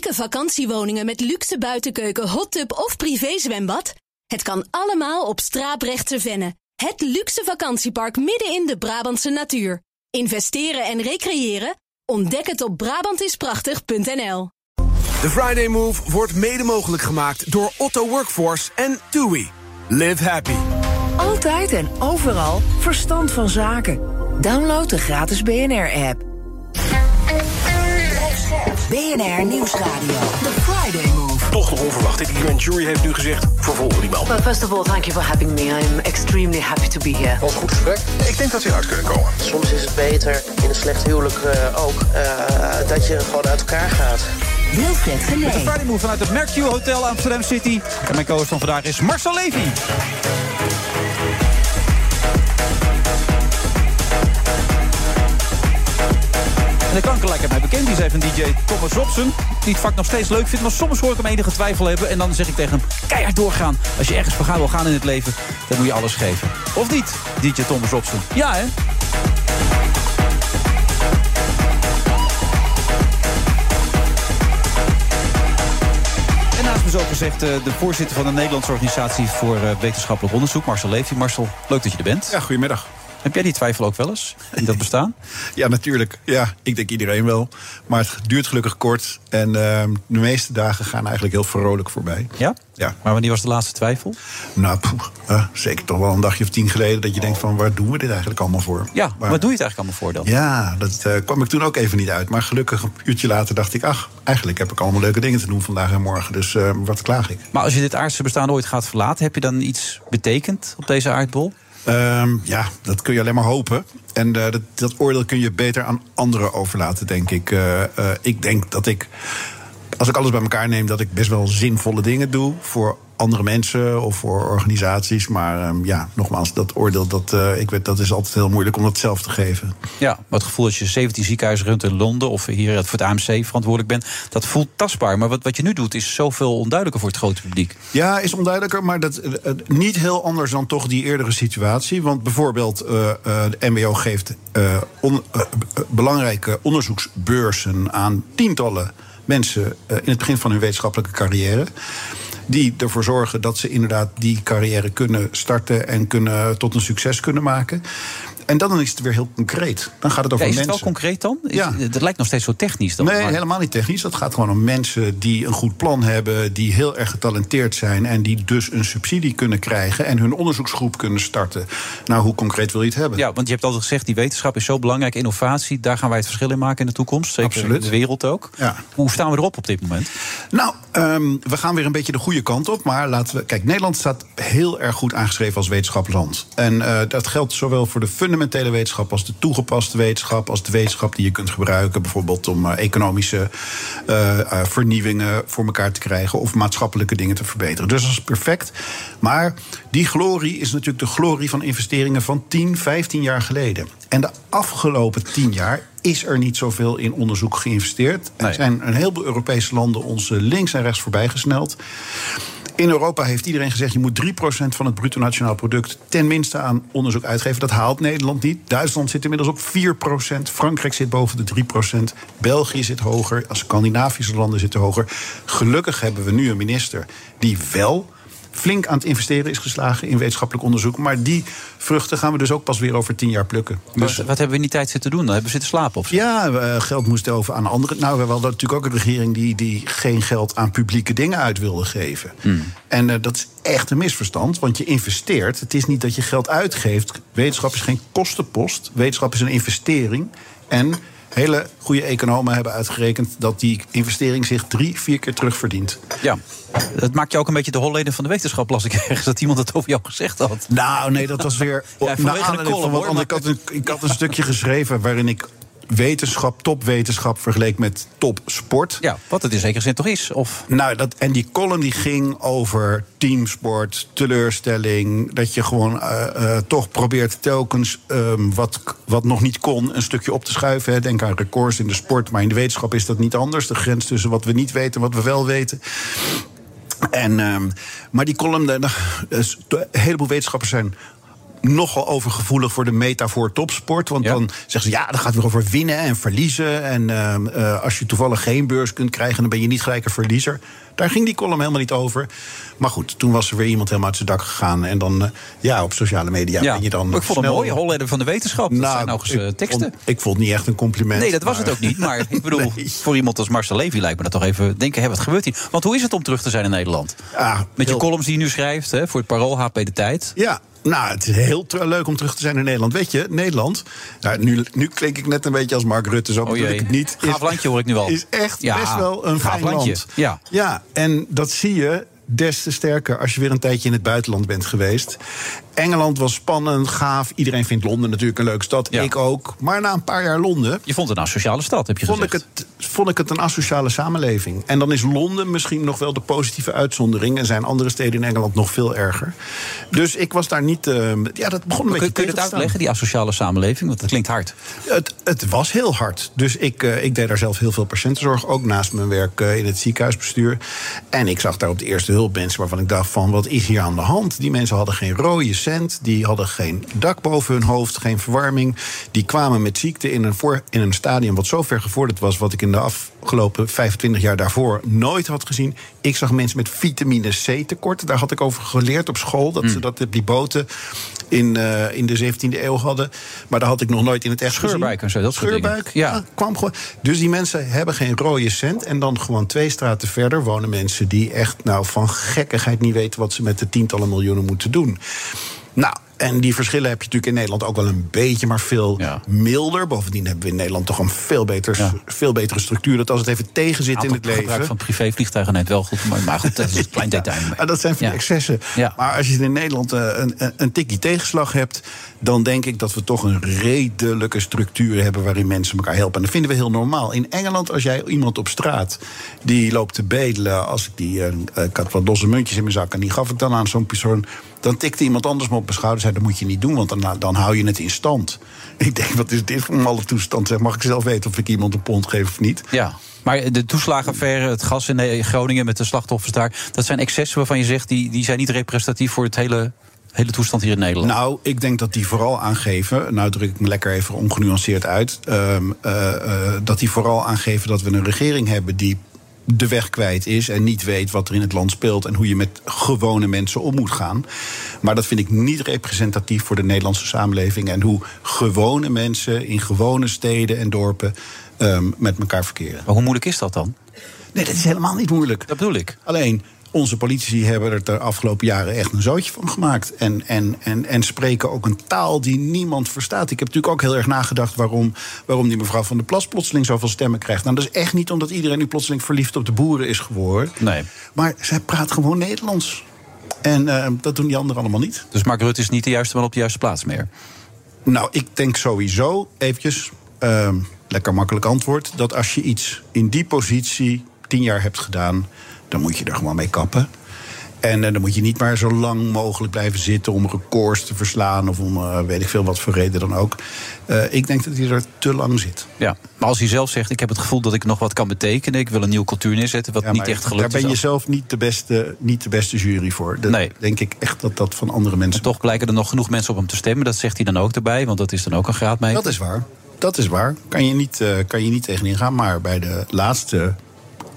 chique vakantiewoningen met luxe buitenkeuken, hot tub of privézwembad? Het kan allemaal op Straaprechtse Venne. Het luxe vakantiepark midden in de Brabantse natuur. Investeren en recreëren? Ontdek het op Brabantisprachtig.nl. De Friday Move wordt mede mogelijk gemaakt door Otto Workforce en TUI. Live happy. Altijd en overal verstand van zaken. Download de gratis BNR-app. BNR Nieuwsradio. The Friday Move. Toch nog onverwacht. Die grand jury heeft nu gezegd, vervolgen die man. Well, first of all, thank you for having me. I'm extremely happy to be here. Was goed gesprek. Ik denk dat ze uit kunnen komen. Soms is het beter, in een slecht huwelijk uh, ook, uh, dat je gewoon uit elkaar gaat. Wilfred Genee. Met de Friday Move vanuit het Mercure Hotel Amsterdam City. En mijn co-host van vandaag is Marcel Levy. En de kanker lijkt mij bekend. Die is even DJ Thomas Robson. Die het vak nog steeds leuk vindt. Maar soms hoor ik hem enige twijfel hebben. En dan zeg ik tegen hem, keihard doorgaan. Als je ergens voor gaan wil gaan in het leven, dan moet je alles geven. Of niet, DJ Thomas Robson? Ja, hè? En naast me zo gezegd de voorzitter van de Nederlandse Organisatie voor Wetenschappelijk Onderzoek, Marcel Levy. Marcel, leuk dat je er bent. Ja, goedemiddag. Heb jij die twijfel ook wel eens in dat bestaan? ja, natuurlijk. Ja, ik denk iedereen wel. Maar het duurt gelukkig kort. En uh, de meeste dagen gaan eigenlijk heel vrolijk voorbij. Ja? Ja. Maar wanneer was de laatste twijfel? Nou, poeh, uh, zeker toch wel een dagje of tien geleden... dat je denkt van, waar doen we dit eigenlijk allemaal voor? Ja, maar, wat doe je het eigenlijk allemaal voor dan? Ja, dat uh, kwam ik toen ook even niet uit. Maar gelukkig een uurtje later dacht ik... ach, eigenlijk heb ik allemaal leuke dingen te doen vandaag en morgen. Dus uh, wat klaag ik? Maar als je dit aardse bestaan ooit gaat verlaten... heb je dan iets betekend op deze aardbol? Um, ja, dat kun je alleen maar hopen. En uh, dat, dat, oordeel kun je beter aan anderen overlaten, denk ik. Uh, uh, ik denk dat ik, als ik alles bij elkaar neem, dat ik best wel zinvolle dingen doe voor andere mensen of voor organisaties. Maar um, ja, nogmaals, dat oordeel, dat, uh, ik weet, dat is altijd heel moeilijk om dat zelf te geven. Ja, maar het gevoel dat je 17 ziekenhuizen runt in Londen of hier voor het AMC verantwoordelijk bent, dat voelt tastbaar. Maar wat, wat je nu doet is zoveel onduidelijker voor het grote publiek. Ja, is onduidelijker, maar dat, uh, niet heel anders dan toch die eerdere situatie. Want bijvoorbeeld, uh, de MBO geeft on, belangrijke onderzoeksbeurzen aan tientallen mensen in het begin van hun wetenschappelijke carrière die ervoor zorgen dat ze inderdaad die carrière kunnen starten en kunnen, tot een succes kunnen maken. En dan is het weer heel concreet. Dan gaat het over ja, is mensen. het wel concreet dan? Ja. Dat lijkt nog steeds zo technisch. Dan, nee, maar... helemaal niet technisch. Dat gaat gewoon om mensen die een goed plan hebben, die heel erg getalenteerd zijn en die dus een subsidie kunnen krijgen en hun onderzoeksgroep kunnen starten. Nou, hoe concreet wil je het hebben? Ja, want je hebt altijd gezegd, die wetenschap is zo belangrijk, innovatie, daar gaan wij het verschil in maken in de toekomst. Zeker Absoluut. in de wereld ook. Ja. Hoe staan we erop op dit moment? Nou, um, we gaan weer een beetje de goede kant op. Maar laten we. Kijk, Nederland staat heel erg goed aangeschreven als wetenschapland. En uh, dat geldt zowel voor de fundamentele wetenschap als de toegepaste wetenschap, als de wetenschap die je kunt gebruiken, bijvoorbeeld om uh, economische uh, uh, vernieuwingen voor elkaar te krijgen of maatschappelijke dingen te verbeteren. Dus dat is perfect. Maar die glorie is natuurlijk de glorie van investeringen van 10, 15 jaar geleden. En de afgelopen 10 jaar is er niet zoveel in onderzoek geïnvesteerd. Nee. Er zijn een heleboel Europese landen ons links en rechts voorbij gesneld. In Europa heeft iedereen gezegd: je moet 3% van het bruto nationaal product tenminste aan onderzoek uitgeven. Dat haalt Nederland niet. Duitsland zit inmiddels op 4%. Frankrijk zit boven de 3%. België zit hoger. Scandinavische landen zitten hoger. Gelukkig hebben we nu een minister die wel flink aan het investeren is geslagen in wetenschappelijk onderzoek. Maar die vruchten gaan we dus ook pas weer over tien jaar plukken. Dus, wat, wat hebben we in die tijd zitten doen? Dan hebben we zitten slapen of zo? Ja, uh, geld moest over aan andere. Nou, we hadden natuurlijk ook een regering die, die geen geld aan publieke dingen uit wilde geven. Hmm. En uh, dat is echt een misverstand, want je investeert. Het is niet dat je geld uitgeeft. Wetenschap is geen kostenpost. Wetenschap is een investering. En hele goede economen hebben uitgerekend dat die investering zich drie, vier keer terugverdient. Ja, dat maakt je ook een beetje de holleden van de wetenschap, las ik ergens, dat iemand dat over jou gezegd had. Nou, nee, dat was weer. ja, de column, van wat, ik, had een, ik had een stukje geschreven waarin ik wetenschap, topwetenschap vergeleek met topsport. Ja, wat het in zekere zin toch is. Of... Nou, dat, en die column die ging over teamsport, teleurstelling. Dat je gewoon uh, uh, toch probeert telkens um, wat, wat nog niet kon een stukje op te schuiven. Hè. Denk aan records in de sport, maar in de wetenschap is dat niet anders. De grens tussen wat we niet weten en wat we wel weten. En, um, maar die column, een heleboel wetenschappers zijn nogal overgevoelig voor de metafoor topsport. Want Ja. dan zeggen ze, ja, dan gaat het weer over winnen en verliezen. En ehm, eh, als je toevallig geen beurs kunt krijgen... dan ben je niet gelijk een verliezer. Daar ging die column helemaal niet over. Maar goed, toen was er weer iemand helemaal uit zijn dak gegaan. En dan, eh, ja, op sociale media ben je dan ik vond het snel- mooi, Holleder van de wetenschap. Dat Nou, zijn nog eens eh, ik teksten. vond- ik vond het niet echt een compliment. Nee, dat was het ook niet. Maar ik bedoel, voor iemand als Marcel Levy lijkt me dat toch even denken: hé, wat gebeurt hier? Want hoe is het om terug te zijn in Nederland? Ja, Met je columns die je nu schrijft hè, voor het Parool, HP De Tijd. Ja, nou, het is heel leuk om terug te zijn in Nederland. Weet je, Nederland, nou, nu, nu klink ik net een beetje als Mark Rutte, zo Oh bedoel ik het niet. Gaaf landje hoor ik nu al. Is echt Ja, best wel een gaaf fijn landje. land. Ja. ja, en dat zie je des te sterker als je weer een tijdje in het buitenland bent geweest. Engeland was spannend, gaaf. Iedereen vindt Londen natuurlijk een leuke stad. Ja. Ik ook. Maar na een paar jaar Londen Je vond het een asociale stad, heb je vond ik, gezegd. het, vond ik het een asociale samenleving. En dan is Londen misschien nog wel de positieve uitzondering. En zijn andere steden in Engeland nog veel erger. Dus ik was daar niet. eh, ja, dat begon een Kun, beetje kun je het uitleggen, die asociale samenleving? Want dat klinkt hard. Het, het was heel hard. Dus ik, eh, ik deed daar zelf heel veel patiëntenzorg. Ook naast mijn werk eh, in het ziekenhuisbestuur. En ik zag daar op de eerste hulp mensen waarvan ik dacht van... wat is hier aan de hand? Die mensen hadden geen rode Die hadden geen dak boven hun hoofd. Geen verwarming. Die kwamen met ziekte in een, voor, in een stadium wat zo ver gevorderd was... wat ik in de afgelopen 25 jaar daarvoor nooit had gezien. Ik zag mensen met vitamine C tekort. Daar had ik over geleerd op school. Dat ze dat op die boten in, eh, in de 17e eeuw hadden. Maar daar had ik nog nooit in het echt gezien. Scheurbuik en zo, dat. Scheurbuik, Ja. ja. kwam gewoon. Dus die mensen hebben geen rode cent. En dan gewoon twee straten verder wonen mensen die echt nou, van gekkigheid niet weten wat ze met de tientallen miljoenen moeten doen. Nou. En die verschillen heb je natuurlijk in Nederland ook wel een beetje, maar veel Ja. milder. Bovendien hebben we in Nederland toch een veel, beter, Ja. veel betere structuur. Dat als het even tegen zit in het leven. gebruik van privévliegtuigen net wel goed. Maar, maar goed, dat is een klein detail. Ah, dat zijn van excessen. Maar als je in Nederland eh, een, een, een tikkie tegenslag hebt... dan denk ik dat we toch een redelijke structuur hebben... waarin mensen elkaar helpen. En dat vinden we heel normaal. In Engeland, als jij iemand op straat... die loopt te bedelen... als ik die... eh, ik had wat losse muntjes in mijn zak... en die gaf ik dan aan zo'n persoon... dan tikte iemand anders me op mijn schouder... zei, dat moet je niet doen, want dan, dan hou je het in stand. Ik denk, wat is dit voor een malle toestand? Zeg, mag ik zelf weten of ik iemand een pond geef of niet? Ja. Maar de toeslagenaffaire, het gas in eh, Groningen met de slachtoffers daar... dat zijn excessen waarvan je zegt, die, die zijn niet representatief voor het hele, hele toestand hier in Nederland. Nou, ik denk dat die vooral aangeven, nou druk ik me lekker even ongenuanceerd uit, ehm, eh, eh, dat die vooral aangeven dat we een regering hebben die de weg kwijt is en niet weet wat er in het land speelt en hoe je met gewone mensen om moet gaan. Maar dat vind ik niet representatief voor de Nederlandse samenleving en hoe gewone mensen in gewone steden en dorpen ehm, met elkaar verkeren. Maar hoe moeilijk is dat dan? Nee, dat is helemaal niet moeilijk. Dat bedoel ik. Alleen, onze politici hebben er de afgelopen jaren echt een zootje van gemaakt. En, en, en, en spreken ook een taal die niemand verstaat. Ik heb natuurlijk ook heel erg nagedacht waarom, waarom die mevrouw van der Plas plotseling zoveel stemmen krijgt. Nou, dat is echt niet omdat iedereen nu plotseling verliefd op de boeren is geworden. Nee. Maar zij praat gewoon Nederlands. En eh, dat doen die anderen allemaal niet. Dus Mark Rutte is niet de juiste man op de juiste plaats meer. Nou, ik denk sowieso, eventjes, ehm, lekker makkelijk antwoord... dat als je iets in die positie tien jaar hebt gedaan... dan moet je er gewoon mee kappen. En eh, dan moet je niet maar zo lang mogelijk blijven zitten... om records te verslaan of om eh, weet ik veel wat voor reden dan ook. Eh, ik denk dat hij er te lang zit. Ja. Maar als hij zelf zegt, ik heb het gevoel dat ik nog wat kan betekenen... ik wil een nieuwe cultuur neerzetten, wat Ja, niet echt gelukt Daar ben je is. zelf niet de beste, niet de beste jury voor. Dat Nee. denk ik echt dat dat van andere mensen... En toch blijken er nog genoeg mensen op hem te stemmen. Dat zegt hij dan ook erbij, want dat is dan ook een graadmeter. Dat is waar. Dat is waar. Kan je niet, kan je niet tegenin gaan. Maar bij de laatste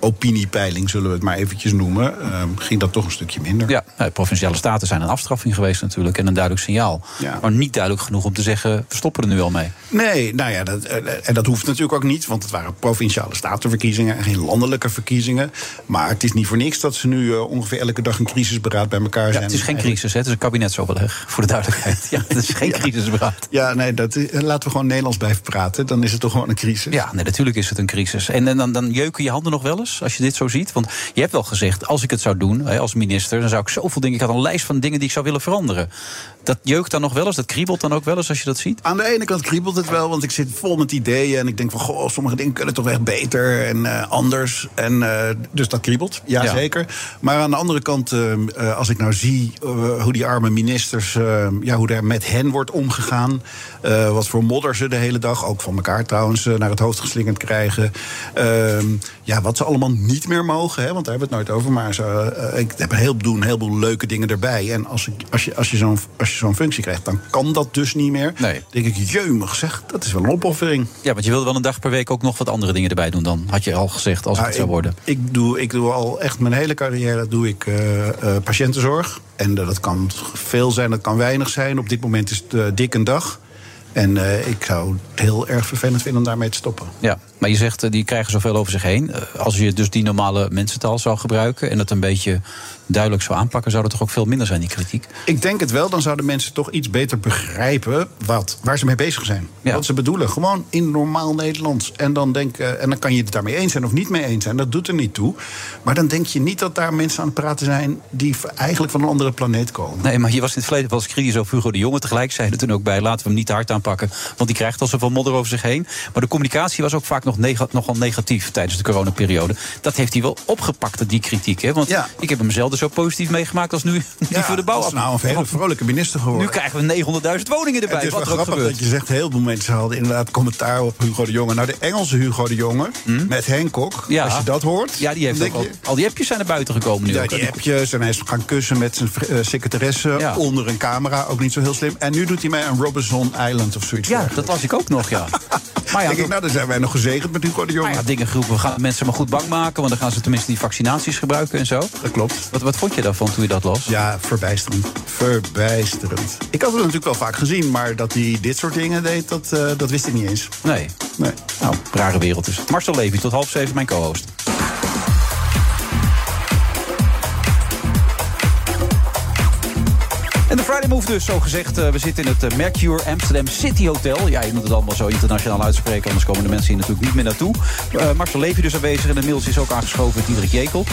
opiniepeiling, zullen we het maar eventjes noemen... eh, ging dat toch een stukje minder. Ja, nou, provinciale staten zijn een afstraffing geweest natuurlijk. En een duidelijk signaal. Ja. Maar niet duidelijk genoeg om te zeggen, we stoppen er nu al mee. Nee, nou ja, dat, eh, en dat hoeft natuurlijk ook niet... want het waren provinciale statenverkiezingen en geen landelijke verkiezingen. Maar het is niet voor niks dat ze nu eh, ongeveer elke dag een crisisberaad bij elkaar Ja, zijn. het is geen crisis, hè? het is een kabinetsoverleg, voor de duidelijkheid. Ja, het is geen crisisberaad. Ja, nee, dat, laten we gewoon Nederlands blijven praten. Dan is het toch gewoon een crisis. Ja, nee, natuurlijk is het een crisis. En, en dan, dan jeuken je handen nog wel eens als je dit zo ziet. Want je hebt wel gezegd, als ik het zou doen als minister... dan zou ik zoveel dingen... Ik had een lijst van dingen die ik zou willen veranderen. Dat jeukt dan nog wel eens, dat kriebelt dan ook wel eens als je dat ziet? Aan de ene kant kriebelt het wel, want ik zit vol met ideeën. En ik denk van, goh, sommige dingen kunnen toch echt beter en eh, anders. En, eh, dus dat kriebelt, ja, Ja. zeker. Maar aan de andere kant, eh, als ik nou zie hoe die arme ministers... ja, hoe daar met hen wordt omgegaan. wat voor modder ze de hele dag, ook van elkaar trouwens... naar het hoofd geslingerd krijgen. Ehm, ja, wat ze allemaal niet meer mogen, hè, want daar hebben we het nooit over. Maar ze, ik heb een heleboel, een heleboel leuke dingen erbij. En als, ik, als je, als je zo'n je zo'n functie krijgt, dan kan dat dus niet meer. Nee. Dan denk ik, jeumig zeg, dat is wel een opoffering. Ja, want je wilde wel een dag per week ook nog wat andere dingen erbij doen dan. Had je al gezegd, als het zou ik- worden. Ik doe, ik doe al echt mijn hele carrière doe ik, eh, eh, patiëntenzorg. En eh, dat kan veel zijn, dat kan weinig zijn. Op dit moment is het dik een dag. En ik zou het heel erg vervelend vinden om daarmee te stoppen. Ja, maar je zegt, die krijgen zoveel over zich heen. Als je dus die normale mensentaal zou gebruiken... en het een beetje duidelijk zou aanpakken... zou er toch ook veel minder zijn, die kritiek? Ik denk het wel, dan zouden mensen toch iets beter begrijpen wat, waar ze mee bezig zijn. Ja. Wat ze bedoelen. Gewoon in normaal Nederlands. En dan, denk, eh, en dan kan je het daarmee eens zijn of niet mee eens zijn. Dat doet er niet toe. Maar dan denk je niet dat daar mensen aan het praten zijn die eigenlijk van een andere planeet komen. Nee, maar je was in het verleden wel eens kritisch over Hugo de Jonge. Tegelijk zei je er toen ook bij, laten we hem niet te hard aanpakken. Want die krijgt al zoveel modder over zich heen. Maar de communicatie was ook vaak nog nogal negatief tijdens de coronaperiode. Dat heeft hij wel opgepakt, die kritiek. Hè? Want Ja. ik heb hem zo positief meegemaakt als nu die voor de bouw. dat is nou een hele vrolijke minister geworden. Nu krijgen we 900.000 woningen erbij. Het is wel wat er ook grappig gebeurt. dat je zegt, heel veel mensen hadden inderdaad commentaar op Hugo de Jonge. Nou, de Engelse Hugo de Jonge met Hancock, Hm? Ja. als je dat hoort... Ja, die heeft al, die appjes zijn naar buiten gekomen nu. Ja, ook. die appjes en hij is gaan kussen met zijn eh, secretaresse Ja. onder een camera. Ook niet zo heel slim. En nu doet hij mij aan Robinson Island of zoiets. Ja, dat las ik ook nog, ja. Maar ja, denk ik, nou, dan zijn wij nog gezegend met Hugo de Jonge. maar ja, dingen geroepen, we gaan mensen maar goed bang maken... want dan gaan ze tenminste die vaccinaties gebruiken en zo. Dat klopt. Wat, wat vond je daarvan toen je dat las? Ja, verbijsterend. Verbijsterend. Ik had het natuurlijk wel vaak gezien, maar dat hij dit soort dingen deed, dat, eh, dat wist ik niet eens. Nee. Nee. Nou, rare wereld het. Marcel Levy, tot half zeven mijn co-host. En de Friday Move dus, zo gezegd. Eh, we zitten in het eh, Mercure Amsterdam City Hotel. Ja, je moet het allemaal zo internationaal uitspreken... anders komen de mensen hier natuurlijk niet meer naartoe. Eh Marcel Levy dus aanwezig en inmiddels is ook aangeschoven Diederik Jekel.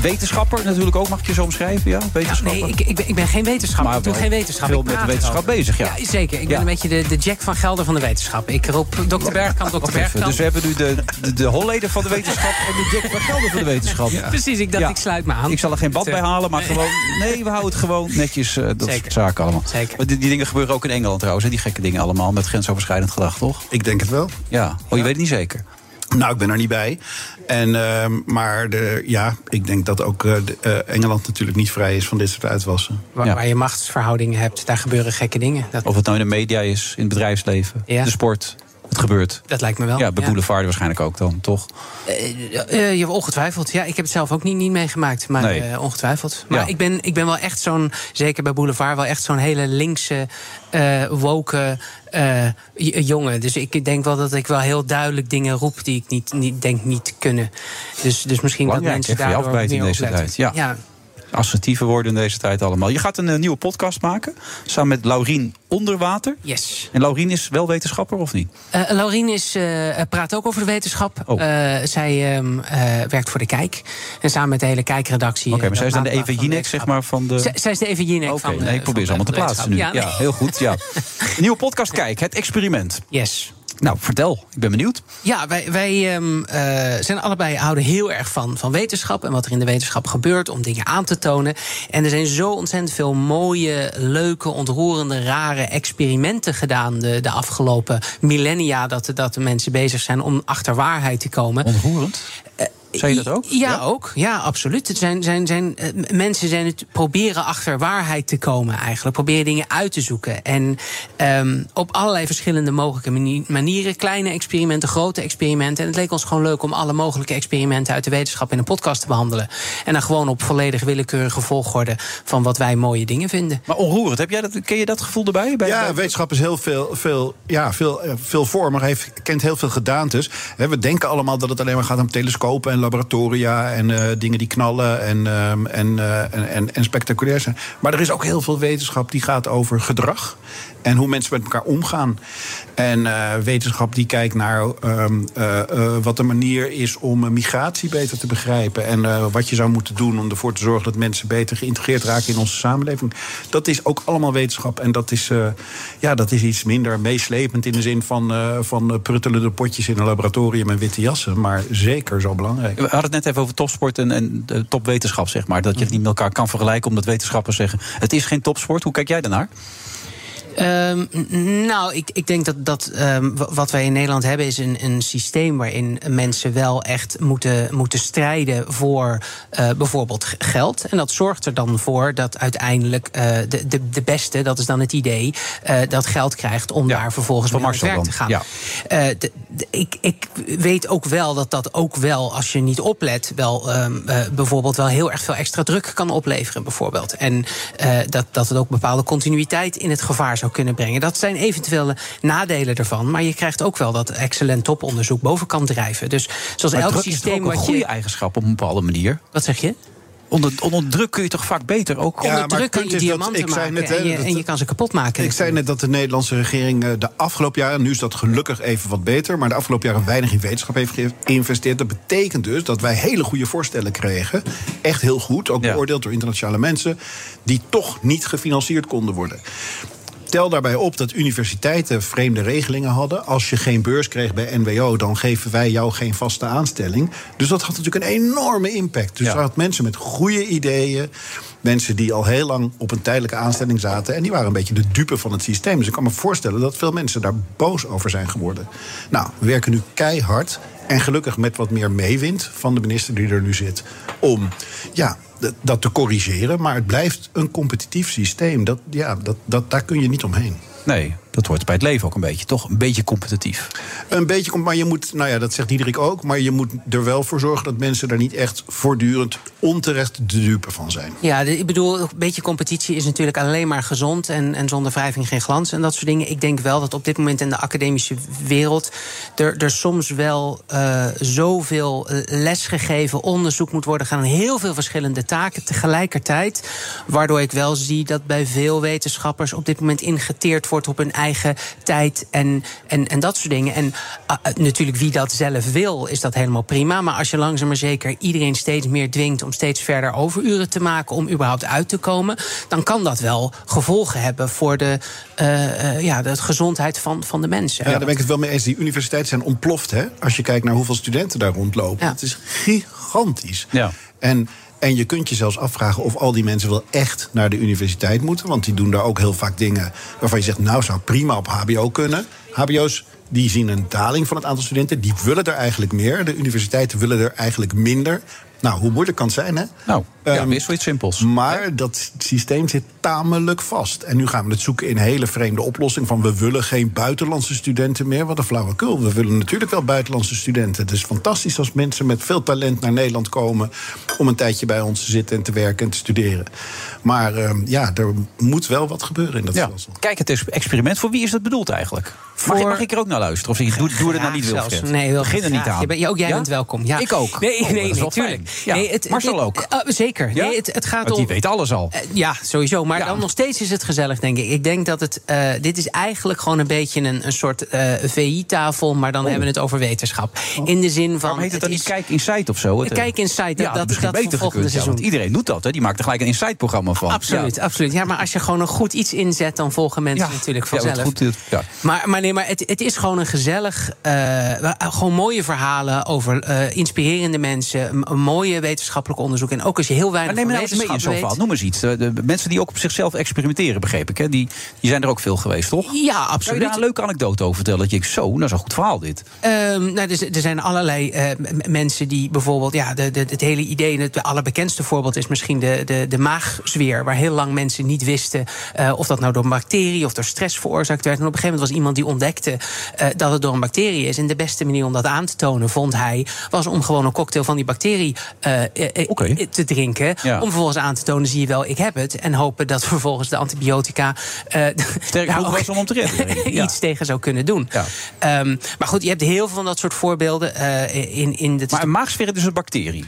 Wetenschapper natuurlijk ook, mag ik je zo omschrijven? Ja, wetenschapper? Nee, ik, ik, ben, ik ben geen wetenschapper. Maar ik doe geen wetenschap. veel ik met praat wetenschap bezig, ja. zeker. Ik ben Ja. een beetje de, de Jack van Gelder van de wetenschap. Ik roep Dr. Bergkamp, even, Bergkamp. Dus we hebben nu de, de, de Holleder van de wetenschap... en de Jack van Gelder van de wetenschap. Precies, ik dacht, Ja. ik sluit me aan. Ik zal er geen bad bij halen, maar gewoon... Nee, we houden het gewoon netjes. eh, dat Zeker. soort zaken allemaal. Zeker. Maar die, die dingen gebeuren ook in Engeland trouwens. Hè? Die gekke dingen allemaal met grensoverschrijdend gedrag, toch? Ik denk het wel. Ja. Oh, je weet het niet zeker? Nou, ik ben er niet bij. En, ehm, maar de, ja, ik denk dat ook eh, de, eh, Engeland natuurlijk niet vrij is van dit soort uitwassen. Waar, Ja. waar je machtsverhoudingen hebt, daar gebeuren gekke dingen. Dat, Of het nou in de media is, in het bedrijfsleven, Ja. de sport. Het gebeurt. dat lijkt me wel. Ja, bij Boulevard waarschijnlijk ook dan, toch? Eh, ja, ongetwijfeld. Ja, ik heb het zelf ook niet, niet meegemaakt, maar Nee. eh, ongetwijfeld. Maar Ja. ik, ben, ik ben wel echt zo'n, zeker bij Boulevard, wel echt zo'n hele linkse, woke jongen. Dus ik denk wel dat ik wel heel duidelijk dingen roep die ik niet, niet denk niet kunnen. Dus, dus misschien dat mensen daardoor afbijten in meer deze tijd. Ja. ja, Assertiever worden in deze tijd allemaal. Je gaat een eh, nieuwe podcast maken, samen met Laurien Onderwater. yes. En Laurien is wel wetenschapper, of niet? Eh Laurien is, eh, praat ook over de wetenschap. Oh. Eh, zij ehm, eh, werkt voor de Kijk. En samen met de hele kijkredactie. Oké, eh, maar zij is dan de Eva Jinek, zeg maar, van de... Zij, zij is de Eva Jinek Oké, van de nee, ik probeer ze allemaal te plaatsen nu. Ja, wetenschap. heel goed, ja. Nieuwe podcast, kijk, het experiment. Yes. Nou, vertel, ik ben benieuwd. Ja, wij, wij ehm, eh, zijn allebei houden heel erg van, van wetenschap en wat er in de wetenschap gebeurt om dingen aan te tonen. En er zijn zo ontzettend veel mooie, leuke, ontroerende, rare experimenten gedaan de, de afgelopen millennia. Dat, dat de mensen bezig zijn om achter waarheid te komen. Ontroerend. Zei je dat ook? Ja, ook. Ja, absoluut. Het zijn, zijn, zijn, eh, mensen zijn het proberen achter waarheid te komen eigenlijk. Proberen dingen uit te zoeken. En ehm, op allerlei verschillende mogelijke mani- manieren. Kleine experimenten, grote experimenten. En het leek ons gewoon leuk om alle mogelijke experimenten uit de wetenschap in een podcast te behandelen. En dan gewoon op volledig willekeurige volgorde van wat wij mooie dingen vinden. Maar onroerend, heb jij dat, ken je dat gevoel erbij? Bij, Ja, bij- wetenschap is heel veel, veel, ja, veel, eh, veelvormig, heeft, kent heel veel gedaantes. Hè, We denken allemaal dat het alleen maar gaat om telescopen en laboratoria en eh, dingen die knallen en, ehm, en, eh, en, en, en spectaculair zijn. Maar er is ook heel veel wetenschap die gaat over gedrag en hoe mensen met elkaar omgaan. En eh, wetenschap die kijkt naar ehm, eh, eh, wat de manier is om migratie beter te begrijpen. En wat je zou moeten doen om ervoor te zorgen dat mensen beter geïntegreerd raken in onze samenleving. Dat is ook allemaal wetenschap. En dat is, ja, dat is iets minder meeslepend in de zin van, van pruttelende potjes in een laboratorium en witte jassen. Maar zeker zo belangrijk. We hadden het net even over topsport en, en topwetenschap, zeg maar. Dat je het niet met elkaar kan vergelijken, omdat wetenschappers zeggen... het is geen topsport. Hoe kijk jij daarnaar? Um, nou, ik, ik denk dat, dat um, wat wij in Nederland hebben is een, een systeem waarin mensen wel echt moeten, moeten strijden voor uh, bijvoorbeeld geld. En dat zorgt er dan voor dat uiteindelijk uh, de, de, de beste, dat is dan het idee, uh, dat geld krijgt om ja, daar vervolgens mee aan het werk te gaan. Ja. De, de, ik, ik weet ook wel dat dat ook wel, als je niet oplet, wel um, bijvoorbeeld wel heel erg veel extra druk kan opleveren, bijvoorbeeld. En dat, dat het ook bepaalde continuïteit in het gevaar zou kunnen brengen. Dat zijn eventuele nadelen ervan. Maar je krijgt ook wel dat excellent toponderzoek boven kan drijven. Dus zoals maar elk druk systeem. Is een goede je... eigenschap op een bepaalde manier. Wat zeg je? Onder, onder druk kun je toch vaak beter ook... Onder druk kun je diamanten maken net, en, je, en je kan ze kapot maken. Ik zei net dat de Nederlandse regering de afgelopen jaren... nu is dat gelukkig even wat beter... maar de afgelopen jaren weinig in wetenschap heeft geïnvesteerd. Dat betekent dus dat wij hele goede voorstellen kregen. Echt heel goed, ook beoordeeld door internationale mensen... die toch niet gefinancierd konden worden. Tel daarbij op dat universiteiten vreemde regelingen hadden. Als je geen beurs kreeg bij NWO, dan geven wij jou geen vaste aanstelling. Dus dat had natuurlijk een enorme impact. Dus ja. er had mensen met goede ideeën. Mensen die al heel lang op een tijdelijke aanstelling zaten. En die waren een beetje de dupe van het systeem. Dus ik kan me voorstellen dat veel mensen daar boos over zijn geworden. Nou, we werken nu keihard. En gelukkig met wat meer meewind van de minister die er nu zit. Om ja, dat te corrigeren. Maar het blijft een competitief systeem. Dat, ja, dat, dat, daar kun je niet omheen. Nee, dat hoort bij het leven ook een beetje, toch? Een beetje competitief. Een beetje, maar je moet, nou ja, dat zegt Diederik ook... maar je moet er wel voor zorgen dat mensen daar niet echt voortdurend onterecht de dupe van zijn. Ja, ik bedoel, een beetje competitie is natuurlijk alleen maar gezond... en, en zonder wrijving geen glans en dat soort dingen. Ik denk wel dat op dit moment in de academische wereld... er, er soms wel uh, zoveel lesgegeven onderzoek moet worden gaan... heel veel verschillende taken tegelijkertijd... waardoor ik wel zie dat bij veel wetenschappers op dit moment ingeteerd wordt op hun eigen tijd en, en, en dat soort dingen. En uh, natuurlijk, wie dat zelf wil, is dat helemaal prima. Maar als je langzaam maar zeker iedereen steeds meer dwingt om steeds verder overuren te maken om überhaupt uit te komen, dan kan dat wel gevolgen hebben voor de, uh, uh, ja, de gezondheid van, van de mensen. Ja, daar ben ik het wel mee eens. Die universiteiten zijn ontploft, hè? Als je kijkt naar hoeveel studenten daar rondlopen. Ja. Het is gigantisch. Ja. En en je kunt je zelfs afvragen of al die mensen wel echt naar de universiteit moeten. Want die doen daar ook heel vaak dingen waarvan je zegt, nou zou prima op HBO kunnen. HBO's die zien een daling van het aantal studenten. Die willen er eigenlijk meer. De universiteiten willen er eigenlijk minder. Nou, hoe moeilijk kan het zijn, hè? Nou, ja, um, weer zoiets simpels. Maar dat systeem zit tamelijk vast. En nu gaan we het zoeken in een hele vreemde oplossing... van we willen geen buitenlandse studenten meer. Wat een flauwekul. We willen natuurlijk wel buitenlandse studenten. Het is fantastisch als mensen met veel talent naar Nederland komen... om een tijdje bij ons te zitten en te werken en te studeren. Maar um, ja, er moet wel wat gebeuren in dat ja. stelsel. Kijk, het experiment, voor wie is dat bedoeld eigenlijk? Voor... Mag, mag, ik er ook naar luisteren? Of zeg je, doe, doe er nou niet, Wilfred? Nee, Begin er niet aan. Je bent, ook jij ja? bent welkom. Ja. Ik ook. Nee, oh, nee, natuurlijk. Ja. Nee, het, Marcel ook. Uh, zeker. Ja? Nee, het, het gaat Want om... die weet alles al. Uh, ja, sowieso. Maar dan nog steeds is het gezellig, denk ik. Ik denk dat het... Uh, dit is eigenlijk gewoon een beetje een, een soort VI-tafel... maar dan oh. hebben we het over wetenschap. Oh. In de zin van... Waarom heet het dan niet Kijk Insight of zo? Het, Kijk Insight, ja, dat, is dat beter volgende gekund, seizoen. want iedereen doet dat. Hè? Die maakt er gelijk een Insight-programma van. Absoluut, absoluut. Ja, maar als je gewoon een goed iets inzet... dan volgen mensen natuurlijk vanzelf. Ja, goed, ja. Maar, maar nee, maar het, het is gewoon een gezellig... Gewoon mooie verhalen over inspirerende mensen, mooie wetenschappelijk onderzoek. En ook als je heel weinig maar neem nou eens mee in zo'n Noem eens iets. De mensen die ook op zichzelf experimenteren, begreep ik. Hè? Die, die zijn er ook veel geweest, toch? Ja, absoluut. Zou je daar een leuke anekdote over vertellen? Dat je zo, nou is een goed verhaal dit. Um, nou, er, er, zijn allerlei uh, mensen die bijvoorbeeld, ja, de, de, het hele idee, het allerbekendste voorbeeld is misschien de, de, de maagzweer, waar heel lang mensen niet wisten uh, of dat nou door een bacterie of door stress veroorzaakt werd. En op een gegeven moment was iemand die ontdekte uh, dat het door een bacterie is. En de beste manier om dat aan te tonen, vond hij, was om gewoon een cocktail van die bacterie okay. te drinken. Ja. Om vervolgens aan te tonen, zie je wel, ik heb het. En hopen dat vervolgens de antibiotica uh, Sterk genoeg was om hem te redden. iets tegen zou kunnen doen. Ja. Um, maar goed, je hebt heel veel van dat soort voorbeelden uh, in, in de. Maar een maagsfeer is dus een bacterie.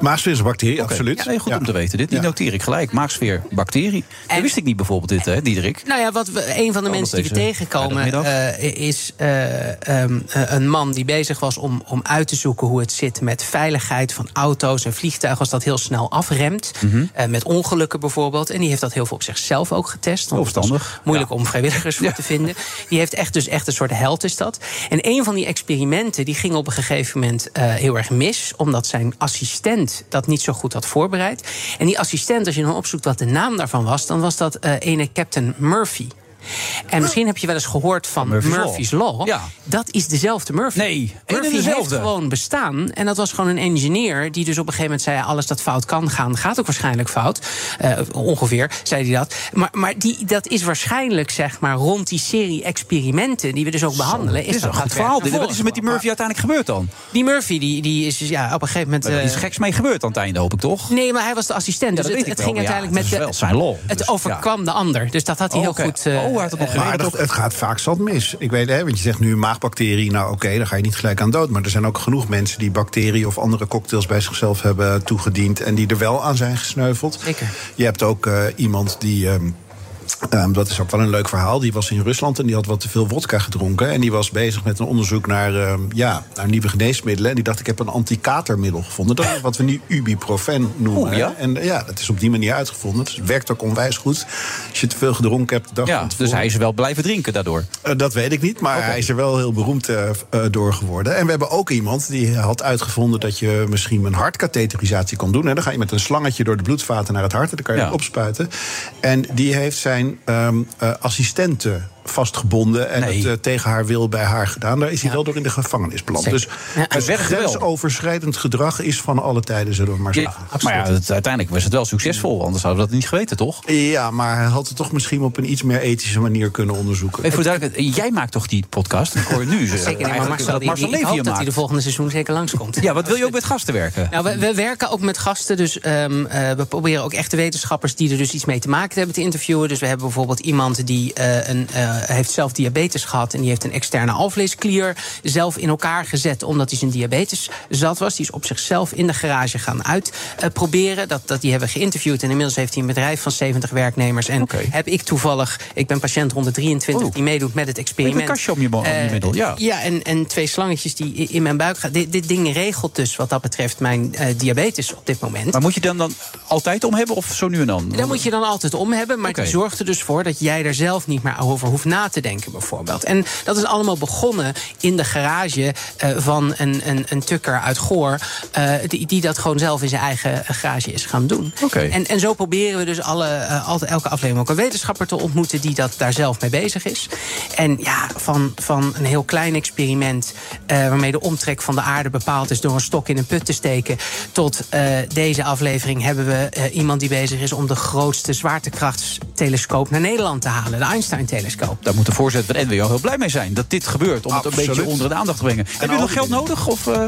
Maagsfeer is een bacterie, okay. absoluut. Ja, nee, goed ja. om te weten. Dit die ja. noteer ik gelijk. Maagsfeer, bacterie. En, dat wist ik niet bijvoorbeeld, dit, hè, Diederik? Nou ja, wat we, een van de oh, mensen die we tegenkomen... Uh, is uh, um, een man die bezig was om, om uit te zoeken... hoe het zit met veiligheid van auto's en vliegtuigen... als dat heel snel afremt. Mm -hmm. uh, met ongelukken bijvoorbeeld. En die heeft dat heel veel op zichzelf ook getest. Was moeilijk om vrijwilligers voor te vinden. Die heeft echt dus echt een soort held is dat. En een van die experimenten die ging op een gegeven moment heel erg mis... omdat zijn assistent dat niet zo goed had voorbereid. En die assistent, als je dan opzoekt wat de naam daarvan was, dan was dat uh, ene Captain Murphy. En misschien heb je wel eens gehoord van Murphy's Murphy's, Law. Law. Ja. Dat is dezelfde Murphy. Nee, Murphy heeft gewoon bestaan. En dat was gewoon een engineer die dus op een gegeven moment zei... alles dat fout kan gaan, gaat ook waarschijnlijk fout. Eh, ongeveer, zei hij dat. Maar, maar die, dat is waarschijnlijk, zeg maar, rond die serie experimenten... die we dus ook behandelen. Is dat gaat verhaal. werken Dit- Wat is er met die Murphy uiteindelijk gebeurd dan? Die Murphy, die, die is dus, ja, op een gegeven moment... Er is eh, geks mee gebeurd aan het einde, hoop ik toch? Nee, maar hij was de assistent. Ja, dus het, het ging ja, uiteindelijk het met wel zijn lol. Het Dus, overkwam de ander. Dus dat had hij Oh, heel goed. eh, Het nog geregeld. Maar dat, het gaat vaak zat mis. Ik weet, hè, want je zegt nu maagbacterie. Nou, oké, dan ga je niet gelijk aan dood. Maar er zijn ook genoeg mensen die bacteriën of andere cocktails bij zichzelf hebben toegediend. en die er wel aan zijn gesneuveld. Zeker. Je hebt ook eh, iemand die. ehm, ehm, dat is ook wel een leuk verhaal. Die was in Rusland en die had wat te veel wodka gedronken. En die was bezig met een onderzoek naar, ehm, ja, naar nieuwe geneesmiddelen. En die dacht, ik heb een antikatermiddel gevonden. Dat is wat we nu ibuprofen noemen. Ja? En eh, ja, dat is op die manier uitgevonden. Dus het werkt ook onwijs goed. Als je te veel gedronken hebt dag Ja, dus hij is wel blijven drinken daardoor. Eh, dat weet ik niet, maar hij is er wel heel beroemd eh, door geworden. En we hebben ook iemand die had uitgevonden dat je misschien een hartkatheterisatie kon doen. En dan ga je met een slangetje door de bloedvaten naar het hart en dan kan je Ja. opspuiten. En die heeft zijn ehm eh, assistenten vastgebonden en Nee. het eh, tegen haar wil bij haar gedaan. Daar is hij Ja. wel door in de gevangenis beland. Dus Ja. het wel. grensoverschrijdend gedrag is van alle tijden, zullen we maar Ja, zeggen. maar ja, het- uiteindelijk was het wel succesvol. Anders hadden we dat niet geweten, toch? Ja, maar hij had het toch misschien op een iets meer ethische manier kunnen onderzoeken. Even voor de duidelijkheid, jij maakt toch die podcast? Ik hoor je nu. eh, Zeker niet, maar Marcel, dat Marcel die- ik hoop dat hij de volgende seizoen zeker langskomt. Ja, wat wil je ook met gasten werken? Nou, we, we werken ook met gasten, dus ehm, eh, we proberen ook echte wetenschappers die er dus iets mee te maken hebben te interviewen. Dus we hebben bijvoorbeeld iemand die eh, een, eh, heeft zelf diabetes gehad en die heeft een externe alvleesklier zelf in elkaar gezet omdat hij zijn diabetes zat was. Die is op zichzelf in de garage gaan uitproberen. dat, dat die hebben geïnterviewd en inmiddels heeft hij een bedrijf van 70 werknemers. En heb ik toevallig, ik ben patiënt rond de 23 Oh. die meedoet met het experiment. Met een kastje om je mo- om je Eh, middel, ja. Ja, en, en twee slangetjes die in mijn buik gaan. Dit, dit ding regelt dus wat dat betreft mijn eh, diabetes op dit moment. Maar moet je dan, dan altijd om hebben of zo nu en dan? Daar moet je dan altijd om hebben, maar Oké. die zorgt er dus voor dat jij er zelf niet meer over hoeft na te denken, bijvoorbeeld. En dat is allemaal begonnen in de garage eh, van een, een, een tukker uit Goor, eh, die, die dat gewoon zelf in zijn eigen garage is gaan doen. En, en zo proberen we dus alle, eh, altijd, elke aflevering ook een wetenschapper te ontmoeten die dat daar zelf mee bezig is. En ja, van, van een heel klein experiment waarmee de omtrek van de aarde bepaald is door een stok in een put te steken, tot deze aflevering hebben we iemand die bezig is om de grootste zwaartekrachtstelescoop naar Nederland te halen, de Einstein-telescoop. Daar moet de voorzitter van NWO heel blij mee zijn dat dit gebeurt. Om het een beetje onder de aandacht te brengen. Heb je al nog geld nodig? Of, eh,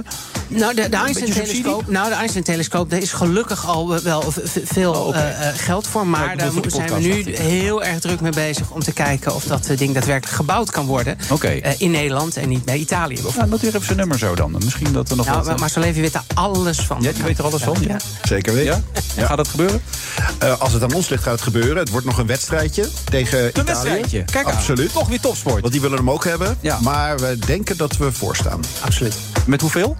Nou, de, de Einstein-telescoop, nou, de Einstein-telescoop, daar is gelukkig al wel veel Oh, eh, eh, geld voor. Maar daar zijn we nu heel erg druk mee bezig om te kijken of dat ding daadwerkelijk gebouwd kan worden. Oké. Eh, in Nederland en niet bij Italië bijvoorbeeld. nou, noteer even zijn nummer zo dan. Misschien dat er nog Nou, wat... maar Levy weet daar alles van. Ja, die weet er alles van. Ja? Zeker weten. Ja? Gaat dat gebeuren? Eh, als het aan ons ligt, gaat het gebeuren. Het wordt nog een wedstrijdje tegen Een Italië. wedstrijdje. Kijk. Absoluut. Toch weer topsport. Want die willen hem ook hebben. Ja. Maar we denken dat we voorstaan. Absoluut. Met hoeveel?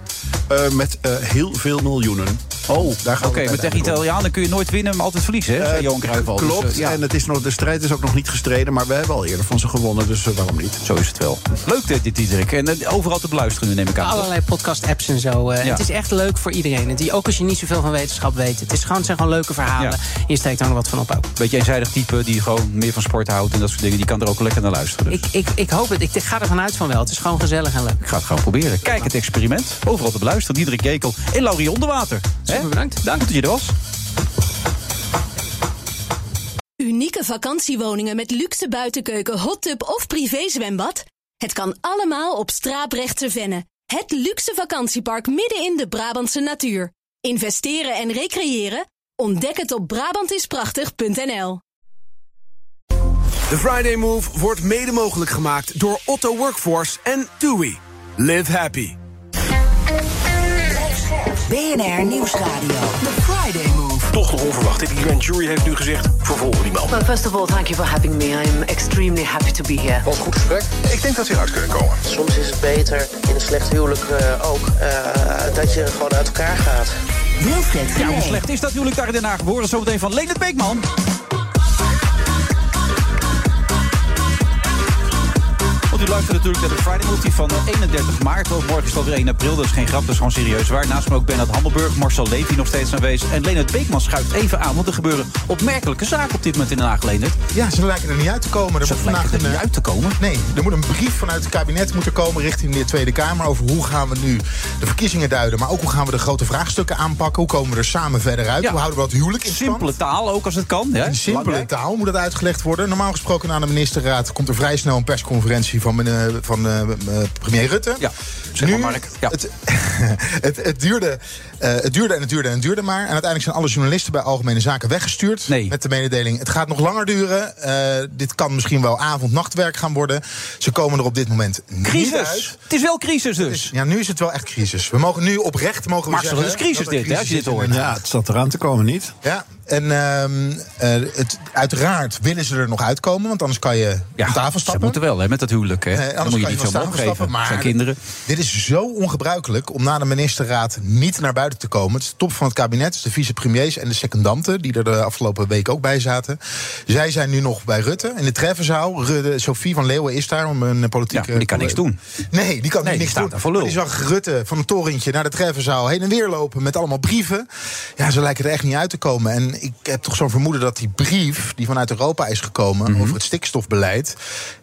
Eh, met eh, heel veel miljoenen. Oh, Daar gaan oké. we met tegen Italianen kun je nooit winnen, maar altijd verliezen. Hè? zei Johan Cruijff. Dus, Klopt. eh, ja. En het is nog, de strijd is ook nog niet gestreden. Maar we hebben al eerder van ze gewonnen. Dus eh, waarom niet? Zo is het wel. Leuk dit, dit Diederik. En overal te beluisteren nu, neem ik aan. Allerlei podcast-apps en zo. Ja. Het is echt leuk voor iedereen. Het, ook als je niet zoveel van wetenschap weet. Het is gewoon, het zijn gewoon leuke verhalen. Ja. Je steekt er nog wat van op ook. Beetje eenzijdig type die gewoon meer van sport houdt en dat soort dingen. Die kan er ook lekker naar luisteren. Dus. Ik, ik, ik hoop het. Ik ga ervan uit van wel. Het is gewoon gezellig en leuk. Ik ga het gewoon proberen. Kijk het experiment. Overal te beluisteren. Diederik Jekel en Laurie Onderwater. Hè? Super bedankt. Dank dat je er was. Unieke vakantiewoningen met luxe buitenkeuken, hot tub of privézwembad? Het kan allemaal op Straaprechtse Venne. Het luxe vakantiepark midden in de Brabantse natuur. Investeren en recreëren? Ontdek het op Brabantisprachtig.nl. De Friday Move wordt mede mogelijk gemaakt door Otto Workforce en TUI. Live happy. BNR Nieuwsradio. The Friday Move. Toch nog onverwacht. Die grand jury heeft nu gezegd, vervolgen die man. Well, first of all, thank you for having me. I'm extremely happy to be here. Was een goed gesprek. Ik denk dat we eruit kunnen komen. Soms is het beter in een slecht huwelijk eh, ook eh, dat je gewoon uit elkaar gaat. Wilfred Ja, hoe slecht is dat huwelijk daar in Den Haag? We horen zometeen van Leendert Beekman. Want u luistert natuurlijk naar de Friday Multi van 31 maart. Want morgen is het alweer 1 april, dat is geen grap, dat is gewoon serieus waar. Naast me ook Bernard Hammelburg, Marcel Levy nog steeds aanwezig. En Leonard Beekman schuift even aan, want er gebeuren opmerkelijke zaken op dit moment in Den Haag, Leonard. Ja, ze lijken er niet uit te komen. Er Ze moet vandaag lijken er een, niet eh, uit te komen. Nee, er moet een brief vanuit het kabinet moeten komen richting de Tweede Kamer over hoe gaan we nu de verkiezingen duiden, maar ook hoe gaan we de grote vraagstukken aanpakken, hoe komen we er samen verder uit, Ja. hoe houden we dat huwelijk in stand. Simpele taal ook als het kan. Hè? In simpele Belangrijk. taal moet het uitgelegd worden. Normaal gesproken na de ministerraad komt er vrij snel een persconferentie van, meneer, van eh, eh, premier Rutte. Ja, zeg maar, Mark. Ja. Het, het, het, duurde, eh, het duurde en het duurde en het duurde maar. En uiteindelijk zijn alle journalisten bij Algemene Zaken weggestuurd. Nee. Met de mededeling, het gaat nog langer duren. Eh, dit kan misschien wel avond-nachtwerk gaan worden. Ze komen er op dit moment niet Crisis. uit. Het is wel crisis dus. Ja, nu is het wel echt crisis. We mogen nu oprecht mogen we Marcel, zeggen... het is crisis dat dit, hè, als je dit hoort. Ja, het zat eraan te komen, niet? Ja, en ehm, eh, het, uiteraard willen ze er nog uitkomen, want anders kan je Ja, aan tafel ze stappen. moeten wel hè, met dat huwelijk. Hè. Eh, Dan anders moet je niet je veel van omhoog tafel geven. stappen, zijn maar kinderen. Dit is zo ongebruikelijk om na de ministerraad niet naar buiten te komen. Het is de top van het kabinet, dus de vicepremiers en de secondanten... die er de afgelopen week ook bij zaten. Zij zijn nu nog bij Rutte in de treffenzaal. Rutte, Sophie van Leeuwen is daar om een politieke... Ja, die kan niks doen. Nee, die kan Nee, nu die niks doen. Die zag Rutte van het torentje naar de treffenzaal heen en weer lopen... met allemaal brieven. Ja, ze lijken er echt niet uit te komen. En ik heb toch zo'n vermoeden dat die brief die vanuit Europa is gekomen... Mhm. over het stikstofbeleid,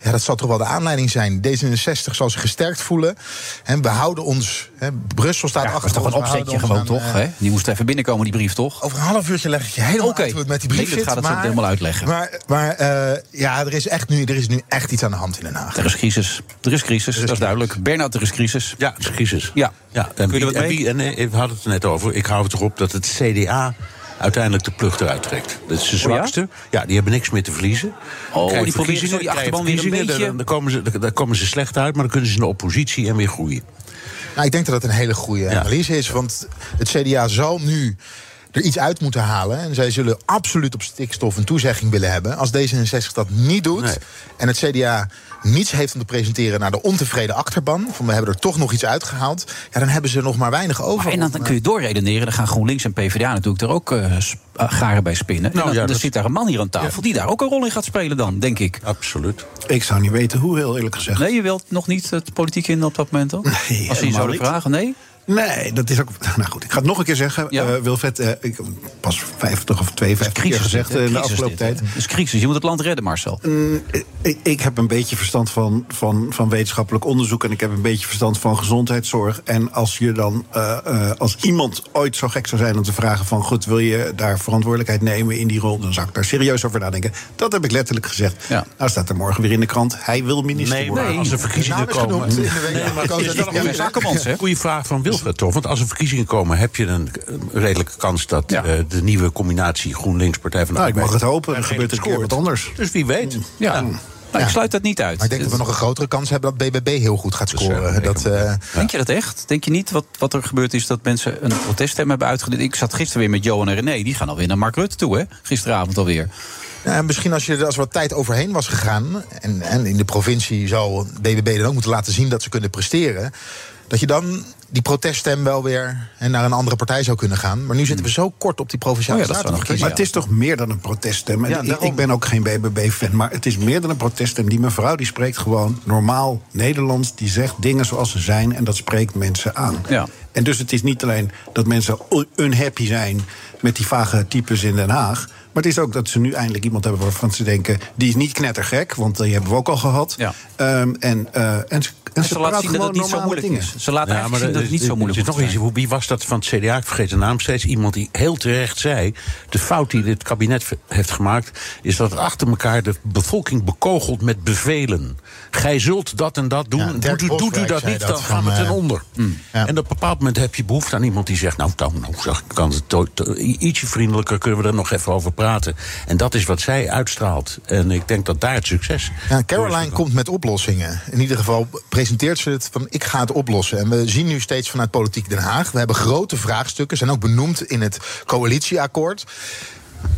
ja, dat zal toch wel de aanleiding zijn. D66 zal zich gesterkt voelen. En we houden ons... Hè, Brussel staat Ja, dat achter is toch een opzetje gewoon, aan, toch? eh, hè? Die moest even binnenkomen, die brief, toch? over een half uurtje leg ik je helemaal uit hoe het met die brief zit. gaat het zo helemaal uitleggen. Maar, maar eh, ja, er is, echt nu, er is nu echt iets aan de hand in Den Haag. Er is crisis. Er is crisis, dat is duidelijk. Bernard, er is crisis. Ja, het is crisis. Ja. ja en Kun je er wie, wat en mee? wie- en, eh, we hadden het er net over. Ik hou het erop dat het CDA uiteindelijk de plug eruit trekt. Dat is de Oh ja? zwakste. ja? die hebben niks meer te verliezen. Oh, Krijgen die proberen zo die achterban weer een beetje- Dan, dan komen ze, dan, dan komen ze slecht uit, maar dan kunnen ze in de oppositie en weer groeien. Nou, ik denk dat dat een hele goede analyse is. Want het CDA zal nu er iets uit moeten halen. En zij zullen absoluut op stikstof een toezegging willen hebben. Als D66 dat niet doet Nee. en het CDA niets heeft om te presenteren naar de ontevreden achterban... van we hebben er toch nog iets uitgehaald... Ja, dan hebben ze nog maar weinig over. Maar en dan, dan kun je doorredeneren. Dan gaan GroenLinks en PvdA natuurlijk er ook eh, eh, garen bij spinnen. en dan, ja, dan dat- zit daar een man hier aan tafel die daar ook een rol in gaat spelen dan, denk ik. Absoluut. Ik zou niet weten hoe, heel eerlijk gezegd. Nee, je wilt nog niet het politiek in op dat moment dan? Nee, Als ze je niet. vragen, nee? Nee, dat is ook. Nou goed, ik ga het nog een keer zeggen. Ja. Eh, Wilfred, eh, ik heb pas 50 of 52 keer gezegd dit, eh, in de Crisis afgelopen dit, tijd. Het is crisis, je moet het land redden, Marcel. Mm, ik, ik heb een beetje verstand van, van, van wetenschappelijk onderzoek en ik heb een beetje verstand van gezondheidszorg. En als je dan, eh, eh, als iemand ooit zo gek zou zijn om te vragen van, goed, wil je daar verantwoordelijkheid nemen in die rol, dan zou ik daar serieus over nadenken. Dat heb ik letterlijk gezegd. Ja. Nou staat er morgen weer in de krant, hij wil minister Nee, worden. maar als er verkiezingen genoemd komen. Nee, maar een? Goede vraag van Wilfred, toch? Want als er verkiezingen komen, heb je een eh, redelijke kans dat Ja. eh, de nieuwe combinatie GroenLinks Partij van de Nou, ik mag het hopen, er er gebeurt een keer wat anders. Dus wie weet. Ja. Nou, ik sluit dat niet uit. Maar ik denk dat we nog een grotere kans hebben dat BBB heel goed gaat Dus, eh, scoren. ik Dat, eh, Denk je dat echt? Denk je niet wat, wat er gebeurd is dat mensen een proteststem hebben uitgedeeld? Ik zat gisteren weer met Johan en René. Die gaan alweer naar Mark Rutte toe, hè? Gisteravond alweer. Ja, en misschien als je er als er wat tijd overheen was gegaan. En, en in de provincie zou BBB dan ook moeten laten zien dat ze kunnen presteren. Dat je dan die proteststem wel weer en naar een andere partij zou kunnen gaan. Maar nu zitten we zo kort op die provinciale Oh ja, statenverkiezingen. Maar het is toch meer dan een proteststem. En Ja, ik, daarom. ik ben ook geen BBB-fan, maar het is meer dan een proteststem. Die mevrouw die spreekt gewoon normaal Nederlands. Die zegt dingen zoals ze zijn en dat spreekt mensen aan. Ja. En dus het is niet alleen dat mensen un- unhappy zijn met die vage types in Den Haag. Maar het is ook dat ze nu eindelijk iemand hebben waarvan ze denken... die is niet knettergek, want die hebben we ook al gehad. Ja. Ehm, en, eh, en ze, en En ze laat zien dat het niet zo moeilijk dingen. is. Ze laat Ja, eigenlijk zien dat het niet zo moeilijk is nog zijn. Wie was dat van het CDA? Ik vergeet de naam steeds. Iemand die heel terecht zei. De fout die dit kabinet heeft gemaakt. is dat het achter elkaar de bevolking bekogelt met bevelen. Gij zult dat en dat doen. Ja, doet, u, doet u Boswijk dat niet, dat dan gaan we ten eh, onder. Ja. En op een bepaald moment heb je behoefte aan iemand die zegt. Nou, dan, nou zeg, kan het to- to- ietsje vriendelijker kunnen we er nog even over praten. En dat is wat zij uitstraalt. En ik denk dat daar het succes. Ja, Caroline komt met oplossingen. In ieder geval presenteert ze het van ik ga het oplossen. En we zien nu steeds vanuit Politiek Den Haag. We hebben grote vraagstukken, zijn ook benoemd in het coalitieakkoord.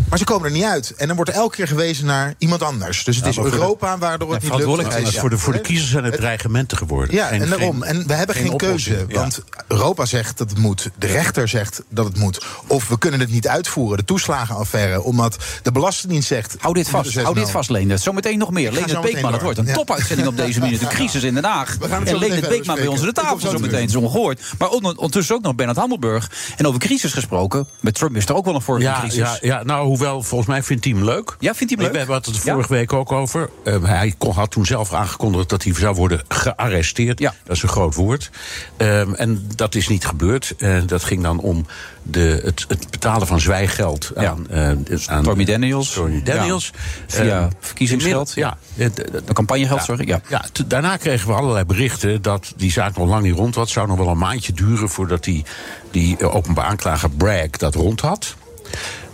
Maar ze komen er niet uit. En dan wordt er elke keer gewezen naar iemand anders. Dus het Ja, is de- Europa waardoor het niet lukt. Het is voor de, voor de kiezers zijn het dreigementen geworden. Ja, Geen- en daarom. En we hebben geen, keuze. Ja. Want Europa zegt dat het moet. De rechter zegt dat het moet. Of we kunnen het niet uitvoeren. De toeslagenaffaire. Omdat de Belastingdienst zegt... Hou dit vast, hou dit vast, Leendert. Zometeen nog meer. Leendert Beekman, het wordt een Ja. topuitzending op deze minuut. Een crisis in Den Haag. We gaan het En zo meteen Leendert verder Beekman bij ons aan de tafel zometeen. Het is ongehoord. Maar on- ondertussen ook nog Bernard Hammelburg. En over crisis gesproken. Met Trump is er ook wel een Ja, crisis. ja, ja, nou, hoewel, volgens mij vindt hij hem leuk. Ja, vindt hij hem leuk? We hebben het er Ja. vorige week ook over. Eh, hij kon, had toen zelf aangekondigd dat hij zou worden gearresteerd. Ja. Dat is een groot woord. Ehm, en dat is niet gebeurd. En dat ging dan om de, het, het betalen van zwijggeld Ja. aan, eh, aan Stormy Daniels. Stormy Daniels. Ja. Via Eh, verkiezingsgeld. Ja, eh, campagnegeld, sorry. Ja. ja, daarna kregen we allerlei berichten dat die zaak nog lang niet rond was. Het zou nog wel een maandje duren voordat die, die eh, openbaar aanklager Bragg dat rond had.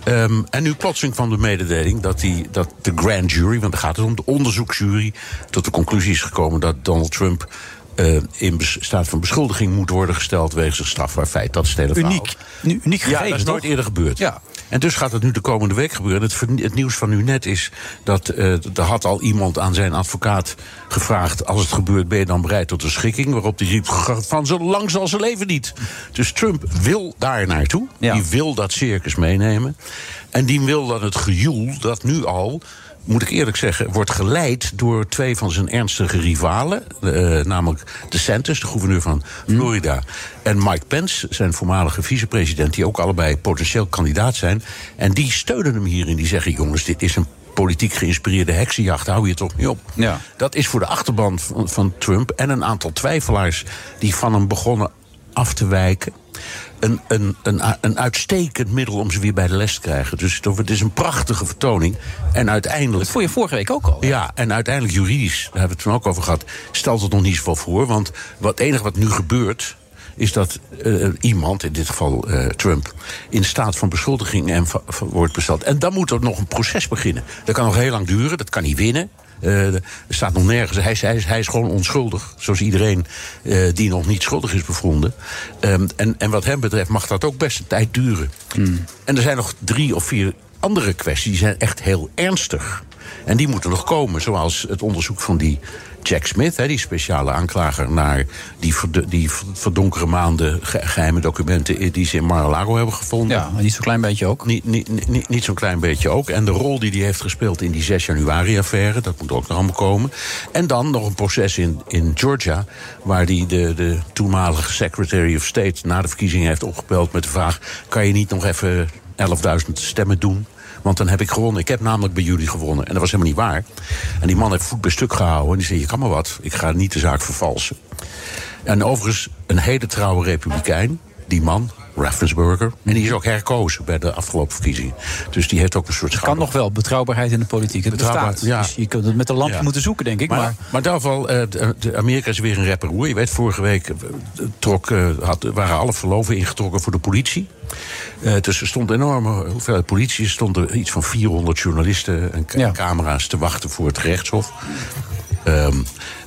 Ehm, en nu plotseling kwam de mededeling dat, die, dat de grand jury, want daar gaat het om, de onderzoeksjury, tot de conclusie is gekomen dat Donald Trump eh, in staat van beschuldiging moet worden gesteld wegens een strafbaar feit. Dat is het hele verhaal. Uniek. Nu, uniek Ja, gegeven, dat is nooit toch? eerder gebeurd. Ja. En dus gaat het nu de komende week gebeuren. Het, nieuws van nu net is dat eh, er had al iemand aan zijn advocaat gevraagd... als het gebeurt, ben je dan bereid tot een schikking? Waarop hij riep van zo lang zal ze leven niet. Dus Trump wil daar naartoe. Ja. Die wil dat circus meenemen. En die wil dan het gejoel dat nu al moet ik eerlijk zeggen, wordt geleid door twee van zijn ernstige rivalen. eh, namelijk DeSantis, de gouverneur van Florida. En Mike Pence, zijn voormalige vicepresident, die ook allebei potentieel kandidaat zijn. En die steunen hem hierin. Die zeggen: jongens, dit is een politiek geïnspireerde heksenjacht. Hou je toch niet op. Ja. Dat is voor de achterban van, van Trump en een aantal twijfelaars die van hem begonnen af te wijken. Een, een, een, een uitstekend middel om ze weer bij de les te krijgen. Dus het is een prachtige vertoning. En uiteindelijk. Dat vond je vorige week ook al. hè? Ja, en uiteindelijk juridisch, daar hebben we het toen ook over gehad, stelt het nog niet zoveel voor. Want wat, het enige wat nu gebeurt, is dat eh, iemand, in dit geval eh, Trump, in staat van beschuldiging en wordt besteld. En dan moet er nog een proces beginnen. Dat kan nog heel lang duren, dat kan niet winnen. Er staat nog nergens. Hij is, hij, hij is gewoon onschuldig. Zoals iedereen eh, die nog niet schuldig is bevonden. Ehm, en, en wat hem betreft mag dat ook best een tijd duren. En er zijn nog drie of vier andere kwesties die zijn echt heel ernstig. En die moeten nog komen, zoals het onderzoek van die Jack Smith, hè, die speciale aanklager naar die, verd- die verdonkere maanden ge- geheime documenten die ze in Mar-a-Lago hebben gevonden. Ja, niet zo'n klein beetje ook. Niet, niet, niet, niet zo'n klein beetje ook. En de rol die hij heeft gespeeld in die 6 januari-affaire, dat moet ook nog allemaal komen. En dan nog een proces in, in Georgia, waar hij de, de toenmalige Secretary of State na de verkiezingen heeft opgebeld met de vraag: kan je niet nog even 11.000 stemmen doen? Want dan heb ik gewonnen. Ik heb namelijk bij jullie gewonnen. En dat was helemaal niet waar. En die man heeft voet bij stuk gehouden. En die zei: Je kan maar wat. Ik ga niet de zaak vervalsen. En overigens, een hele trouwe republikein, die man, Raffensburger. En die is ook herkozen bij de afgelopen verkiezingen. Dus die heeft ook een soort Kan nog wel, betrouwbaar in de politiek. Het bestaat. ja. Dus je kunt het met een lampje Ja. moeten zoeken, denk ik. Maar, Maar, ieder geval, eh, Amerika is weer een rapperoer. Je weet, vorige week eh, trok, eh, had, waren alle verloven ingetrokken voor de politie. Eh, dus er stond een enorme hoeveelheid politie. Er stonden iets van 400 journalisten en, ca- camera's te wachten voor het gerechtshof. Ehm,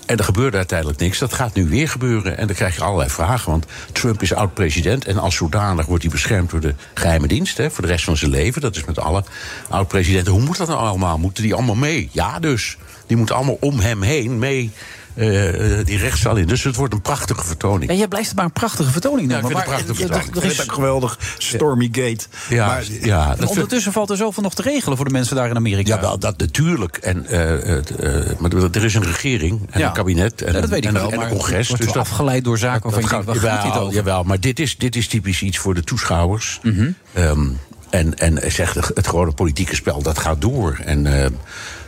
en er gebeurde uiteindelijk niks. Dat gaat nu weer gebeuren. En dan krijg je allerlei vragen. Want Trump is oud-president. En als zodanig wordt hij beschermd door de geheime dienst. Hè, voor de rest van zijn leven. Dat is met alle oud-presidenten. Hoe moet dat nou allemaal? Moeten die allemaal mee? Ja, dus. Die moeten allemaal om hem heen mee eh, eh, die rechtszaal in. Dus het wordt een prachtige vertoning. ja, jij blijft het maar een prachtige vertoning Ja, ik noemen. vind het een prachtige vertoning. geweldig. Stormy Gate. Ja, Maar- ja, vind- ondertussen valt er zoveel nog te regelen voor de mensen daar in Amerika. Ja, wel, dat natuurlijk. En, eh, maar er is een regering en Ja. een kabinet en, Ja, dat weet ik en, wel, en maar een congres. dus dat- afgeleid door zaken waarvan je denkt, gaat jawel, maar dit is, dit is typisch iets voor de toeschouwers. Mhm. Ehm, en, en zegt het, gewone politieke spel, dat gaat door. En eh,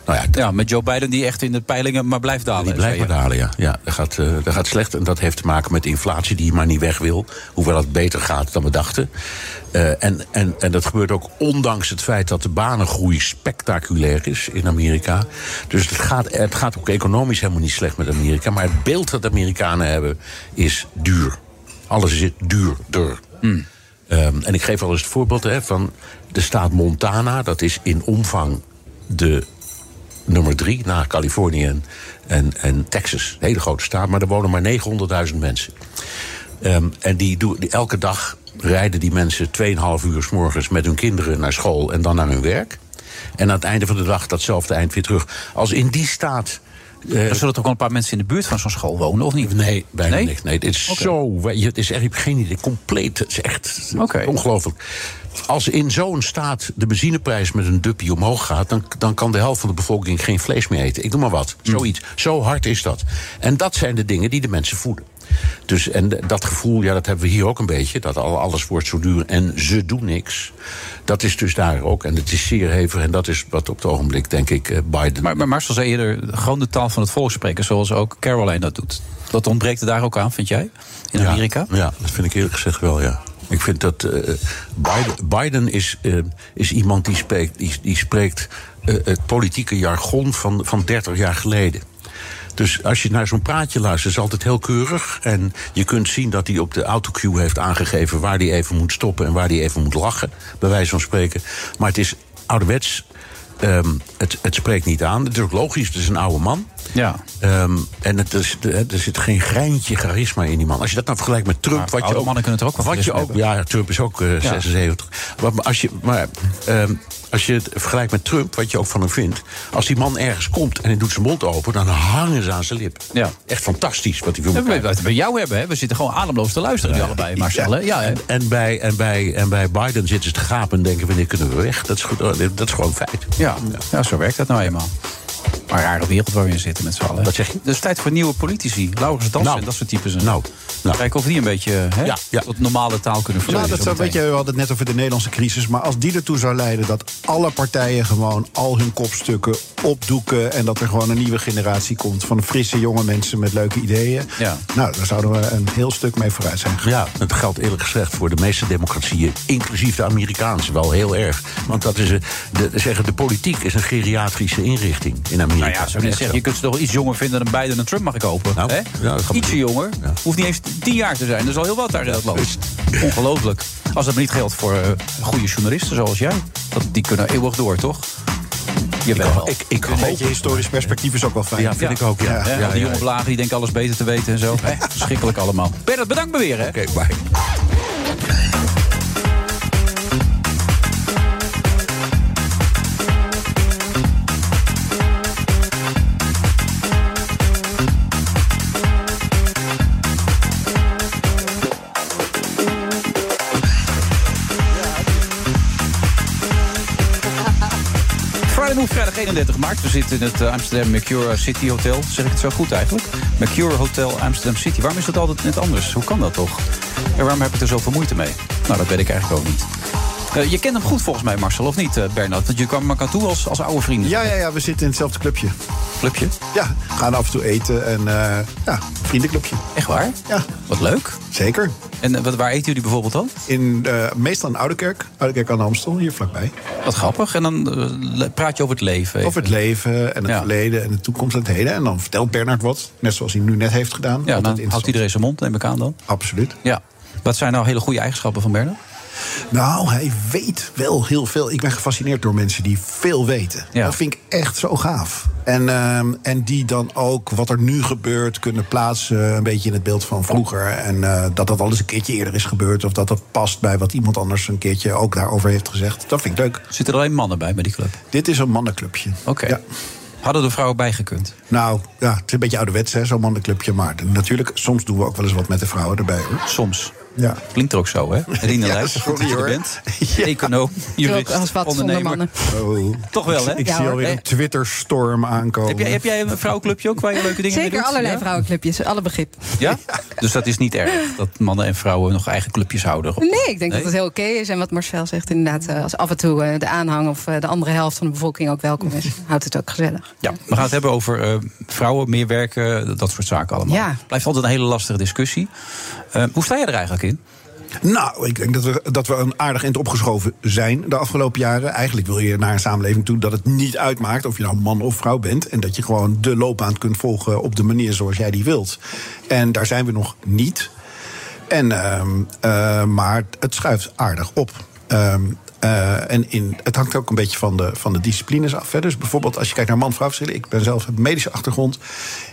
nou ja, Ja, met Joe Biden die echt in de peilingen maar blijft dalen. die blijft maar dalen, ja. ja dat, gaat, eh, dat gaat slecht. En dat heeft te maken met de inflatie die maar niet weg wil. Hoewel het beter gaat dan we dachten. Eh, en, en, en dat gebeurt ook ondanks het feit dat de banengroei spectaculair is in Amerika. Dus het gaat, het gaat ook economisch helemaal niet slecht met Amerika. Maar het beeld dat de Amerikanen hebben is duur. Alles is duurder. Hmm. Ehm, en ik geef wel eens het voorbeeld hè, van de staat Montana. Dat is in omvang de nummer drie na Californië en, en, en Texas. Een hele grote staat, maar er wonen maar 900.000 mensen. Ehm, en die doen die elke dag rijden die mensen 2,5 uur s morgens met hun kinderen naar school en dan naar hun werk. En aan het einde van de dag datzelfde eind weer terug. Als in die staat. er zullen toch wel een paar mensen in de buurt van zo'n school wonen, of niet? Nee, bijna Nee? niet. Nee, het is zo. Het is echt, geen idee. Compleet. Het is echt ongelooflijk. Als in zo'n staat de benzineprijs met een duppie omhoog gaat, dan, dan kan de helft van de bevolking geen vlees meer eten. Ik noem maar wat. Zoiets. Zo hard is dat. En dat zijn de dingen die de mensen voeden. Dus, en dat gevoel, ja, dat hebben we hier ook een beetje. Dat al- alles wordt zo duur en ze doen niks. Dat is dus daar ook. En het is zeer hevig. En dat is wat op het ogenblik, denk ik, eh, Biden. Maar, maar Marcel zei eerder, gewoon de taal van het volk spreken... zoals ook Caroline dat doet. Dat ontbreekt er daar ook aan, vind jij? In Ja, Amerika? Ja, dat vind ik eerlijk gezegd wel, ja. Ik vind dat eh, Biden, is, eh, is iemand die spreekt, die, spreekt eh, het politieke jargon van, van 30 jaar geleden. Dus als je naar zo'n praatje luistert, is altijd heel keurig. En je kunt zien dat hij op de autocue heeft aangegeven waar hij even moet stoppen en waar hij even moet lachen, bij wijze van spreken. Maar het is ouderwets. ehm, het, het spreekt niet aan. Het is ook logisch, het is een oude man. Ja. Ehm, en het is, er zit geen greintje charisma in die man. Als je dat nou vergelijkt met Trump. Maar wat je ook, mannen kunnen het er ook wel wat je ook, Ja, Trump is ook eh, Ja. 76. Maar, maar als je, maar, ehm, als je het vergelijkt met Trump, wat je ook van hem vindt. Als die man ergens komt en hij doet zijn mond open, dan hangen ze aan zijn lip. Ja. Echt fantastisch wat hij wil Dat we het bij jou hebben, hè? We zitten gewoon ademloos te luisteren, nu allebei, Marcel. Ja, en, bij, en, bij, en bij Biden zitten ze te gapen en denken: wanneer kunnen we weg? Dat is, goed, oh, dat is gewoon feit. Ja. ja, zo werkt dat nou eenmaal. Maar rare wereld waar we in zitten met z'n allen. Wat zeg je? Het is tijd voor nieuwe politici. Laurens Dansen Nou. en dat soort types. En Nou, nou. Kijken of die een beetje hè, Ja, ja. tot normale taal kunnen Nou, verzoenen. dat zou, weet je, we hadden het net over de Nederlandse crisis. Maar als die ertoe zou leiden dat alle partijen gewoon al hun kopstukken opdoeken. en dat er gewoon een nieuwe generatie komt van frisse jonge mensen met leuke ideeën. Ja. Nou, daar zouden we een heel stuk mee vooruit zijn. gegaan. Ja, het geldt eerlijk gezegd voor de meeste democratieën, inclusief de Amerikaanse, wel heel erg. Want dat is een, de, zeggen, de politiek is een geriatrische inrichting in Amerika. Nou ja, zeggen, je kunt ze toch iets jonger vinden dan Biden en Trump mag ik hopen. Nou, hè? ja, Ietsje jonger. Ja. Hoeft niet eens tien jaar te zijn. Er is al heel wat daar in dat land. Ongelooflijk. Als dat maar niet geldt voor eh, goede journalisten zoals jij. Dat, die kunnen eeuwig door, toch? Jawel. wel. Ik, ik Een beetje historisch perspectief is ook wel fijn. Ja, vind ik ook, ja. Die jonge blagen die denken alles beter te weten en zo. Hè, verschrikkelijk allemaal. Bernard, bedankt me weer? Oké, bye. 31 maart. We zitten in het eh, Amsterdam Mercure City Hotel. Zeg ik het zo goed eigenlijk? Mercure Hotel Amsterdam City. Waarom is dat altijd net anders? Hoe kan dat toch? En waarom heb ik er zoveel moeite mee? Nou, dat weet ik eigenlijk ook niet. Eh, je kent hem goed volgens mij, Marcel, of niet, eh, Bernard? Want je kwam elkaar toe als, als oude vrienden. Ja, ja, ja, we zitten in hetzelfde clubje. Clubje? Ja, gaan af en toe eten en ja, vriendenclubje. Echt waar? Ja, Wat leuk. zeker. En eh, wat, waar eten jullie bijvoorbeeld dan? In, eh, meestal in Oudekerk, Oudekerk aan de Amstel, hier vlakbij. Wat grappig. En dan eh, praat je over het leven. even. Over het leven en het Ja. verleden en de toekomst en het heden. En dan vertelt Bernard wat, net zoals hij nu net heeft gedaan. Ja, dan houdt iedereen zijn mond, neem ik aan dan. Absoluut. Ja. Wat zijn nou hele goede eigenschappen van Bernard? Nou, hij weet wel heel veel. Ik ben gefascineerd door mensen die veel weten. Ja. Dat vind ik echt zo gaaf. En, ehm, en die dan ook wat er nu gebeurt kunnen plaatsen... een beetje in het beeld van vroeger. En eh, dat dat al eens een keertje eerder is gebeurd... of dat dat past bij wat iemand anders een keertje ook daarover heeft gezegd. Dat vind ik leuk. Zitten er alleen mannen bij bij die club? Dit is een mannenclubje. Oké. Ja. Hadden er vrouwen bij gekund? Nou, ja, het is een beetje ouderwets, zo'n mannenclubje. Maar natuurlijk, soms doen we ook wel eens wat met de vrouwen erbij. Hoor. Soms. Ja. Klinkt er ook zo, hè? Rina Ja, sorry, goed dat je er bent. Ja. Econoom, jurist, als wat ondernemer. mannen. Oh. Toch wel, hè? Ik Ja, zie alweer een Twitterstorm aankomen. Heb jij, heb jij een vrouwenclubje ook waar je leuke dingen mee Zeker doet? allerlei ja? vrouwenclubjes, alle begrip. Ja? Dus dat is niet erg dat mannen en vrouwen nog eigen clubjes houden? Nee, ik denk Nee? dat het heel oké is. En wat Marcel zegt, inderdaad, eh, als af en toe eh, de aanhang of eh, de andere helft van de bevolking ook welkom is, houdt het ook gezellig. Ja, we gaan het hebben over eh, vrouwen, meer werken, dat soort zaken allemaal. Ja. Blijft altijd een hele lastige discussie. Eh, hoe sta je er eigenlijk in? Nou, ik denk dat we, dat we een aardig eind opgeschoven zijn de afgelopen jaren. Eigenlijk wil je naar een samenleving toe dat het niet uitmaakt of je nou man of vrouw bent. En dat je gewoon de loopbaan kunt volgen op de manier zoals jij die wilt. En daar zijn we nog niet. En, ehm, eh, maar het schuift aardig op. Ehm, eh, en in, het hangt ook een beetje van de, van de disciplines af. Hè. Dus bijvoorbeeld als je kijkt naar man-vrouw verschillen. Ik ben zelf een medische achtergrond.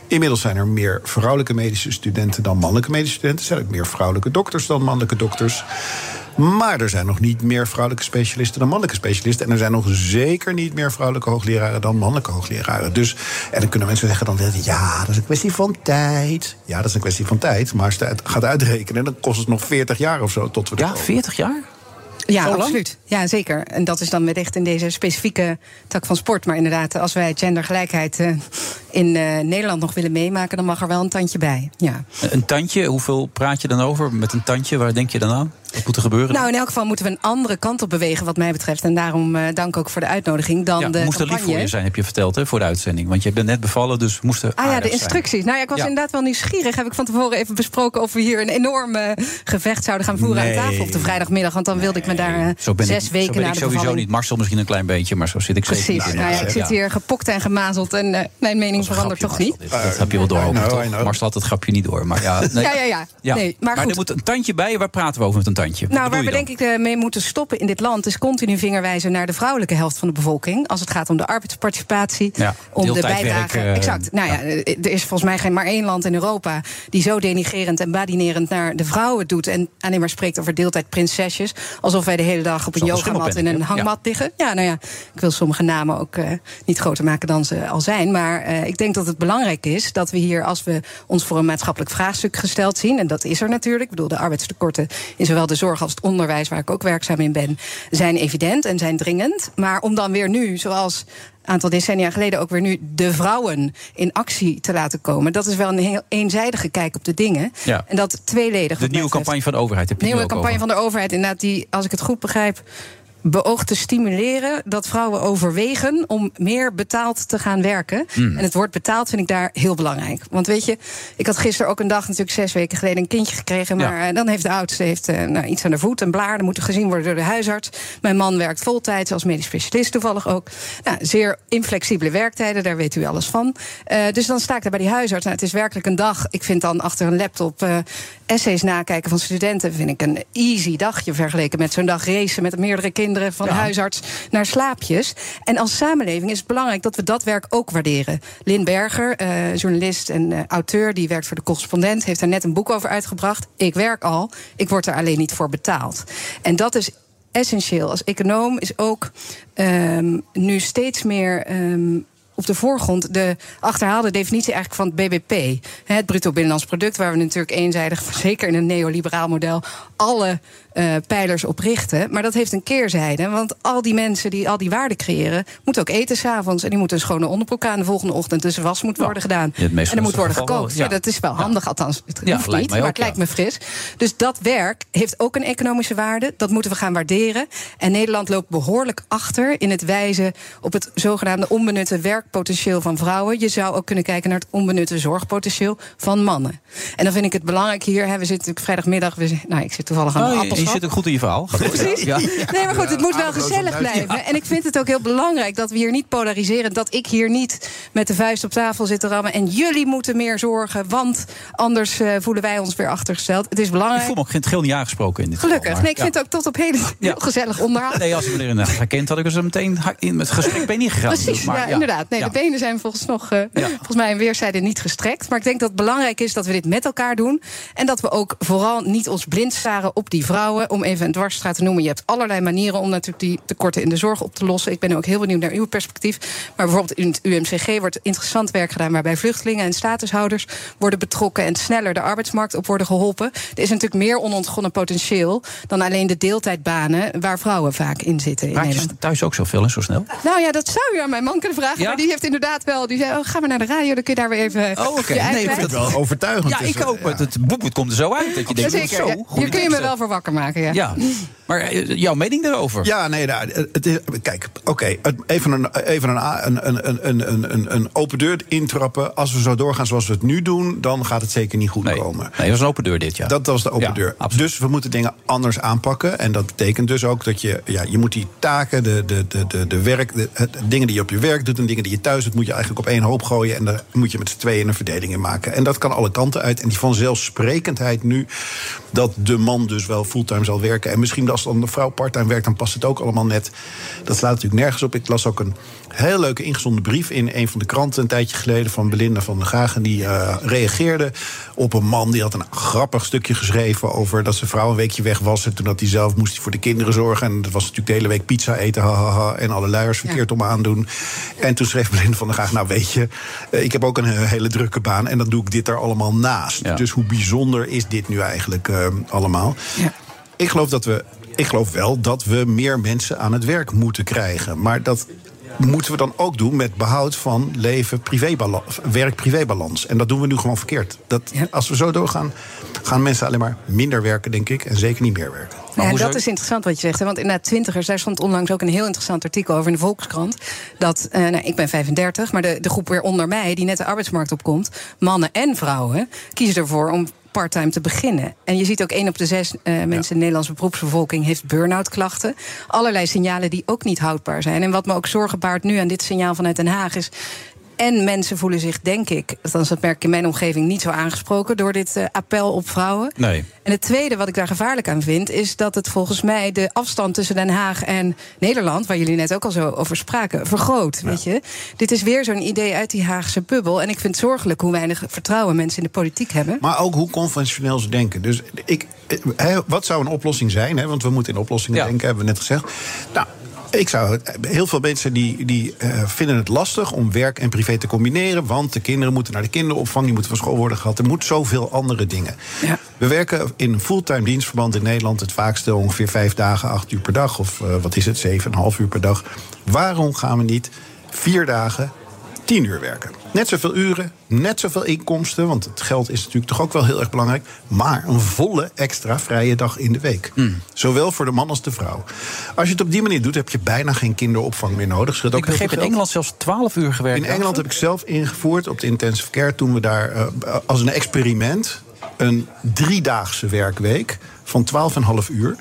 Inmiddels zijn er meer vrouwelijke medische studenten dan mannelijke medische studenten. Er zijn ook meer vrouwelijke dokters dan mannelijke dokters. Maar er zijn nog niet meer vrouwelijke specialisten dan mannelijke specialisten. En er zijn nog zeker niet meer vrouwelijke hoogleraren dan mannelijke hoogleraren. Dus, en dan kunnen mensen zeggen dan, ja, dat is een kwestie van tijd. Ja, dat is een kwestie van tijd. Maar als je het gaat uitrekenen, dan kost het nog 40 jaar of zo tot we Ja, 40 jaar? Ja, Zo lang? absoluut. Ja, zeker. En dat is dan met echt in deze specifieke tak van sport. Maar inderdaad, als wij gendergelijkheid eh, in eh, Nederland nog willen meemaken, dan mag er wel een tandje bij. Ja. Een tandje, hoeveel praat je dan over met een tandje? Waar denk je dan aan? Wat moet er gebeuren? Nou, in elk geval moeten we een andere kant op bewegen, wat mij betreft. En daarom eh, dank ook voor de uitnodiging. Dan ja, de moest er lief voor je zijn, heb je verteld hè, voor de uitzending. Want je bent net bevallen, dus moesten Ah ja, de zijn. instructies. Nou ja, ik was Ja. inderdaad wel nieuwsgierig. Heb ik van tevoren even besproken of we hier een enorm eh, gevecht zouden gaan voeren Nee. aan tafel op de vrijdagmiddag. Want dan wilde ik me daar eh, Zo ben zes ik, weken zo ben na ik de sowieso bevalling... niet. Marcel misschien een klein beetje, maar zo zit ik zeker Precies. in. Nou ja, ik zit hier gepokt en gemazeld en mijn mening verandert toch niet. Dat heb je wel door, know, toch? I know. Marcel had het grapje niet door. Maar ja, nee. Ja, ja, ja. Nee, maar er moet een tandje bij. Waar praten we over met een tandje? Nou, waar we denk ik eh, mee moeten stoppen in dit land... is continu vingerwijzen naar de vrouwelijke helft van de bevolking. Als het gaat om de arbeidsparticipatie, Ja, om de bijdrage. eh, exact. Nou ja, eh, er is volgens mij geen maar één land in Europa... die zo denigerend en badinerend naar de vrouwen doet... en alleen maar spreekt over deeltijdprinsesjes. Alsof wij de hele dag op een yogamat in een hangmat liggen. Ja, nou ja, ik wil sommige namen ook eh, niet groter maken dan ze al zijn. Maar eh, ik denk dat het belangrijk is dat we hier... als we ons voor een maatschappelijk vraagstuk gesteld zien... en dat is er natuurlijk, ik bedoel, de arbeidstekorten... in zowel de zorg als het onderwijs, waar ik ook werkzaam in ben... zijn evident en zijn dringend. Maar om dan weer nu, zoals een aantal decennia geleden ook weer nu de vrouwen in actie te laten komen. Dat is wel een heel eenzijdige kijk op de dingen. Ja. En dat tweeledig. De nieuwe campagne van de overheid heb je nieuwe nu ook campagne over. van de overheid, inderdaad, die, als ik het goed begrijp, beoogt te stimuleren dat vrouwen overwegen om meer betaald te gaan werken. Hmm. En het woord betaald vind ik daar heel belangrijk. Want weet je, ik had gisteren ook een dag, natuurlijk zes weken geleden, een kindje gekregen. Maar eh, dan heeft de oudste heeft, eh, nou, iets aan de voet, een blaar. Dat moet gezien worden door de huisarts. Mijn man werkt voltijds als medisch specialist toevallig ook. Nou, zeer inflexibele werktijden, daar weet u alles van. Eh, dus dan sta ik daar bij die huisarts. Nou, het is werkelijk een dag. Ik vind dan achter een laptop essays nakijken van studenten... vind ik een easy dagje vergeleken met zo'n dag racen... met meerdere kinderen van Ja. huisarts naar slaapjes. En als samenleving is het belangrijk dat we dat werk ook waarderen. Lynn Berger, eh, journalist en eh, auteur... die werkt voor de correspondent, heeft daar net een boek over uitgebracht. Ik werk al, ik word er alleen niet voor betaald. En dat is essentieel. Als econoom is ook ehm, nu steeds meer... ehm, op de voorgrond de achterhaalde definitie eigenlijk van het BBP. Het bruto binnenlands product, waar we natuurlijk eenzijdig, zeker in een neoliberaal model, alle eh, pijlers op richten. Maar dat heeft een keerzijde. Want al die mensen die al die waarde creëren, moeten ook eten s'avonds. En die moeten een schone onderbroek aan de volgende ochtend. Dus was moet worden gedaan. en er moet worden gekookt. Ja. ja. dat is wel handig, althans. Het Ja, lijkt niet, maar ook, het lijkt me fris. Dus dat werk heeft ook een economische waarde. Dat moeten we gaan waarderen. En Nederland loopt behoorlijk achter in het wijzen op het zogenaamde onbenutte werkpotentieel van vrouwen. Je zou ook kunnen kijken naar het onbenutte zorgpotentieel van mannen. En dan vind ik het belangrijk hier. Hè, we zitten vrijdagmiddag. We, nou, ik zit toevallig aan Oh, je, zit ook goed in je verhaal. Precies. Ja. Nee, maar goed, het moet wel gezellig blijven. En ik vind het ook heel belangrijk dat we hier niet polariseren. Dat ik hier niet met de vuist op tafel zit te rammen. En jullie moeten meer zorgen, want anders eh, voelen wij ons weer achtergesteld. Het is Ik belangrijk. voel me ook geen het geel niet aangesproken in dit Gelukkig. geval, Nee, ik vind het ook tot op heden heel gezellig onderhouden. Nee, als ik me erin had herkend, had ik er zo meteen in met gesprek ben ingegaan. Precies, Maar ja, inderdaad. Nee, Ja. de benen zijn volgens, nog, eh, volgens mij aan weerszijden niet gestrekt. Maar ik denk dat het belangrijk is dat we dit met elkaar doen. En dat we ook vooral niet ons blind op die vrouwen. Om even een dwarsstraat te noemen. Je hebt allerlei manieren om natuurlijk die tekorten in de zorg op te lossen. Ik ben ook heel benieuwd naar uw perspectief. Maar bijvoorbeeld in het UMCG wordt interessant werk gedaan... waarbij vluchtelingen en statushouders worden betrokken... en sneller de arbeidsmarkt op worden geholpen. Er is natuurlijk meer onontgonnen potentieel... dan alleen de deeltijdbanen waar vrouwen vaak in zitten in Raak je thuis ook zoveel en zo snel? Nou ja, dat zou je aan mijn man kunnen vragen. Ja? Maar die heeft inderdaad wel. Die zei: oh, ga maar naar de radio, dan kun je daar weer even. Oh, oké. Nee, kwijt. dat wel overtuigend. Ja, ik ook. Het, het boek het komt er zo uit. Dat je denkt, Zeker. zo, ja. Kun je me wel voor wakker maken. Ja. Ja, maar eh, jouw mening daarover? Ja, nee, nou, het is, kijk, oké, het- even, een, even een, een, een, een, een, open deur intrappen. Als we zo doorgaan zoals we het nu doen, dan gaat het zeker niet goed komen. Nee, dat was een open deur dit jaar. Dat was de open Ja, deur. Dus we moeten dingen anders aanpakken. En dat betekent dus ook dat je, ja, je moet die taken, de, de, de, de, de werk, de, het- dingen die je op je werk doet en dingen die je thuis doet, moet je eigenlijk op één hoop gooien. En daar moet je met z'n tweeën een verdeling in maken. En dat kan alle kanten uit. En die vanzelfsprekendheid nu, dat de man dus wel fulltime zal werken. En misschien dat als dan de vrouw parttime werkt, dan past het ook allemaal net. Dat slaat natuurlijk nergens op. Ik las ook een heel leuke ingezonden brief in een van de kranten een tijdje geleden van Belinda van der Gagen. Die eh, reageerde op een man die had een grappig stukje geschreven over dat zijn vrouw een weekje weg was. En toen had hij zelf moest voor de kinderen zorgen. En dat was natuurlijk de hele week pizza eten, hahaha. En alle luiers verkeerd om aandoen. En toen schreef Belinda van der Gagen, nou weet je, eh, ik heb ook een hele drukke baan. En dan doe ik dit daar allemaal naast. Dus hoe bijzonder is dit nu eigenlijk eh, allemaal? Ik geloof dat we. Ik geloof wel dat we meer mensen aan het werk moeten krijgen. Maar dat moeten we dan ook doen met behoud van leven privébalans, werk-privébalans. En dat doen we nu gewoon verkeerd. Dat, Als we zo doorgaan, gaan mensen alleen maar minder werken, denk ik. En zeker niet meer werken. Ja, en dat is interessant wat je zegt. Hè? Want inderdaad, twintigers, daar stond onlangs ook een heel interessant artikel over in de Volkskrant. Dat, eh, nou, ik ben 35, maar de, de groep weer onder mij, die net de arbeidsmarkt opkomt, mannen en vrouwen, kiezen ervoor om parttime te beginnen. En je ziet ook één op de zes eh, mensen in de Nederlandse beroepsbevolking heeft burn-out klachten. Allerlei signalen die ook niet houdbaar zijn. En wat me ook zorgen baart nu aan dit signaal vanuit Den Haag is. En mensen voelen zich, denk ik, althans dat merk ik in mijn omgeving, niet zo aangesproken door dit eh, appel op vrouwen. Nee. En het tweede wat ik daar gevaarlijk aan vind, is dat het volgens mij de afstand tussen Den Haag en Nederland, waar jullie net ook al zo over spraken, vergroot. Weet je? Dit is weer zo'n idee uit die Haagse bubbel. En ik vind het zorgelijk hoe weinig vertrouwen mensen in de politiek hebben. Maar ook hoe conventioneel ze denken. Dus ik, hè, wat zou een oplossing zijn? Hè? Want we moeten in oplossingen denken, hebben we net gezegd. Nou, ik zou, heel veel mensen die, die eh, vinden het lastig om werk en privé te combineren. Want de kinderen moeten naar de kinderopvang, die moeten van school worden gehad. Er moet zoveel andere dingen. We werken in een fulltime dienstverband in Nederland het vaakste ongeveer vijf dagen, acht uur per dag. Of eh, wat is het, zeven en een half uur per dag. Waarom gaan we niet vier dagen, tien uur werken? Net zoveel uren, net zoveel inkomsten. Want het geld is natuurlijk toch ook wel heel erg belangrijk. Maar een volle extra vrije dag in de week. Hmm. Zowel voor de man als de vrouw. Als je het op die manier doet, heb je bijna geen kinderopvang meer nodig. Ook Ik begreep in. Engeland zelfs 12 uur gewerkt. In Engeland heb ik zelf ingevoerd op de intensive care toen we daar eh, als een experiment een driedaagse werkweek van 12,5 uur.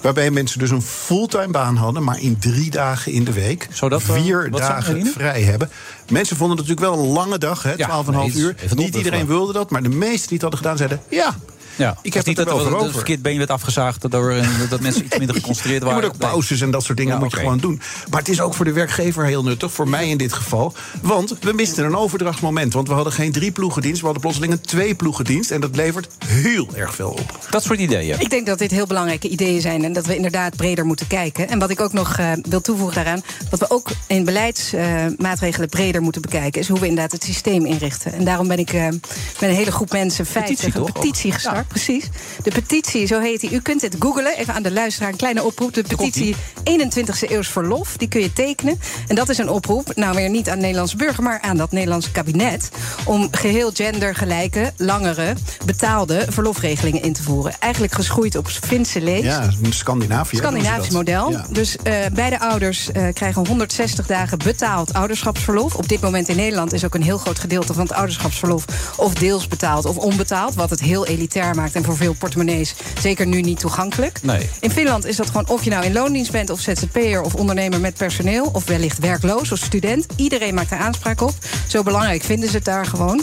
Waarbij mensen dus een fulltime baan hadden, maar in drie dagen in de week. Zodat, eh, vier dagen vrij hebben. Mensen vonden het natuurlijk wel een lange dag, hè, 12,5 nee, uur. Niet iedereen wilde dat, maar de meesten die het hadden gedaan zeiden: ja. Ja. Ik heb niet het er dat wel er een verkeerd been werd afgezaagd door dat mensen iets minder geconcentreerd Je waren. moet ook pauzes en dat soort dingen Ja, moet je gewoon doen. Maar het is ook voor de werkgever heel nuttig, voor mij in dit geval. Want we misten een overdrachtsmoment. Want we hadden geen drie ploegendienst, we hadden plotseling een twee ploegendienst. En dat levert heel erg veel op. Dat soort ideeën. Ik denk dat dit heel belangrijke ideeën zijn en dat we inderdaad breder moeten kijken. En wat ik ook nog eh, wil toevoegen daaraan, wat we ook in beleidsmaatregelen breder moeten bekijken, is hoe we inderdaad het systeem inrichten. En daarom ben ik eh, met een hele groep mensen, Petitie, tegen een petitie gestart. Precies. De petitie, zo heet die. U kunt het googlen, even aan de luisteraar, een kleine oproep. De petitie 21ste eeuws verlof, die kun je tekenen. En dat is een oproep, nou weer niet aan de Nederlandse burger, maar aan dat Nederlandse kabinet. Om geheel gendergelijke, langere, betaalde verlofregelingen in te voeren. Eigenlijk geschoeid op Finse lees. Ja, Scandinavië. Scandinavisch model. Ja. Dus eh, beide ouders eh, krijgen 160 dagen betaald ouderschapsverlof. Op dit moment in Nederland is ook een heel groot gedeelte van het ouderschapsverlof of deels betaald of onbetaald. Wat het heel elitair maakt en voor veel portemonnees zeker nu niet toegankelijk. Nee. In Finland is dat gewoon of je nou in loondienst bent of ZZP'er of ondernemer met personeel of wellicht werkloos of student. Iedereen maakt er aanspraak op. Zo belangrijk vinden ze het daar gewoon.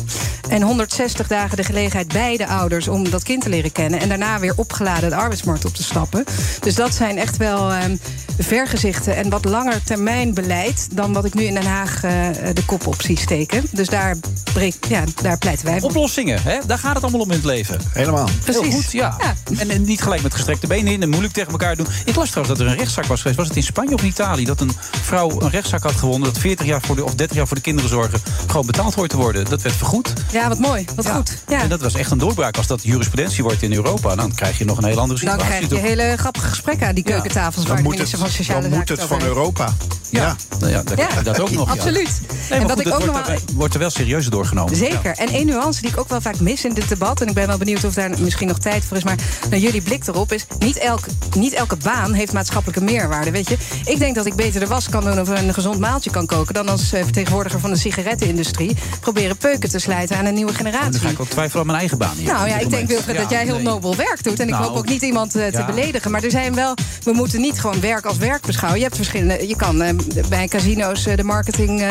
En 160 dagen de gelegenheid beide ouders om dat kind te leren kennen en daarna weer opgeladen de arbeidsmarkt op te stappen. Dus dat zijn echt wel ehm, vergezichten en wat langer termijn beleid dan wat ik nu in Den Haag eh, de kop op zie steken. Dus daar, breek, ja, daar pleiten wij voor. Oplossingen, hè? daar gaat het allemaal om in het leven. Helemaal. Heel Precies. goed, ja. En, en niet gelijk met gestrekte benen in en moeilijk tegen elkaar doen. Ik las trouwens dat er een rechtszaak was geweest. Was het in Spanje of in Italië? Dat een vrouw een rechtszaak had gewonnen. Dat 40 jaar voor de, of 30 jaar voor de kinderen zorgen. gewoon betaald hoort te worden. Dat werd vergoed. Ja, wat mooi, wat goed. Ja. En dat was echt een doorbraak. Als dat jurisprudentie wordt in Europa, dan krijg je nog een hele andere Dan situatie. krijg je toch? hele grappige gesprekken aan die keukentafels... waar de minister van Sociale dan moet het het van. Europa. Ja. Nou ja, dan Ja, je dat ook nog. ja. absoluut. Nee, En wat goed, ik het ook wordt, nog er, wordt er wel serieus doorgenomen. Zeker. En één nuance die ik ook wel vaak mis in dit debat... en ik ben wel benieuwd of daar misschien nog tijd voor is... maar naar jullie blik erop is... niet, elk, niet elke baan heeft maatschappelijke meerwaarde. Weet je? Ik denk dat ik beter de was kan doen... of een gezond maaltje kan koken... dan als eh, vertegenwoordiger van de sigarettenindustrie... proberen peuken te slijten aan een nieuwe Ja. Dan generatie. ga ik ook twijfelen aan mijn eigen baan hier. Nou ja, ik denk. Wilfred, dat jij heel nee. nobel werk doet. En ik Nou, hoop ook niet iemand eh, te ja. beledigen. Maar er zijn wel, we moeten niet gewoon werk als werk beschouwen. Je hebt verschillende, je kan eh, bij casino's de marketing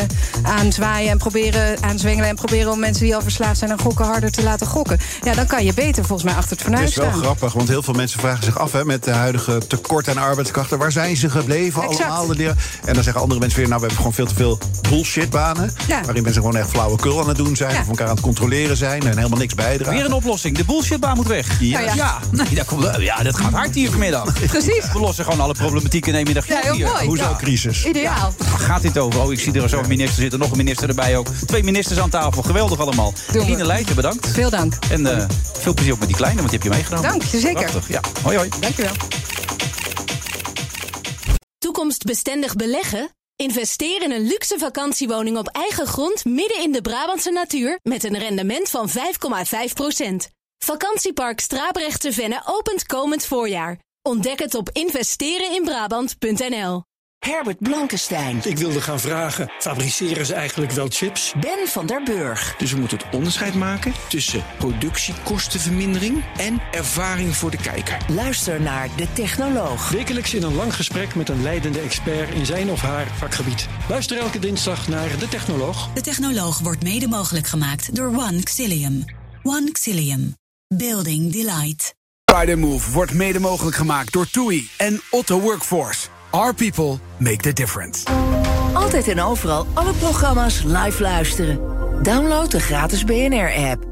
aanzwaaien en proberen aanzwengelen en proberen om mensen die al verslaafd zijn aan gokken harder te laten gokken. Ja, dan kan je beter volgens mij achter het Het fornuis is wel staan. grappig, want heel veel mensen vragen zich af... Hè, met de huidige tekort aan arbeidskrachten... waar zijn ze gebleven Exact. allemaal? De En dan zeggen andere mensen weer... nou, we hebben gewoon veel te veel bullshitbanen... Ja. waarin mensen gewoon echt flauwekul aan het doen zijn... Ja. of elkaar aan het controleren zijn en helemaal niks bijdragen. Weer een oplossing. De bullshitbaan moet weg. Ja. Nou ja. nee, dat, komt, ja, dat gaat hard hier vanmiddag. Precies. We lossen gewoon alle problematiek in één middag Ja, op heel hier. mooi. Hoezo Ja. crisis? Ideaal. Waar gaat dit over? Oh, ik zie er zo'n minister zitten, nog een minister erbij ook. Twee ministers aan tafel, geweldig allemaal. Eline Leijten, bedankt. Veel dank. En eh, veel plezier ook met die kleine, want die heb je meegenomen. Dank je, zeker. Prachtig, ja. Hoi, hoi. Dankjewel. Toekomstbestendig beleggen? Investeer in een luxe vakantiewoning op eigen grond midden in de Brabantse natuur met een rendement van 5,5%. Vakantiepark Strabrechtse Venne opent komend voorjaar. Ontdek het op investereninbrabant.nl. Herbert Blankenstein. Ik wilde gaan vragen, fabriceren ze eigenlijk wel chips? Ben van der Burg. Dus we moeten het onderscheid maken tussen productiekostenvermindering en ervaring voor de kijker. Luister naar De Technoloog. Wekelijks in een lang gesprek met een leidende expert in zijn of haar vakgebied. Luister elke dinsdag naar De Technoloog. De Technoloog wordt mede mogelijk gemaakt door One Xilium. One Xilium. Building Delight. Friday Move wordt mede mogelijk gemaakt door TUI en Otto Workforce. Our people make the difference. Altijd en overal alle programma's live luisteren. Download de gratis BNR-app.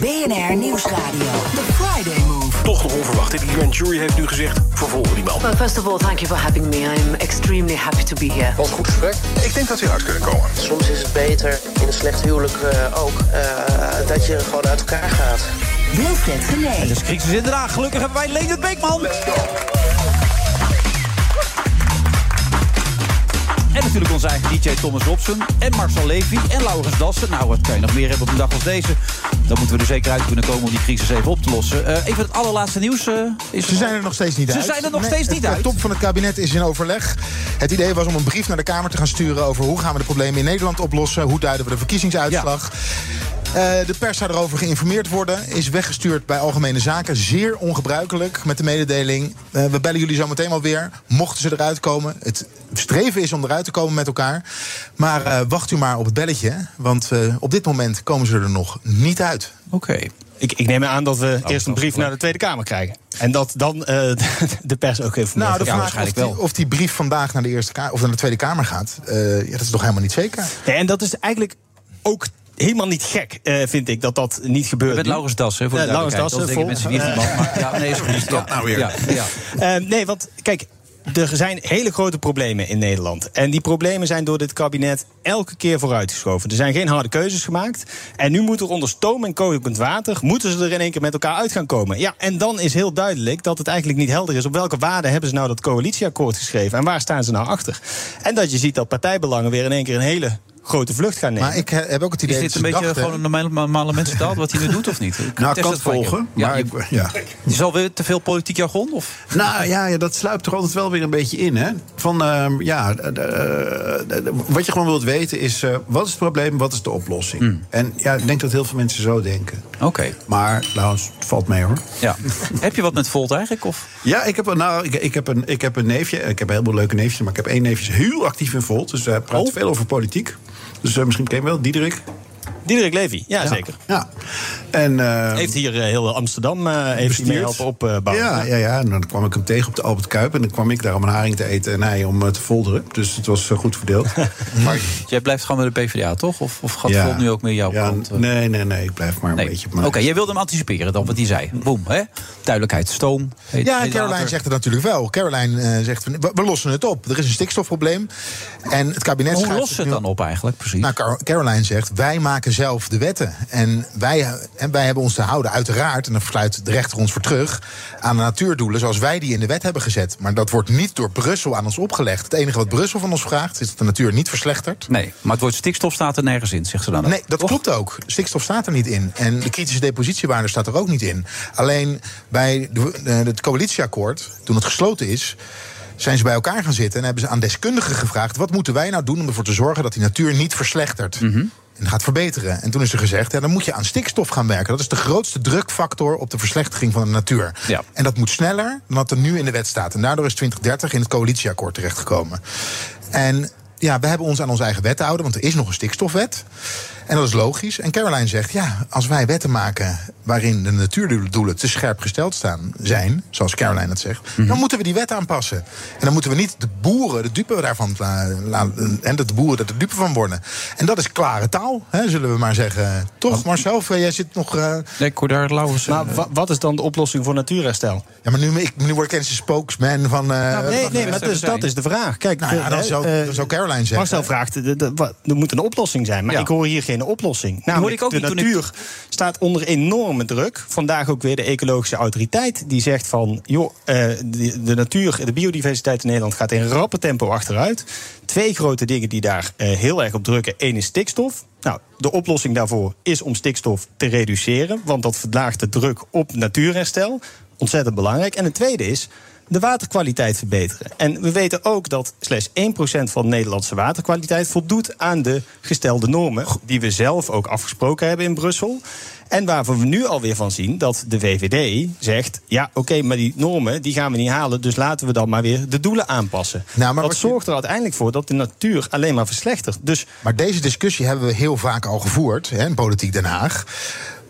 BNR Nieuwsradio. The Friday. Toch nog onverwacht. De grand jury heeft nu gezegd, vervolgen die man. Well, first of all, thank you for having me. I'm extremely happy to be here. Was een goed gesprek. Ik denk dat we eruit kunnen komen. Soms is het beter, in een slecht huwelijk eh, ook, eh, dat je gewoon uit elkaar gaat. Wilfred Het Genee. is crisis in Den Haag. Gelukkig hebben wij Leendert Beekman. En natuurlijk onze eigen DJ Thomas Robson. En Marcel Levy. En Laurens Dassen. Nou, wat kan je nog meer hebben op een dag als deze? Dan moeten we er zeker uit kunnen komen om die crisis even op te lossen. Eh, even het allerlaatste nieuws. is Ze zijn er nog steeds niet Ze uit. zijn er nog Nee, steeds niet De uit. top van het kabinet is in overleg. Het idee was om een brief naar de Kamer te gaan sturen... over hoe gaan we de problemen in Nederland oplossen... hoe duiden we de verkiezingsuitslag... Eh, de pers zou erover geïnformeerd worden. Is weggestuurd bij Algemene Zaken. Zeer ongebruikelijk met de mededeling. eh, we bellen jullie zo meteen wel weer. Mochten ze eruit komen. Het streven is om eruit te komen met elkaar. Maar eh, wacht u maar op het belletje. Want eh, op dit moment komen ze er nog niet uit. Oké. Ik, ik neem aan dat we eerst een brief naar de Tweede Kamer krijgen. En dat dan eh, de pers ook even Nou, de vraag of die, of die brief vandaag naar de, eerste Kamer, of naar de Tweede Kamer gaat, eh, ja, dat is toch helemaal niet zeker. Nee, en dat is eigenlijk ook helemaal niet gek, eh, vind ik, dat dat niet gebeurt. Met. Laurens Dassen, voor de Laurens duidelijkheid. Dassen, Dat vol. mensen, die man? Maar- ja, nee, is goed. Wat is dat Ja, nou weer? ja, ja. Eh, nee, want kijk, er zijn hele grote problemen in Nederland. En die problemen zijn door dit kabinet elke keer vooruitgeschoven. Er zijn geen harde keuzes gemaakt. En nu moet er onder stoom en kokend water... moeten ze er in één keer met elkaar uit gaan komen. Ja, en dan is heel duidelijk dat het eigenlijk niet helder is... op welke waarden hebben ze nou dat coalitieakkoord geschreven... en waar staan ze nou achter. En dat je ziet dat partijbelangen weer in één keer een hele grote vlucht gaan nemen. Maar ik eh, heb ook het idee Is dit dat een beetje dachten- gewoon een normale, normale mensentaal wat hij nu doet of niet? Ik Nou, test kan het je. volgen, Ja, maar je, ik- ja. je zal weer te veel politiek jargon? Of? Nou ja, ja, dat sluipt er altijd wel weer een beetje in. Hè? Van, ehm, ja, eh, eh, eh, wat je gewoon wilt weten is... eh, wat is het probleem, wat is de oplossing? En ja, ik denk dat heel veel mensen zo denken. Oké. Maar, trouwens, het valt mee hoor. Ja. heb je wat met Volt eigenlijk? Of? Ja, ik heb, een- nou, ik, ik, heb een, ik heb een neefje. Ik heb een heleboel leuke neefjes. Maar ik heb één neefje is heel actief in Volt. Dus hij praat Oh. veel over politiek. Dus eh, misschien ken je wel, Diederik. Diederik Levy, ja, zeker. Ja. En, eh, Heeft hier eh, heel Amsterdam eh heeft hij mee helpen opbouwen. Ja, ja, ja, en dan kwam ik hem tegen op de Albert Kuip. En dan kwam ik daar om een haring te eten en hij om eh, te folderen. Dus het was eh, goed verdeeld. maar, Jij blijft gewoon met de PvdA, toch? Of, of gaat Ja. Nu ook meer jouw ja, kant? eh? nee, nee, nee. Ik blijf maar een Nee. beetje op Oké, jij wilde hem anticiperen dan, wat hij zei. Boom, hè? Duidelijkheid, stoom. heet- Ja, heet Caroline zegt het natuurlijk wel. Caroline eh, zegt, van, we, we lossen het op. Er is een stikstofprobleem. En het kabinet Hoe schuift lossen het nu- dan op eigenlijk, precies? Nou, Car- Caroline zegt, wij maken zelf de wetten. En wij, en wij hebben ons te houden, uiteraard... en dan fluit de rechter ons voor terug... aan de natuurdoelen zoals wij die in de wet hebben gezet. Maar dat wordt niet door Brussel aan ons opgelegd. Het enige wat Brussel van ons vraagt... is dat de natuur niet verslechtert. Nee, maar het woord stikstof staat er nergens in, zegt ze dan. ook. Nee, dat klopt ook. Stikstof staat er niet in. En de kritische depositiewaarde staat er ook niet in. Alleen bij de, de- het coalitieakkoord, toen het gesloten is... zijn ze bij elkaar gaan zitten en hebben ze aan deskundigen gevraagd: wat moeten wij nou doen om ervoor te zorgen dat die natuur niet verslechtert? En gaat verbeteren. En toen is er gezegd, ja, dan moet je aan stikstof gaan werken. Dat is de grootste drukfactor op de verslechtering van de natuur. Ja. En dat moet sneller dan wat er nu in de wet staat. En daardoor is 2030 in het coalitieakkoord terechtgekomen. En ja, we hebben ons aan onze eigen wet te houden, want er is nog een stikstofwet. En dat is logisch. En Caroline zegt, ja, als wij wetten maken waarin de natuurdoelen te scherp gesteld staan, zijn, zoals Caroline het zegt, dan moeten we die wet aanpassen. En dan moeten we niet de boeren de dupe daarvan en dat de boeren er de dupe van worden. En dat is klare taal, hè, zullen we maar zeggen. Toch, Marcel? Jij zit nog. eh, Nee, ik hoor daar Laurens. Maar wa- wat is dan de oplossing voor natuurherstel? Ja, maar nu, ik, nu word ik eens een spokesman van. eh, nee, van- nee, maar dus, dat is de vraag. Kijk, Nou ja, dan zou- eh, zou Caroline zeggen. Marcel vraagt, er moet een oplossing zijn. Maar Ja. ik hoor hier geen oplossing. Namelijk, hoorde ik ook de ik- natuur staat onder enorme druk. Vandaag ook weer de ecologische autoriteit. Die zegt van, joh, eh, de, de natuur, de biodiversiteit in Nederland gaat in rappe tempo achteruit. Twee grote dingen die daar eh, heel erg op drukken. Eén is stikstof. Nou, de oplossing daarvoor is om stikstof te reduceren. Want dat verlaagt de druk op natuurherstel. Ontzettend belangrijk. En het tweede is de waterkwaliteit verbeteren. En we weten ook dat slechts 1% van de Nederlandse waterkwaliteit voldoet aan de gestelde normen. Die we zelf ook afgesproken hebben in Brussel. En waarvan we nu alweer van zien dat de VVD zegt: ja, oké, maar die normen die gaan we niet halen. Dus laten we dan maar weer de doelen aanpassen. Nou, maar dat zorgt er uiteindelijk voor dat de natuur alleen maar verslechtert. Dus Maar deze discussie hebben we heel vaak al gevoerd hè, in Politiek Den Haag.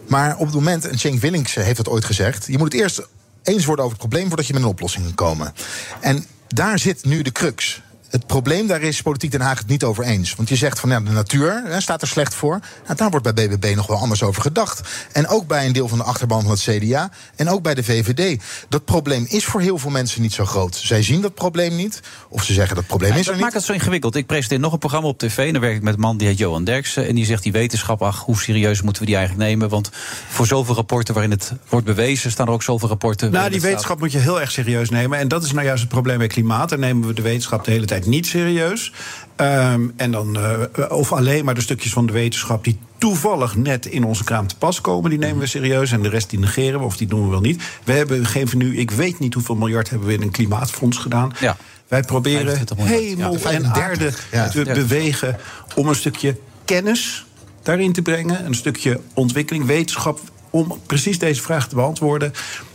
Maar op het moment, en Cenk Willings heeft dat ooit gezegd... je moet het eerst eens worden over het probleem voordat je met een oplossing kan komen. En daar zit nu de crux. Het probleem daar is Politiek Den Haag het niet over eens. Want je zegt van ja, de natuur hè, staat er slecht voor. Nou, daar wordt bij BBB nog wel anders over gedacht. En ook bij een deel van de achterban van het CDA. En ook bij de VVD. Dat probleem is voor heel veel mensen niet zo groot. Zij zien dat probleem niet. Of ze zeggen dat probleem Ja, is er dat niet. maakt het zo ingewikkeld. Ik presenteer nog een programma op tv. En dan werk ik met een man die heet Johan Derksen. En die zegt die wetenschap, ach, hoe serieus moeten we die eigenlijk nemen? Want voor zoveel rapporten waarin het wordt bewezen... staan er ook zoveel rapporten... Nou, die staat- wetenschap moet je heel erg serieus nemen. En dat is nou juist het probleem bij klimaat. Daar nemen we de wetenschap de hele tijd niet serieus. Ehm, en dan, eh, of alleen maar de stukjes van de wetenschap die toevallig net in onze kraam te pas komen, die nemen we serieus. En de rest die negeren we, of die doen we wel niet. We hebben geven nu, ik weet niet hoeveel miljard hebben we in een klimaatfonds gedaan. Ja. Wij proberen 25 miljard. hemel Ja, en aarde 35, ja. te bewegen om een stukje kennis daarin te brengen. Een stukje ontwikkeling, wetenschap, om precies deze vraag te beantwoorden.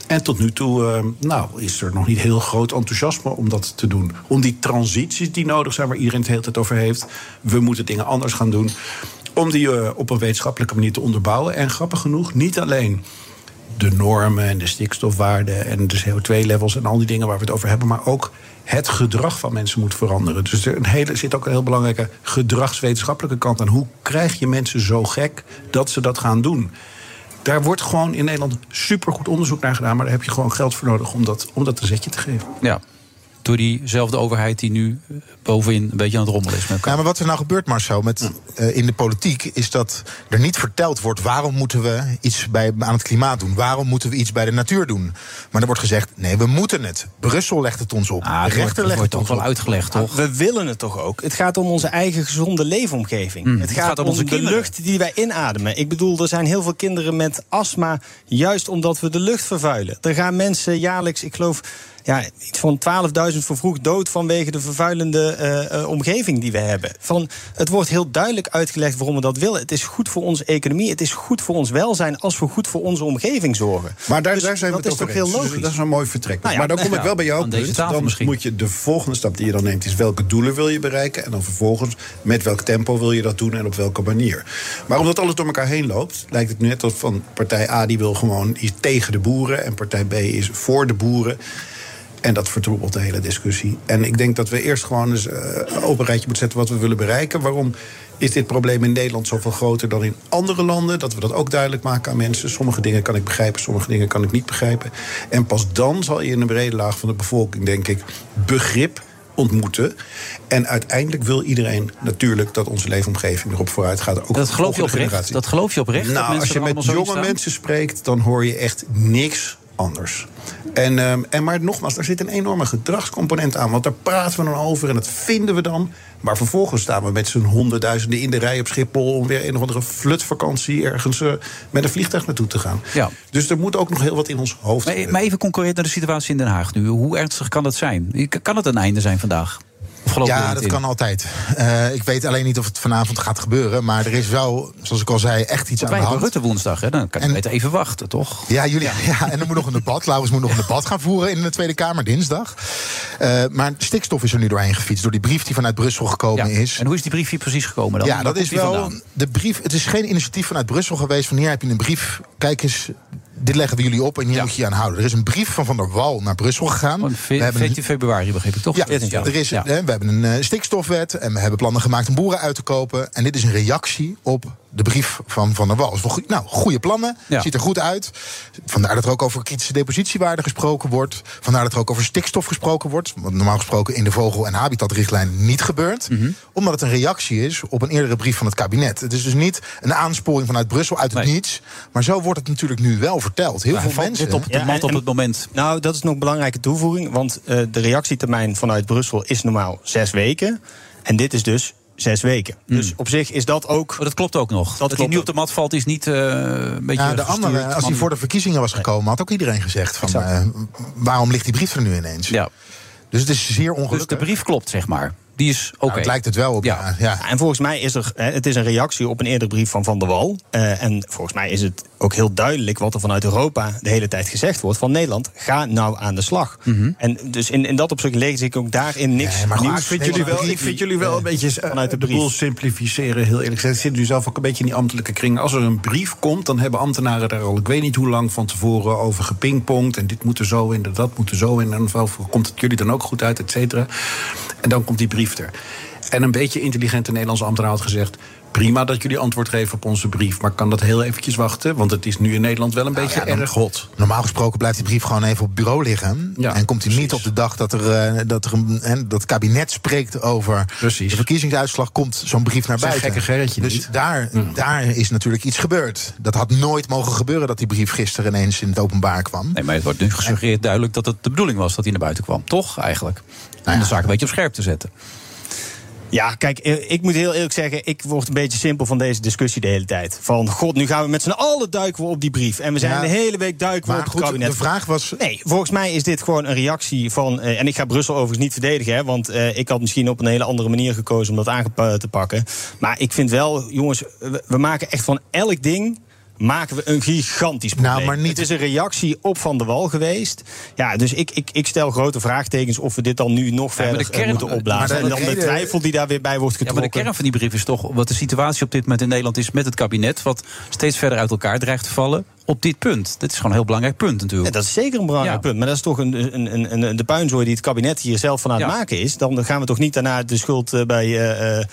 En tot nu toe eh, nou, is er nog niet heel groot enthousiasme om dat te doen. Om die transities die nodig zijn, waar iedereen het de hele tijd over heeft. We moeten dingen anders gaan doen. Om die eh, op een wetenschappelijke manier te onderbouwen. En grappig genoeg, niet alleen de normen en de stikstofwaarden en de CO2-levels en al die dingen waar we het over hebben, maar ook het gedrag van mensen moet veranderen. Dus er een hele, zit ook een heel belangrijke gedragswetenschappelijke kant aan. Hoe krijg je mensen zo gek dat ze dat gaan doen? Daar wordt gewoon in Nederland supergoed onderzoek naar gedaan, maar daar heb je gewoon geld voor nodig om dat, om dat een zetje te geven. Ja. Door diezelfde overheid die nu eh, bovenin een beetje aan het rommelen is. Ja, maar wat er nou gebeurt, Marcel, met, eh, in de politiek... is dat er niet verteld wordt... waarom moeten we iets bij, aan het klimaat doen? Waarom moeten we iets bij de natuur doen? Maar er wordt gezegd, nee, we moeten het. Brussel legt het ons op. Ah, de rechter het legt wordt het ons wel op. uitgelegd, toch? We willen het toch ook. Het gaat om onze eigen gezonde leefomgeving. Mm, het, gaat om, onze de kinderen. lucht die wij inademen. Ik bedoel, er zijn heel veel kinderen met astma... juist omdat we de lucht vervuilen. Er gaan mensen jaarlijks, ik geloof... Ja, iets van 12.000 vervroegd dood vanwege de vervuilende eh, eh, omgeving die we hebben. Van, het wordt heel duidelijk uitgelegd waarom we dat willen. Het is goed voor onze economie, het is goed voor ons welzijn als we goed voor onze omgeving zorgen. Maar daar, Dus daar zijn we dat is toch heel. Dus logisch. dat is een mooi vertrek. Nou ja, maar dan kom ik wel bij punt. tafel Dan misschien. moet je de volgende stap die je dan neemt... is welke doelen wil je bereiken... en dan vervolgens met welk tempo wil je dat doen... en op welke manier. Maar omdat alles door elkaar heen loopt... lijkt het nu net alsof van partij A die wil gewoon iets tegen de boeren... en partij B is voor de boeren... En dat vertroebelt de hele discussie. En ik denk dat we eerst gewoon eens eh, een open rijtje moeten zetten wat we willen bereiken. Waarom is dit probleem in Nederland zoveel groter dan in andere landen? Dat we dat ook duidelijk maken aan mensen. Sommige dingen kan ik begrijpen, sommige dingen kan ik niet begrijpen. En pas dan zal je in een brede laag van de bevolking, denk ik, begrip ontmoeten. En uiteindelijk wil iedereen natuurlijk dat onze leefomgeving erop vooruit gaat. Ook Dat geloof je oprecht? Dat geloof je oprecht? Nou, als je met jonge staan? mensen spreekt, dan hoor je echt niks anders. En, ehm, en maar nogmaals, daar zit een enorme gedragscomponent aan. Want daar praten we dan over en dat vinden we dan. Maar vervolgens staan we met z'n honderdduizenden in de rij op Schiphol... om weer een of andere flutvakantie ergens eh, met een vliegtuig naartoe te gaan. Ja. Dus er moet ook nog heel wat in ons hoofd Maar, maar even concurrerend naar de situatie in Den Haag nu. Hoe ernstig kan dat zijn? Kan het een einde zijn vandaag? Ja, dat in? kan altijd. Eh, ik weet alleen niet of het vanavond gaat gebeuren. Maar er is wel, zoals ik al zei, echt iets aan de hand. Rutte woensdag, hè? dan kan je beter even wachten, toch? Ja, jullie, ja. en er moet nog een debat. Laurens moet nog een debat gaan voeren in de Tweede Kamer dinsdag. Eh, maar stikstof is er nu doorheen gefietst. Door die brief die vanuit Brussel gekomen is. En hoe is die brief hier precies gekomen dan? Ja, dat is wel. De brief, het is geen initiatief vanuit Brussel geweest. Van hier heb je een brief. Kijk eens. Dit leggen we jullie op en hier moet je je aan houden. Er is een brief van Van der Wal naar Brussel gegaan. Ve- 14 februari begreep ik toch? Ja, 14 jaar. er is, Ja. hè, we hebben een eh, stikstofwet en we hebben plannen gemaakt om boeren uit te kopen. En dit is een reactie op de brief van Van der Wal. Dus nou, goede plannen, Ja. ziet er goed uit. Vandaar dat er ook over kritische depositiewaarden gesproken wordt. Vandaar dat er ook over stikstof gesproken wordt. Wat normaal gesproken in de vogel- en habitatrichtlijn niet gebeurt. Mhm. Omdat het een reactie is op een eerdere brief van het kabinet. Het is dus niet een aansporing vanuit Brussel uit het niets. Maar zo wordt het natuurlijk nu wel verteld. Heel veel mensen... Ja, en- Nou, dat is nog een belangrijke toevoeging. Want eh, de reactietermijn vanuit Brussel is normaal zes weken. En dit is dus zes weken. Dus op zich is dat ook... Hmm. dat klopt ook nog. Dat, hij klopt nu op de mat valt is niet eh, een beetje Ja, de gestuurd. andere, als hij voor de verkiezingen was gekomen, had ook iedereen gezegd: van, eh, waarom ligt die brief er nu ineens? Ja. Dus het is zeer ongelukkig. Dus de brief klopt, zeg maar. Die is oké. Nou, het lijkt het wel op. Ja. Ja. En volgens mij is er, hè, het is een reactie op een eerdere brief van Van der Wal. Eh, en volgens mij is het ook heel duidelijk wat er vanuit Europa de hele tijd gezegd wordt: van Nederland, ga nou aan de slag. Mhm. En dus in, in dat opzicht lees ik ook daarin niks maar nieuws. ik vind jullie wel, ik vind jullie wel een beetje eh, vanuit de de, brief. boel simplificeren, heel eerlijk gezegd. Ik zit nu zelf ook een beetje in die ambtelijke kring. Als er een brief komt, dan hebben ambtenaren daar al ik weet niet hoe lang van tevoren over gepingpongd. En dit moet er zo in, en dat moet er zo in. En komt het jullie dan ook goed uit, et cetera. En dan komt die brief En een beetje intelligente Nederlandse ambtenaar had gezegd... prima dat jullie antwoord geven op onze brief... maar kan dat heel eventjes wachten? Want het is nu in Nederland wel een beetje Nou ja, dan- erg hot. Normaal gesproken blijft die brief gewoon even op het bureau liggen. en komt hij niet op de dag dat, er, eh, dat, er een, hè, dat het kabinet spreekt over de verkiezingsuitslag, komt zo'n brief naar Zo'n buiten. gekke Gerritje dus niet. daar, daar is natuurlijk iets gebeurd. Dat had nooit mogen gebeuren dat die brief gisteren ineens in het openbaar kwam. Nee, maar het wordt nu gesuggereerd duidelijk dat het de bedoeling was dat hij naar buiten kwam. Toch, eigenlijk? Om de zaak een beetje op scherp te zetten. Ja, kijk, eh, ik moet heel eerlijk zeggen, ik word een beetje simpel van deze discussie de hele tijd. Van, god, nu gaan we met z'n allen duiken we op die brief. En we zijn Ja. de hele week duiken we op het goed, kabinet. de vraag was... Nee, volgens mij is dit gewoon een reactie van... eh, en ik ga Brussel overigens niet verdedigen, hè, want eh, ik had misschien op een hele andere manier gekozen om dat aan te pakken. Maar ik vind wel, jongens, we, we maken echt van elk ding maken we een gigantisch probleem. Nou, maar niet- Het is een reactie op Van der Wal geweest. Ja, dus ik, ik, ik stel grote vraagtekens of we dit dan nu nog Ja, verder kern- moeten opblazen. maar en dan de reden- twijfel die daar weer bij wordt Ja, maar getrokken. de kern van die brief is toch wat de situatie op dit moment in Nederland is met het kabinet, wat steeds verder uit elkaar dreigt te vallen. Op dit punt. Dit is gewoon een heel belangrijk punt natuurlijk. Ja, dat is zeker een belangrijk Ja. punt. Maar dat is toch een, een, een, een, de puinzooi die het kabinet hier zelf van aan het Ja. maken is. Dan gaan we toch niet daarna de schuld eh, bij eh, eh,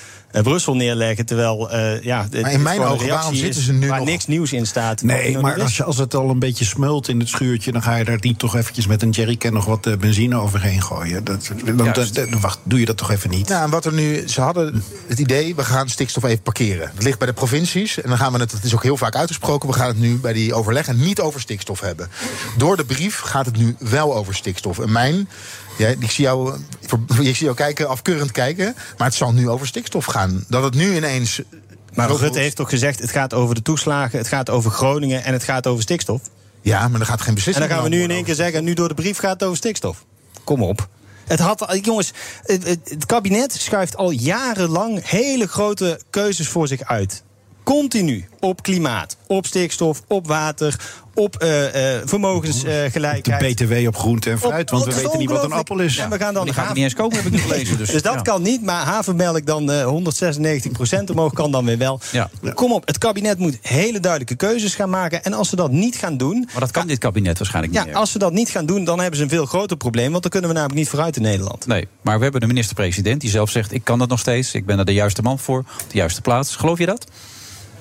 Brussel neerleggen. Terwijl, eh, ja, Maar in mijn ogen, waarom zitten is ze nu waar nog- niks nieuws in staat. Nee, maar als, je, als het al een beetje smult in het schuurtje... dan ga je daar niet toch eventjes met een jerrycan nog wat benzine overheen gooien. Dat, dan, dan- dan- wacht, doe je dat toch even niet? Ja, en wat er nu, ze hadden het idee, we gaan stikstof even parkeren. Dat ligt bij de provincies en dan gaan we het, het is ook heel vaak uitgesproken, we gaan het nu bij die niet over stikstof hebben. Door de brief gaat het nu wel over stikstof. En mijn, ja, ik, zie jou, eh, ik zie jou kijken, afkeurend kijken, maar het zal nu over stikstof gaan. Dat het nu ineens. Maar Rutte heeft toch gezegd, het gaat over de toeslagen, het gaat over Groningen en het gaat over stikstof. Ja, maar er gaat geen En beslissing dan gaan we nu in één keer zeggen, nu door de brief gaat het over stikstof. Kom op. Het had, jongens, het, het- het kabinet schuift al jarenlang hele grote keuzes voor zich uit. Continu op klimaat, op stikstof, op water, op eh, eh, vermogensgelijkheid. De BTW op groente en fruit, want we weten niet wat een appel is. En we gaan dan Die gaat haven- niet eens komen, heb ik nu gelezen. Dus, Dus dat ja. kan niet, maar havermelk dan eh 196% omhoog kan dan weer wel. Ja. Kom op, het kabinet moet hele duidelijke keuzes gaan maken. En als ze dat niet gaan doen... Maar dat kan dit kabinet waarschijnlijk niet Ja, meer. als ze dat niet gaan doen, dan hebben ze een veel groter probleem. Want dan kunnen we namelijk niet vooruit in Nederland. Nee, maar we hebben de minister-president die zelf zegt... ik kan dat nog steeds, ik ben er de juiste man voor, op de juiste plaats. Geloof je dat?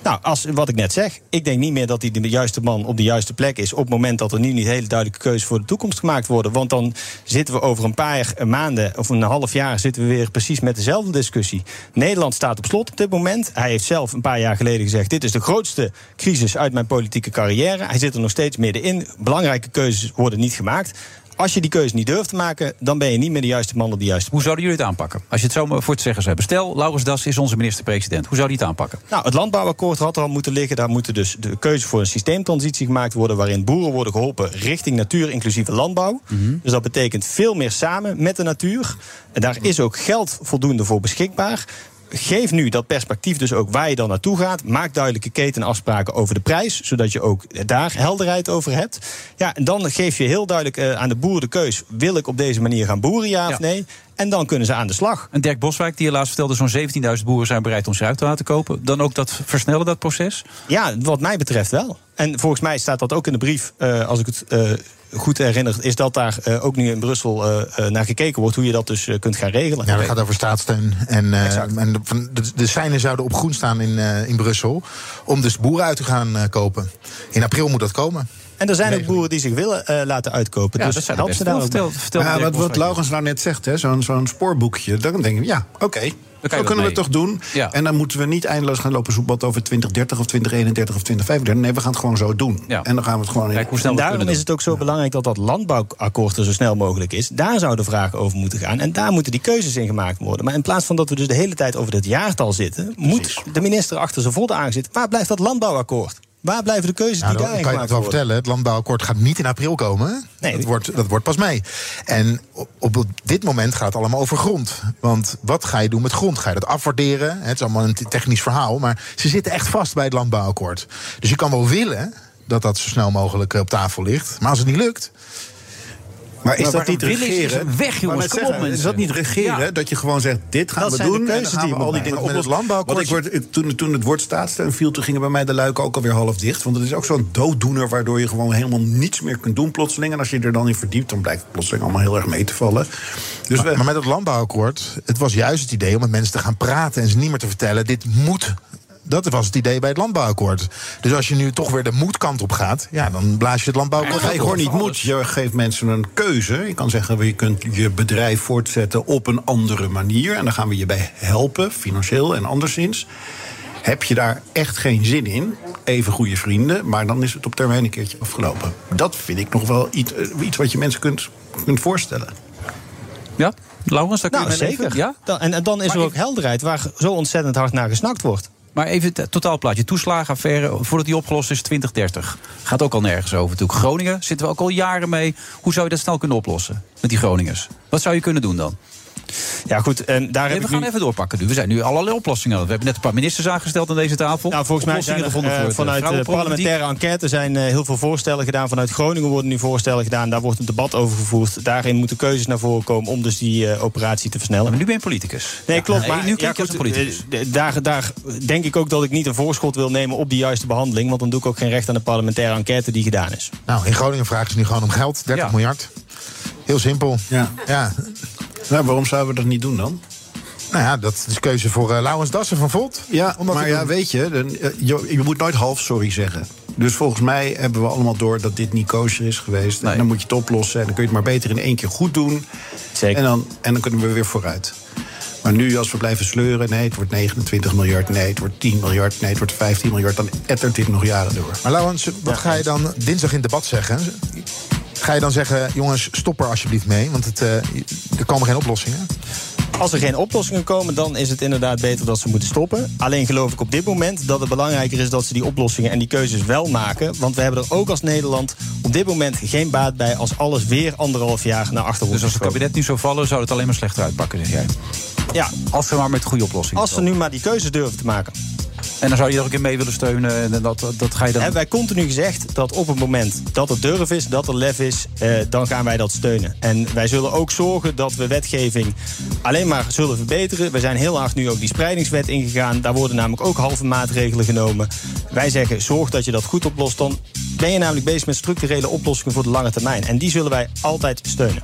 Nou, als, wat ik net zeg, ik denk niet meer dat hij de juiste man op de juiste plek is... op het moment dat er nu niet hele duidelijke keuzes voor de toekomst gemaakt worden. Want dan zitten we over een paar maanden of een half jaar... zitten we weer precies met dezelfde discussie. Nederland staat op slot op dit moment. Hij heeft zelf een paar jaar geleden gezegd... dit is de grootste crisis uit mijn politieke carrière. Hij zit er nog steeds middenin. Belangrijke keuzes worden niet gemaakt. Als je die keuze niet durft te maken, dan ben je niet meer de juiste man op de juiste Hoe zouden jullie het aanpakken? Als je het zo maar voor het zeggen zou hebben. Stel, Laurens Das is onze minister-president. Hoe zou die het aanpakken? Nou, het landbouwakkoord had er al moeten liggen. Daar moeten dus de keuze voor een systeemtransitie gemaakt worden... waarin boeren worden geholpen richting natuur inclusieve landbouw. Dus dat betekent veel meer samen met de natuur. En daar is ook geld voldoende voor beschikbaar geef nu dat perspectief dus ook waar je dan naartoe gaat. Maak duidelijke ketenafspraken over de prijs, zodat je ook daar helderheid over hebt. Ja, en dan geef je heel duidelijk uh, aan de boer de keus: wil ik op deze manier gaan boeren, ja, ja. of nee? En dan kunnen ze aan de slag. En Dirk Boswijk, die helaas vertelde, zo'n 17.000 boeren zijn bereid om zich uit te laten kopen. Dan ook dat versnellen, dat proces? Ja, wat mij betreft wel. En volgens mij staat dat ook in de brief, uh, als ik het uh, goed herinner, is dat daar uh, ook nu in Brussel naar gekeken wordt hoe je dat dus kunt gaan regelen. Ja, dat gaat over staatssteun. En, en de, de, de seinen zouden op groen staan in, in Brussel om dus boeren uit te gaan kopen. In april moet dat komen. En er zijn ook boeren die zich willen uh, laten uitkopen. Ja, dus dat zijn help ze daar vertel, vertel ja, wat, wat Laurens nou net zegt, zo'n zo'n spoorboekje. Dan denk ik, ja, oké. Okay. Zo kunnen we het toch doen. Ja. En dan moeten we niet eindeloos gaan lopen zoekbad over 2030 of 2031 of 2035. Nee, we gaan het gewoon zo doen. Ja. En dan gaan we het gewoon Kijk, hoe snel en daarom is het ook zo belangrijk dat dat landbouwakkoord er zo snel mogelijk is. Daar zouden vragen over moeten gaan. En daar moeten die keuzes in gemaakt worden. Maar in plaats van dat we dus de hele tijd over het jaartal zitten, Precies. moet de minister achter zijn vodden aangezitten. Waar blijft dat landbouwakkoord? Waar blijven de keuzes nou, die daarin kan je gemaakt het wel worden? vertellen. Het landbouwakkoord gaat niet in april komen. Nee. Dat, wordt, dat wordt pas mee. En op, op dit moment gaat het allemaal over grond. Want wat ga je doen met grond? Ga je dat afwaarderen? Het is allemaal een technisch verhaal. Maar ze zitten echt vast bij het landbouwakkoord. Dus je kan wel willen dat dat zo snel mogelijk op tafel ligt. Maar als het niet lukt... Maar is Maar dat niet is, regeren? weg, jongens. Kom op, mensen. Is dat niet regeren? Ja. Dat je gewoon zegt, dit gaan Dat we zijn de doen. En dan keuzes gaan die we al die dingen. Met het. Want landbouwakkoord- ik word, ik- toen, toen het woord staatssteun viel, toen gingen bij mij de luiken ook alweer half dicht. Want het is ook zo'n dooddoener waardoor je gewoon helemaal niets meer kunt doen plotseling. En als je er dan in verdiept, dan blijkt het plotseling allemaal heel erg mee te vallen. Dus Maar, we, maar met het landbouwakkoord, het was juist het idee om met mensen te gaan praten en ze niet meer te vertellen: dit moet. Dat was het idee bij het landbouwakkoord. Dus als je nu toch weer de moedkant op gaat, ja, dan blaas je het landbouwakkoord je op. hoort niet moet. Je geeft mensen een keuze. Je kan zeggen, je kunt je bedrijf voortzetten op een andere manier. En dan gaan we je bij helpen, financieel en anderszins. Heb je daar echt geen zin in, even goede vrienden... maar dan is het op termijn een keertje afgelopen. Dat vind ik nog wel iets, eh, iets wat je mensen kunt, kunt voorstellen. Ja? Laurens, daar kun je Nou, mee zeker. Ja? Dan, en, en dan is Maar er ik- ook helderheid waar zo ontzettend hard naar gesnakt wordt. Maar even het totaalplaatje. Toeslagenaffaire, voordat die opgelost is, 2030. Gaat ook al nergens over. Natuurlijk. Groningen zitten we ook al jaren mee. Hoe zou je dat snel kunnen oplossen met die Groningers? Wat zou je kunnen doen dan? Ja, goed. En daar Nee, heb we ik gaan nu... even doorpakken nu. We zijn nu allerlei oplossingen. aan het- We hebben net een paar ministers aangesteld aan deze tafel. Nou, volgens mij zijn er, gevonden eh, voor het, vanuit eh, de parlementaire enquête zijn eh, heel veel voorstellen gedaan. Vanuit Groningen worden nu voorstellen gedaan. Daar wordt een debat over gevoerd. Daarin moeten keuzes naar voren komen om dus die eh, operatie te versnellen. Maar nu ben je politicus. Nee, klopt. Nee, maar nu een politicus. eh, Daar, daar denk ik ook dat ik niet een voorschot wil nemen op die juiste behandeling. Want dan doe ik ook geen recht aan de parlementaire enquête die gedaan is. Nou, in Groningen vragen ze nu gewoon om geld, 30 Ja. miljard. Heel simpel. Ja. Ja. Nou, waarom zouden we dat niet doen dan? Nou ja, dat is keuze voor uh, Laurens Dassen van Volt. Ja, maar ja, doen. weet je, dan, eh, je, je moet nooit half sorry zeggen. Dus volgens mij hebben we allemaal door dat dit niet kosher is geweest. Nee. En dan moet je het oplossen. En dan kun je het maar beter in één keer goed doen. Zeker. En dan, en dan kunnen we weer vooruit. Maar nu, als we blijven sleuren, nee, het wordt 29 miljard, nee, het wordt 10 miljard, nee, het wordt 15 miljard, dan ettert dit nog jaren door. Maar Laurens, wat ga je dan dinsdag in debat zeggen? Ga je dan zeggen, jongens, stop er alsjeblieft mee? Want het, eh, er komen geen oplossingen. Als er geen oplossingen komen, dan is het inderdaad beter dat ze moeten stoppen. Alleen geloof ik op dit moment dat het belangrijker is dat ze die oplossingen en die keuzes wel maken. Want we hebben er ook als Nederland op dit moment geen baat bij als alles weer anderhalf jaar naar achter wordt Dus als het kabinet nu zou vallen, zou het alleen maar slechter uitpakken, zeg jij. Ja, Als ze maar met goede oplossingen als ze nu maar die keuzes durven te maken. En dan zou je er ook in mee willen steunen. En dat, dat ga je dan... Hebben wij continu gezegd dat op het moment dat er durf is, dat er lef is, eh, dan gaan wij dat steunen. En wij zullen ook zorgen dat we wetgeving alleen maar zullen verbeteren. We zijn heel hard nu ook die spreidingswet ingegaan. Daar worden namelijk ook halve maatregelen genomen. Wij zeggen, zorg dat je dat goed oplost. Dan ben je namelijk bezig met structurele oplossingen voor de lange termijn. En die zullen wij altijd steunen.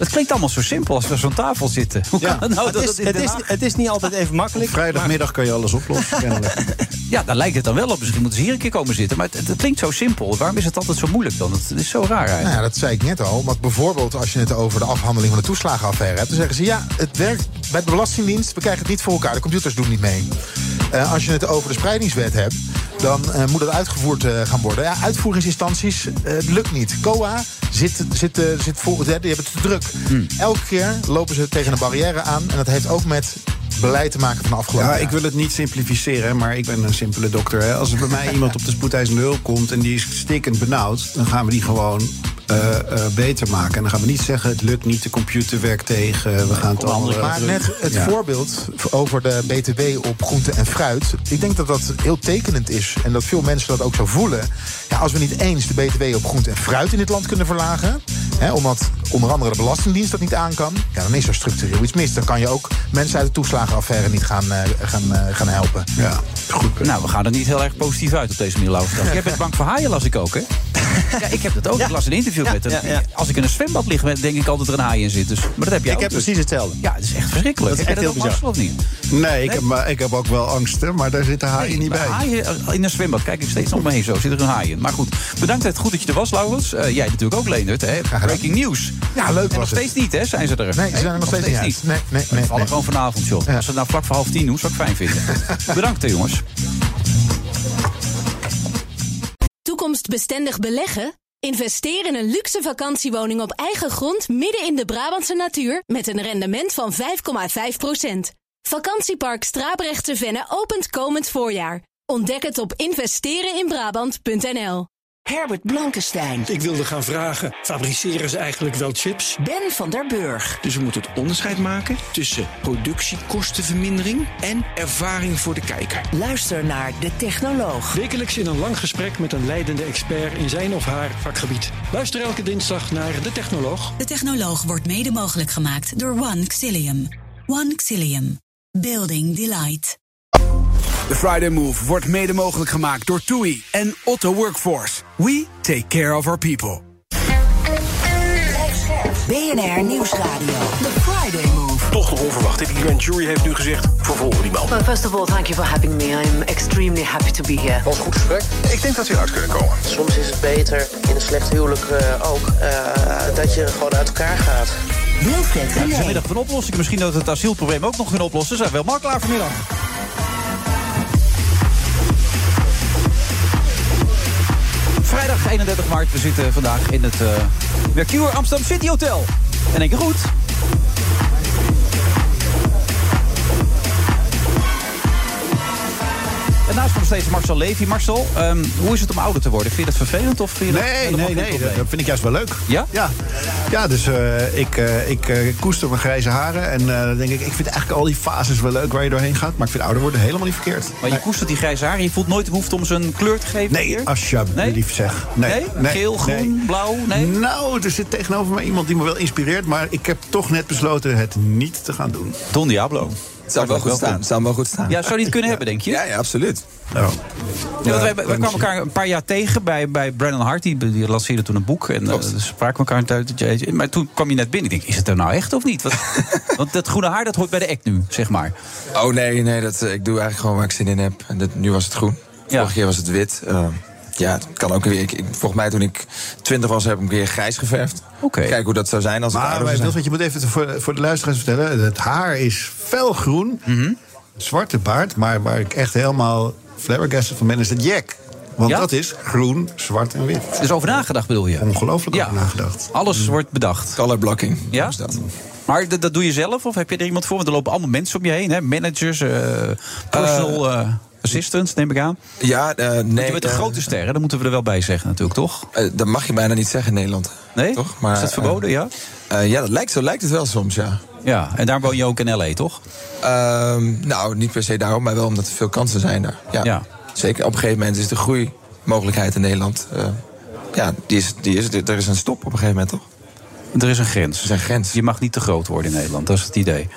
Dat klinkt allemaal zo simpel als we zo'n tafel zitten. Hoe kan het nou het, dat is, het het, is, het is niet altijd even makkelijk. Vrijdagmiddag kan je alles oplossen, kennelijk. Ja, daar lijkt het dan wel op. Misschien moeten ze hier een keer komen zitten. Maar het, het klinkt zo simpel. Waarom is het altijd zo moeilijk dan? Het is zo raar eigenlijk. Nou ja, dat zei ik net al. Want bijvoorbeeld als je het over de afhandeling van de toeslagenaffaire hebt... dan zeggen ze, ja, het werkt bij de Belastingdienst. We krijgen het niet voor elkaar. De computers doen niet mee. Eh, als je het over de spreidingswet hebt... dan eh, moet het uitgevoerd eh, gaan worden. Ja, uitvoeringsinstanties, eh, het lukt niet. COA zit, zit, zit vol, die hebben het te druk. Elke keer lopen ze tegen een barrière aan. En dat heeft ook met beleid te maken van de afgelopen Ja, jaar. ik wil het niet simplificeren, maar ik ben een simpele dokter. Hè. Als er bij mij iemand op de spoedeisende hulp komt en die is stikkend benauwd, dan gaan we die gewoon eh, eh, beter maken. En dan gaan we niet zeggen: het lukt niet, de computer werkt tegen. We gaan het allemaal. Maar net het voorbeeld over de BTW op groente en fruit. Ik denk dat dat heel tekenend is. En dat veel mensen dat ook zo voelen. Ja, als we niet eens de BTW op groente en fruit in dit land kunnen verlagen. Hè, omdat onder andere de Belastingdienst dat niet aan kan. Ja, dan is er structureel iets mis. Dan kan je ook mensen uit de toeslagenaffaire niet gaan, eh, gaan, eh, gaan helpen. Ja, goed. Nou, we gaan er niet heel erg positief uit op deze manier, Laurens. Ik heb het Bank van Haaien las ik ook, hè? Ja, ik heb het ook. Ik las een interview met hem. ja, ja. Als ik in een zwembad lig, denk ik altijd dat er een haai in zit. Dus, maar dat heb jij Ik ook heb dus. precies hetzelfde. Ja, het is echt verschrikkelijk. Dat is heb echt jij heel bizar. Of niet? Nee, ik heb, maar ik heb ook wel angsten, maar daar zitten haaien niet bij. Haaien eh, in een zwembad. Kijk ik steeds om me heen zo. Zit er een haai in. Maar goed, bedankt. Het goed dat je er was, Laurens. Eh, jij natuurlijk ook, Leendert. Hè? Breaking news. Ja, leuk En nog het. steeds niet, hè? Zijn ze er? Nee, ze zijn er nog steeds niet. Nee, nee, nee, We vallen nee. gewoon vanavond, joh. Als ze het nou vlak voor half tien doen, zou ik fijn vinden. bedankt, hè, jongens. Toekomstbestendig beleggen? Investeer in een luxe vakantiewoning op eigen grond midden in de Brabantse natuur met een rendement van 5,5%. Vakantiepark Strabrechtse Venne opent komend voorjaar. Ontdek het op investereninbrabant.nl. Herbert Blankenstein. Ik wilde gaan vragen, fabriceren ze eigenlijk wel chips? Ben van der Burg. Dus we moeten het onderscheid maken tussen productiekostenvermindering en ervaring voor de kijker. Luister naar De Technoloog. Wekelijks in een lang gesprek met een leidende expert in zijn of haar vakgebied. Luister elke dinsdag naar De Technoloog. De Technoloog wordt mede mogelijk gemaakt door One Xilium. One Xilium. Building Delight. De Friday Move wordt mede mogelijk gemaakt door TUI en Otto Workforce. We take care of our people. BNR Nieuwsradio. The Friday Move. Toch nog onverwacht. De grand jury heeft nu gezegd, vervolgen die man. Well, first of all, thank you for having me. I'm extremely happy to be here. Was een goed gesprek. Ik denk dat we eruit kunnen komen. Soms is het beter, in een slecht huwelijk eh, ook, eh, dat je gewoon uit elkaar gaat. Wilfred Ja, het is een Genee. middag van oplossingen. Misschien dat we het asielprobleem ook nog kunnen oplossen. Zijn we wel makkelaar vanmiddag. Vrijdag 31 maart. We zitten vandaag in het eh Mercure Amsterdam City Hotel. En één keer goed. En naast me nog steeds Marcel Levy. Marcel, ehm, hoe is het om ouder te worden? Vind je dat vervelend of vind je dat Nee, helemaal nee, nee. probleem? Dat vind ik juist wel leuk. Ja? Ja, ja dus eh, ik, eh, ik eh, koester mijn grijze haren. En dan denk ik, ik vind eigenlijk al die fases wel leuk waar je doorheen gaat. Maar ik vind ouder worden helemaal niet verkeerd. Maar je koestert die grijze haren. Je voelt nooit de behoefte om ze een kleur te geven? Nee, hier? alsjeblieft zeg. Nee, Nee? Geel, groen, blauw? Nee? Nou, er zit tegenover mij iemand die me wel inspireert. Maar ik heb toch net besloten het niet te gaan doen. Don Diablo. Het zou wel goed staan. Zou wel goed staan. Ja, zou die het kunnen hebben, denk je? Ja, ja absoluut. Ja, want wij, wij kwamen elkaar een paar jaar tegen bij, bij Brandon Hart. Die, die lanceerde toen een boek. En uh, dus spraken elkaar een tijd. Maar toen kwam je net binnen. Ik denk, is het er nou echt of niet? Want, want dat groene haar, dat hoort bij de act nu, zeg maar. Oh nee, nee dat, eh, ik doe eigenlijk gewoon waar ik zin in heb. En dit, nu was het groen. Vorige keer was het wit. Uh, ja, het kan ook weer. Ik, ik, volgens mij toen ik twintig was, heb ik een keer grijs geverfd. Oké. Kijk hoe dat zou zijn als het Maar zou zijn. je moet even voor, voor de luisteraars vertellen. Het haar is felgroen. Mhm. Zwarte baard. Maar waar ik echt helemaal flabbergasted van ben, is het jack. Want Ja? dat is groen, zwart en wit. Dus over nagedacht bedoel je? Ongelooflijk Ja. over nagedacht. Alles wordt bedacht. Color blocking. Ja? is dat. Maar dat, doe je zelf? Of heb je er iemand voor? Want er lopen allemaal mensen om je heen. Hè? Managers, eh, personal eh, assistants, neem ik aan. Ja, Want nee. je bent een eh, grote ster, hè? dat moeten we er wel bij zeggen natuurlijk, toch? eh, dat mag je bijna niet zeggen in Nederland. Nee? Toch? Maar, is dat verboden, ja? ja, dat lijkt, zo lijkt het wel soms, ja. Ja, en daar woon je ook in L.A., toch? Ehm, nou, niet per se daarom, maar wel omdat er veel kansen zijn daar. Ja. Ja. Zeker, op een gegeven moment is de groeimogelijkheid in Nederland... ja, die is, die is, er is een stop op een gegeven moment, toch? Er is een grens. Er is een grens. Je mag niet te groot worden in Nederland, dat is het idee.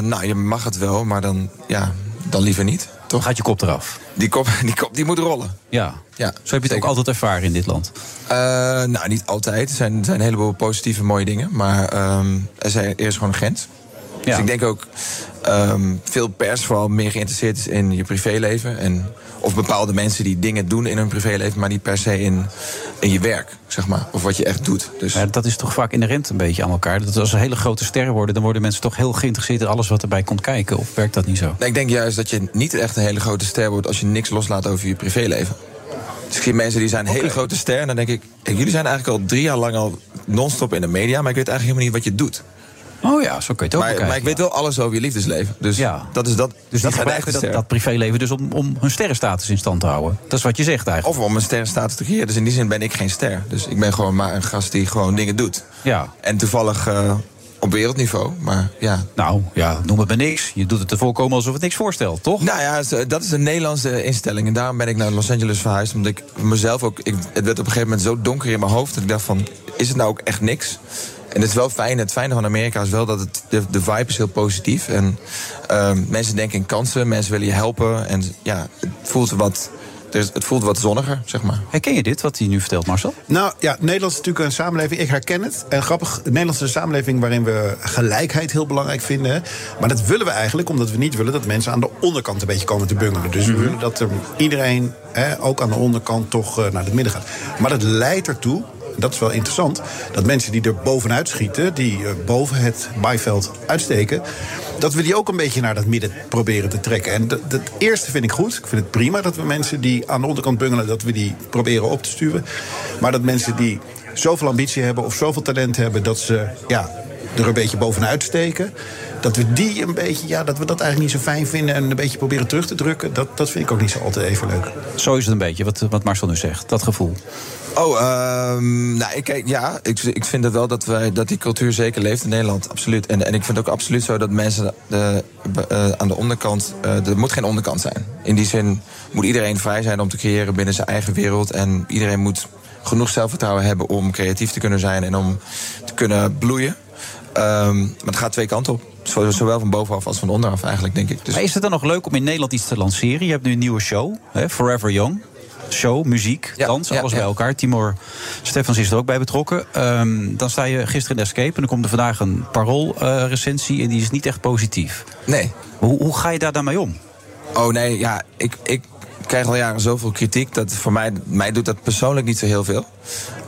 Nou, je mag het wel, maar dan, ja, dan liever niet. Toch gaat je kop eraf. Die kop, die kop die moet rollen. Ja. Ja, Zo heb je het ook altijd ervaren in dit land. Eh, nou, niet altijd. Er zijn, er zijn een heleboel positieve mooie dingen. Maar ehm, er zijn eerst gewoon een grens. Dus ik denk ook ehm, veel pers vooral meer geïnteresseerd is in je privéleven. En, of bepaalde mensen die dingen doen in hun privéleven, maar niet per se in, in je werk, zeg maar. Of wat je echt doet. Dus Ja, dat is toch vaak inherent een beetje aan elkaar. Dat als er hele grote sterren worden, dan worden mensen toch heel geïnteresseerd in alles wat erbij komt kijken. Of werkt dat niet zo? Nee, ik denk juist dat je niet echt een hele grote ster wordt als je niks loslaat over je privéleven. Dus ik zie mensen die zijn hele grote ster. En dan denk ik, jullie zijn eigenlijk al drie jaar lang al non-stop in de media, maar ik weet eigenlijk helemaal niet wat je doet. Oh ja, zo kun je het ook Maar, bekijken. maar ik weet wel alles over je liefdesleven. Dus dat is dat. Dus die dat gebruiken dat, dat privéleven dus om, om hun sterrenstatus in stand te houden. Dat is wat je zegt eigenlijk. Of om een sterrenstatus te creëren. Dus in die zin ben ik geen ster. Dus ik ben gewoon maar een gast die gewoon dingen doet. Ja. En toevallig eh, op wereldniveau. Maar ja. Nou ja, noem het maar niks. Je doet het te voorkomen alsof het niks voorstelt, toch? Nou ja, zo- dat is een Nederlandse instelling. En daarom ben ik naar Los Angeles verhuisd. Omdat ik mezelf ook. Ik, het werd op een gegeven moment zo donker in mijn hoofd. Dat ik dacht van, is het nou ook echt niks? En het is wel fijn. Het fijne van Amerika is wel dat het, de, de vibe is heel positief. En ehm, mensen denken in kansen. Mensen willen je helpen. En ja, het voelt wat, er het voelt wat zonniger, zeg maar. Herken je dit, wat hij nu vertelt, Marcel? Nou ja, Nederland is natuurlijk een samenleving, ik herken het. En grappig, Nederland is een samenleving waarin we gelijkheid heel belangrijk vinden. hè. Maar dat willen we eigenlijk omdat we niet willen dat mensen aan de onderkant een beetje komen te bungelen. Dus we willen dat er iedereen, hè, ook aan de onderkant, toch eh, naar het midden gaat. Maar dat leidt ertoe. Dat is wel interessant. Dat mensen die er bovenuit schieten, die eh, boven het maaiveld uitsteken, dat we die ook een beetje naar dat midden proberen te trekken. En dat, eerste vind ik goed. Ik vind het prima dat we mensen die aan de onderkant bungelen, dat we die proberen op te stuwen. Maar dat mensen die zoveel ambitie hebben of zoveel talent hebben, dat ze ja, er een beetje bovenuit steken. Dat we die een beetje, ja, dat we dat eigenlijk niet zo fijn vinden en een beetje proberen terug te drukken. Dat, dat vind ik ook niet zo altijd even leuk. Zo is het een beetje, wat, wat Marcel nu zegt. Dat gevoel. Oh, ehm, nou, ik, ja, ik, vind het wel dat, wij, dat die cultuur zeker leeft in Nederland. Absoluut. En, en ik vind ook absoluut zo dat mensen de, eh, aan de onderkant. eh, er moet geen onderkant zijn. In die zin moet iedereen vrij zijn om te creëren binnen zijn eigen wereld. En iedereen moet genoeg zelfvertrouwen hebben om creatief te kunnen zijn en om te kunnen bloeien. Ehm, maar het gaat twee kanten op. Zo- Zowel van bovenaf als van onderaf eigenlijk, denk ik. Dus Maar is het dan nog leuk om in Nederland iets te lanceren? Je hebt nu een nieuwe show, hè, Forever Young. Show, muziek, dans, alles ja. bij elkaar. Timor Stefans is er ook bij betrokken. Ehm, dan sta je gisteren in Escape en dan komt er vandaag een parool-recensie... en die is niet echt positief. Nee. Hoe, hoe ga je daar dan mee om? Oh nee, ja, ik, ik krijg al jaren zoveel kritiek. Dat voor mij, mij doet dat persoonlijk niet zo heel veel.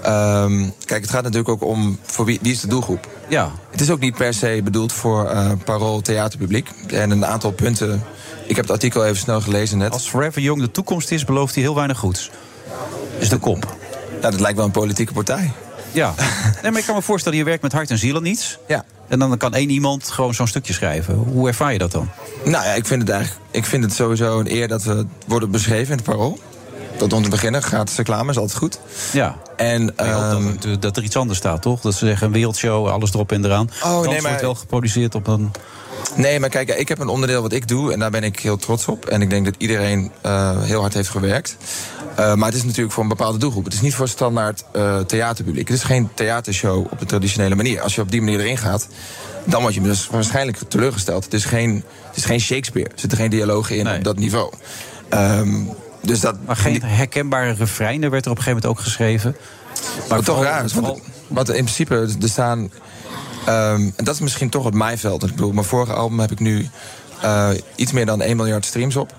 Ehm, kijk, het gaat natuurlijk ook om voor wie, wie is de doelgroep. Ja. Het is ook niet per se bedoeld voor eh parool theaterpubliek. En een aantal punten. Ik heb het artikel even snel gelezen net. Als Forever Young de toekomst is, belooft hij heel weinig goeds. Is de kop. Nou, dat lijkt wel een politieke partij. Ja. Nee, maar ik kan me voorstellen, je werkt met hart en ziel en niets. Ja. En dan kan één iemand gewoon zo'n stukje schrijven. Hoe ervaar je dat dan? Nou ja, ik vind het eigenlijk. Ik vind het sowieso een eer dat we worden beschreven in het parool. Tot om te beginnen, gratis reclame is altijd goed. Ja. En, ehm, dat, dat er iets anders staat, toch? Dat ze zeggen een wereldshow, alles erop en eraan. Oh, Dans nee, maar- wordt wel geproduceerd op een... Nee, maar kijk, ik heb een onderdeel wat ik doe en daar ben ik heel trots op. En ik denk dat iedereen eh, heel hard heeft gewerkt. Eh, maar het is natuurlijk voor een bepaalde doelgroep. Het is niet voor standaard eh, theaterpubliek. Het is geen theatershow op de traditionele manier. Als je op die manier erin gaat, dan word je dus waarschijnlijk teleurgesteld. Het is geen, het is geen Shakespeare. Er zitten geen dialogen in op dat niveau. Ehm, dus dat, Maar geen herkenbare refrein, werd er op een gegeven moment ook geschreven. Maar toch raar want, want in principe, er staan... ehm, en dat is misschien toch het maaiveld. Ik bedoel, mijn vorige album heb ik nu eh, iets meer dan 1 miljard streams op.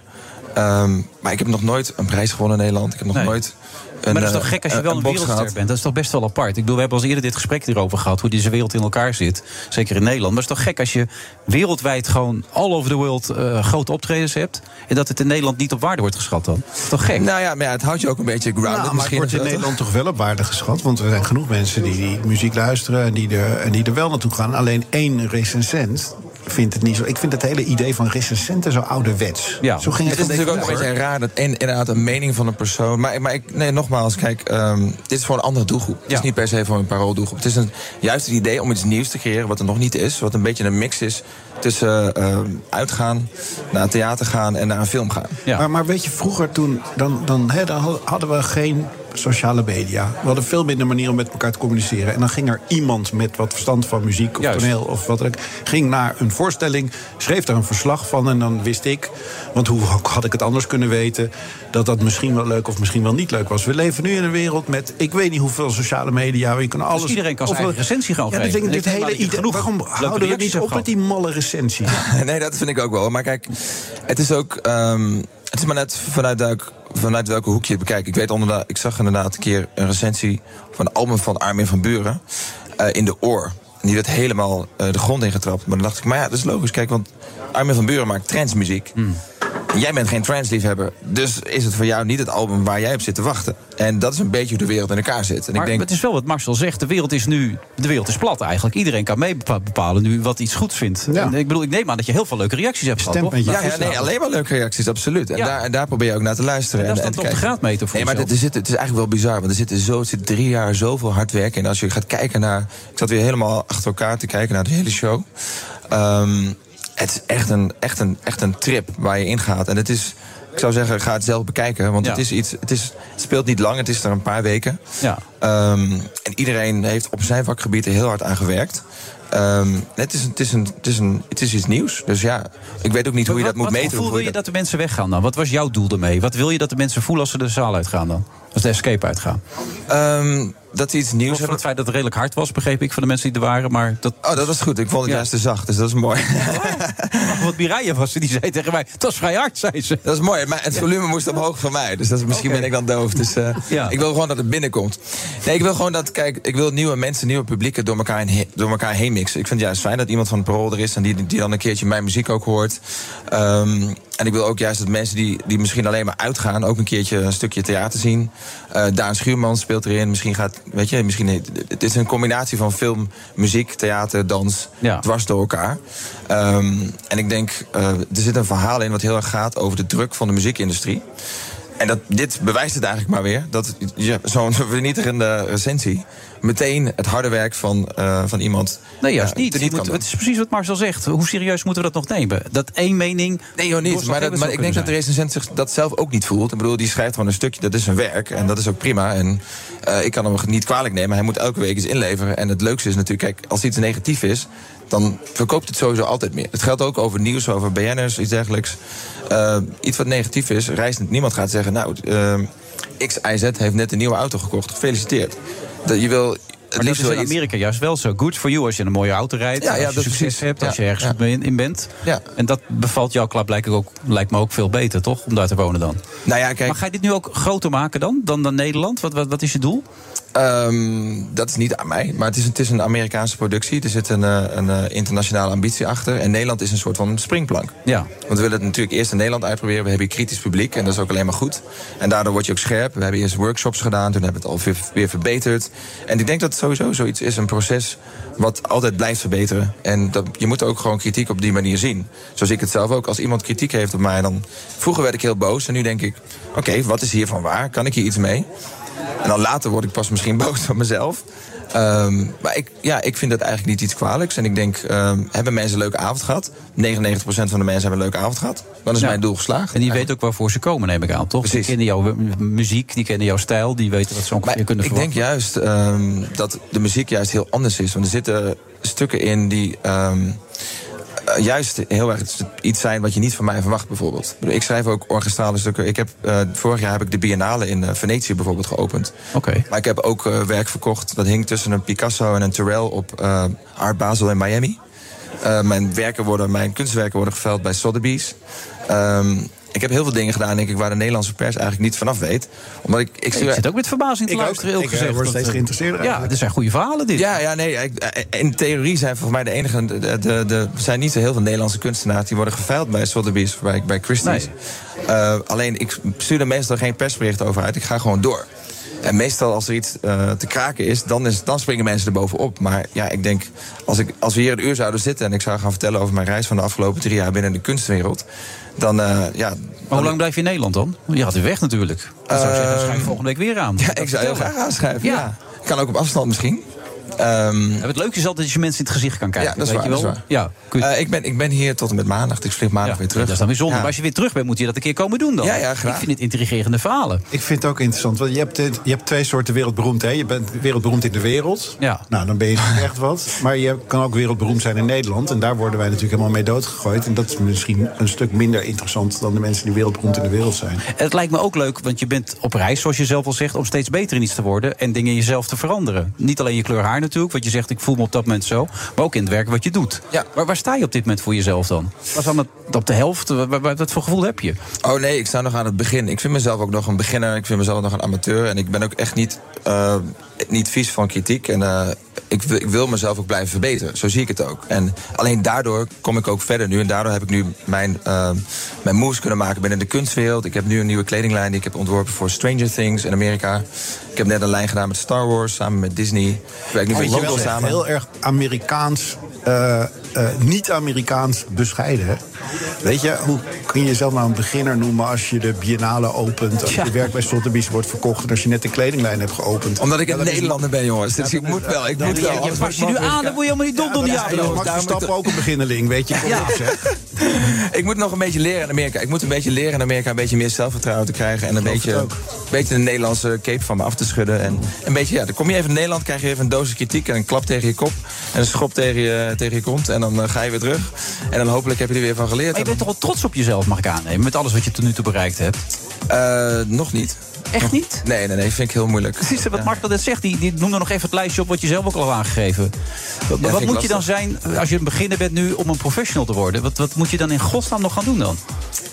Ehm, maar ik heb nog nooit een prijs gewonnen in Nederland. Ik heb nog Nee. nooit... Een, maar dat is eh, toch gek als je wel een, wereldster bent? Dat is toch best wel apart? Ik bedoel, we hebben al eens eerder dit gesprek hierover gehad... hoe deze wereld in elkaar zit, zeker in Nederland. Maar het is toch gek als je wereldwijd gewoon all over the world... eh, grote optredens hebt... en dat het in Nederland niet op waarde wordt geschat dan? Dat is toch gek? Nou ja, maar ja, het houdt je ook een beetje grounded Nou, maar het misschien. wordt in Nederland toch wel op waarde geschat. Want er zijn genoeg mensen die, die muziek luisteren en die, er, en die er wel naartoe gaan. Alleen één recensent vindt het niet zo. Ik vind het hele idee van recensenten zo ouderwets. Ja. Zo ging het, het is natuurlijk ook een beetje raar dat in, inderdaad een mening van een persoon. Maar, maar ik, nee, nogmaals, kijk, ehm, dit is voor een andere doelgroep. Het is niet per se voor een parooldoelgroep. Het is een, juist het idee om iets nieuws te creëren wat er nog niet is. Wat een beetje een mix is tussen ehm, uitgaan, naar het theater gaan en naar een film gaan. Maar, maar weet je, vroeger toen, dan, dan, hè, dan hadden we geen sociale media. We hadden veel minder manieren om met elkaar te communiceren. En dan ging er iemand met wat verstand van muziek of Juist. toneel of wat dan ook... ging naar een voorstelling, schreef daar een verslag van... en dan wist ik, want hoe had ik het anders kunnen weten... dat dat misschien wel leuk of misschien wel niet leuk was. We leven nu in een wereld met, ik weet niet hoeveel sociale media... Je kan alles, Dus iedereen kan zijn eigen recensie gewoon ja, geven. Dit hele idee, genoeg waarom houden we niet op met die malle recensies? nee, dat vind ik ook wel. Maar kijk, het is ook. ehm, het is maar net vanuit, welk, vanuit welke hoek je het bekijkt. Ik weet inderdaad, ik zag inderdaad een keer een recensie van een album van Armin van Buren eh, in de oor. En die werd helemaal eh, de grond ingetrapt. Maar dan dacht ik, maar ja, dat is logisch. Kijk, want Armin van Buren maakt trendsmuziek. Jij bent geen transliefhebber. Dus is het voor jou niet het album waar jij op zit te wachten. En dat is een beetje hoe de wereld in elkaar zit. En Maar ik denk, het is wel wat Marcel zegt. De wereld is nu. De wereld is plat eigenlijk. Iedereen kan mee bepa- bepalen nu wat iets goeds vindt. En ik bedoel, ik neem aan dat je heel veel leuke reacties hebt gehad. toch? Ja, ja, nee, alleen maar leuke reacties, absoluut. En, Ja. daar, en daar probeer je ook naar te luisteren. En is dan te op de graadmeter voor Nee, maar er zit, het is eigenlijk wel bizar. Want er zit, zo, er zit drie jaar zoveel hard werken. En als je gaat kijken naar... Ik zat weer helemaal achter elkaar te kijken naar de hele show. Ehm, het is echt een, echt, een, echt een trip waar je in gaat. En het is... Ik zou zeggen, ga het zelf bekijken. Want Ja. het, is iets, het, is, het speelt niet lang, het is er een paar weken. Ja. Ehm, en iedereen heeft op zijn vakgebied er heel hard aan gewerkt. Ehm, het, is, een- het, is een, het, is een, het is iets nieuws. Dus ja, ik weet ook niet hoe je dat moet wat meten. hoe wil je je dat de mensen weggaan dan? Wat was jouw doel ermee? Wat wil je dat de mensen voelen als ze de zaal uitgaan dan? Als de escape uitgaan? Ehm, dat die iets nieuws hebben. het feit dat het redelijk hard was, begreep ik van de mensen die er waren. Maar dat... Oh, dat was goed. Ik vond het juist te zacht, dus dat is mooi. Wat Mireille was, die zei tegen mij: Het was vrij hard, zei ze. Dat is mooi, maar het volume moest omhoog van mij. Dus dat is, misschien ben ik dan doof. Dus eh, ik wil gewoon dat het binnenkomt. Nee, ik wil gewoon dat, kijk, ik wil nieuwe mensen, nieuwe publieken door elkaar, heen, door elkaar heen mixen. Ik vind het juist fijn dat iemand van het parool er is en die, die dan een keertje mijn muziek ook hoort. Ehm, en ik wil ook juist dat mensen die, die misschien alleen maar uitgaan, ook een keertje een stukje theater zien. Eh Daan Schuurman speelt erin. Misschien gaat, weet je, misschien, het is een combinatie van film, muziek, theater, dans, dwars door elkaar. Ehm, en ik denk, eh, er zit een verhaal in wat heel erg gaat over de druk van de muziekindustrie. En dat, dit bewijst het eigenlijk maar weer. Dat zo'n vernietigende recensie meteen het harde werk van, eh, van iemand. Nee, juist ja, niet. moet- het is precies wat Marcel zegt. Hoe serieus moeten we dat nog nemen? Dat één mening. Nee, joh, niet. Maar, dat, maar ik denk dat de recensent zich dat zelf ook niet voelt. Ik bedoel, die schrijft gewoon een stukje, dat is zijn werk. En dat is ook prima. En eh, ik kan hem niet kwalijk nemen. Hij moet elke week iets inleveren. En het leukste is natuurlijk, kijk, als iets negatief is... dan verkoopt het sowieso altijd meer. Het geldt ook over nieuws, over BN'ers, iets dergelijks. Eh, iets wat negatief is, reist niemand gaat zeggen... nou, eh, X, Y, Z heeft net een nieuwe auto gekocht. Gefeliciteerd. Je wil... Het Maar dat liefst is in Amerika juist wel zo. Good for you als je een mooie auto rijdt. Ja, ja, als je succes precies. hebt, als je ergens ja. in, in bent. Ja. En dat bevalt jouw klap lijkt, ook, lijkt me ook veel beter, toch? Om daar te wonen dan. Nou ja, kijk. Maar ga je dit nu ook groter maken dan? Dan, dan Nederland? Wat, wat, wat is je doel? Ehm, dat is niet aan mij, maar het is, het is een Amerikaanse productie. Er zit een, eh, een eh, internationale ambitie achter. En Nederland is een soort van springplank. Ja. Want we willen het natuurlijk eerst in Nederland uitproberen. We hebben hier kritisch publiek en dat is ook alleen maar goed. En daardoor word je ook scherp. We hebben eerst workshops gedaan, toen hebben we het al weer, weer verbeterd. En ik denk dat het sowieso zoiets is, een proces wat altijd blijft verbeteren. En dat, je moet ook gewoon kritiek op die manier zien. Zoals ik het zelf ook. Als iemand kritiek heeft op mij, dan... Vroeger werd ik heel boos en nu denk ik... Oké, wat is hiervan waar? Kan ik hier iets mee? En dan later word ik pas misschien boos op mezelf. Ehm, maar ik, ja, ik vind dat eigenlijk niet iets kwalijks. En ik denk, ehm, hebben mensen een leuke avond gehad? 99% van de mensen hebben een leuke avond gehad. Dan is mijn doel geslaagd. En die weten ook waarvoor ze komen, neem ik aan, toch? Die kennen jouw muziek, die kennen jouw stijl, die weten wat ze ongeveer kunnen Ik denk verwachten. juist ehm, dat de muziek juist heel anders is. Want er zitten stukken in die juist heel erg iets zijn wat je niet van mij verwacht, bijvoorbeeld. Ik schrijf ook orchestrale stukken. Ik heb, eh, vorig jaar heb ik de Biennale in eh, Venetië bijvoorbeeld geopend. Oké. Maar ik heb ook eh, werk verkocht dat hing tussen een Picasso en een Terrell op eh, Art Basel in Miami. Eh, mijn, werken worden, mijn kunstwerken worden geveld bij Sotheby's. Ehm, ik heb heel veel dingen gedaan, denk ik, waar de Nederlandse pers eigenlijk niet vanaf weet. Omdat ik, ik, Ik zit ook met verbazing te Ik ook. luisteren, heel Ik, eh, gezegd. word Dat, steeds eh, geïnteresseerder Ja, eigenlijk. dit zijn goede verhalen, dit. Ja, ja, nee. ik- eh, in theorie zijn volgens mij de enige. De, de, de, er zijn niet zo heel veel Nederlandse kunstenaars die worden geveild bij Sotheby's of bij, bij Christie's. Eh, alleen ik stuur er meestal geen persbericht over uit. Ik ga gewoon door. En meestal als er iets eh, te kraken is dan, is, dan springen mensen er bovenop. Maar ja, ik denk, als, ik, als we hier een uur zouden zitten en ik zou gaan vertellen over mijn reis van de afgelopen drie jaar binnen de kunstwereld, dan eh, ja. Maar hoe lang blijf je in Nederland dan? Je gaat weer weg natuurlijk. Dan zou ik zeggen, schrijf volgende week weer aan. Ja, ik zou heel graag aanschrijven. Ja. Ik kan ook op afstand misschien. Ehm, het leuke is altijd als je mensen in het gezicht kan kijken. Ja, dat is weet waar. je Dat wel? is waar. Ja, Eh, ik, ben, ik ben hier tot en met maandag. Ik vlieg maandag weer terug. Dat is dan weer zonde. Ja. Maar als je weer terug bent, moet je dat een keer komen doen dan. Ja, ja, graag. Ik vind het intrigerende verhalen. Ik vind het ook interessant. Want je hebt, je hebt twee soorten wereldberoemd. Hè? Je bent wereldberoemd in de wereld. Ja. Nou, dan ben je echt wat. Maar je kan ook wereldberoemd zijn in Nederland. En daar worden wij natuurlijk helemaal mee doodgegooid. En dat is misschien een stuk minder interessant dan de mensen die wereldberoemd in de wereld zijn. Het lijkt me ook leuk, want je bent op reis, zoals je zelf al zegt, om steeds beter in iets te worden en dingen in jezelf te veranderen. Niet alleen je kleur haar natuurlijk, want je zegt ik voel me op dat moment zo, maar ook in het werk wat je doet. Ja. Waar, waar sta je op dit moment voor jezelf dan? Was dan het, op de helft? Wat voor gevoel heb je? Oh nee, ik sta nog aan het begin. Ik vind mezelf ook nog een beginner. Ik vind mezelf nog een amateur. En ik ben ook echt niet, eh, niet vies van kritiek. En eh, ik, wil- ik wil mezelf ook blijven verbeteren. Zo zie ik het ook. En alleen daardoor kom ik ook verder nu. En daardoor heb ik nu mijn, eh, mijn moves kunnen maken binnen de kunstwereld. Ik heb nu een nieuwe kledinglijn die ik heb ontworpen voor Stranger Things in Amerika. Ik heb net een lijn gedaan met Star Wars samen met Disney. Ik werk nu met Logo samen. Heel erg Amerikaans, eh, niet-Amerikaans bescheiden. hè? Weet je, hoe kun je jezelf nou een beginner noemen als je de biennale opent, als je werk bij Sotheby's wordt verkocht en als je net de kledinglijn hebt geopend? Omdat ik Nederlander ben, jongens. Dus ik moet wel. Ik moet je- wel. je past je nu aan, dan word je helemaal niet dom door die Ja, Diablo. Max Verstappen ook een beginneling, weet je. Kom Ja. op, zeg. Ik moet nog een beetje leren in Amerika. Ik moet een beetje leren in Amerika een beetje meer zelfvertrouwen te krijgen. En een beetje, een beetje de Nederlandse cape van me af te schudden. En een beetje, ja, dan kom je even in Nederland, krijg je even een dosis kritiek en een klap tegen je kop. En een schop tegen je, tegen je kont. En dan eh, ga je weer terug. En dan hopelijk heb je er weer van geleerd. Maar je bent toch wel trots op jezelf, mag ik aannemen, met alles wat je tot nu toe bereikt hebt? Eh, nog niet. Echt niet? Nee, nee, nee, vind ik heel moeilijk. Precies wat Mark net zegt, die, die noemde nog even het lijstje op wat je zelf ook al had aangegeven. Wat, wat moet je dan zijn als je een beginner bent nu om een professional te worden? Wat, wat moet je dan in godsnaam nog gaan doen dan?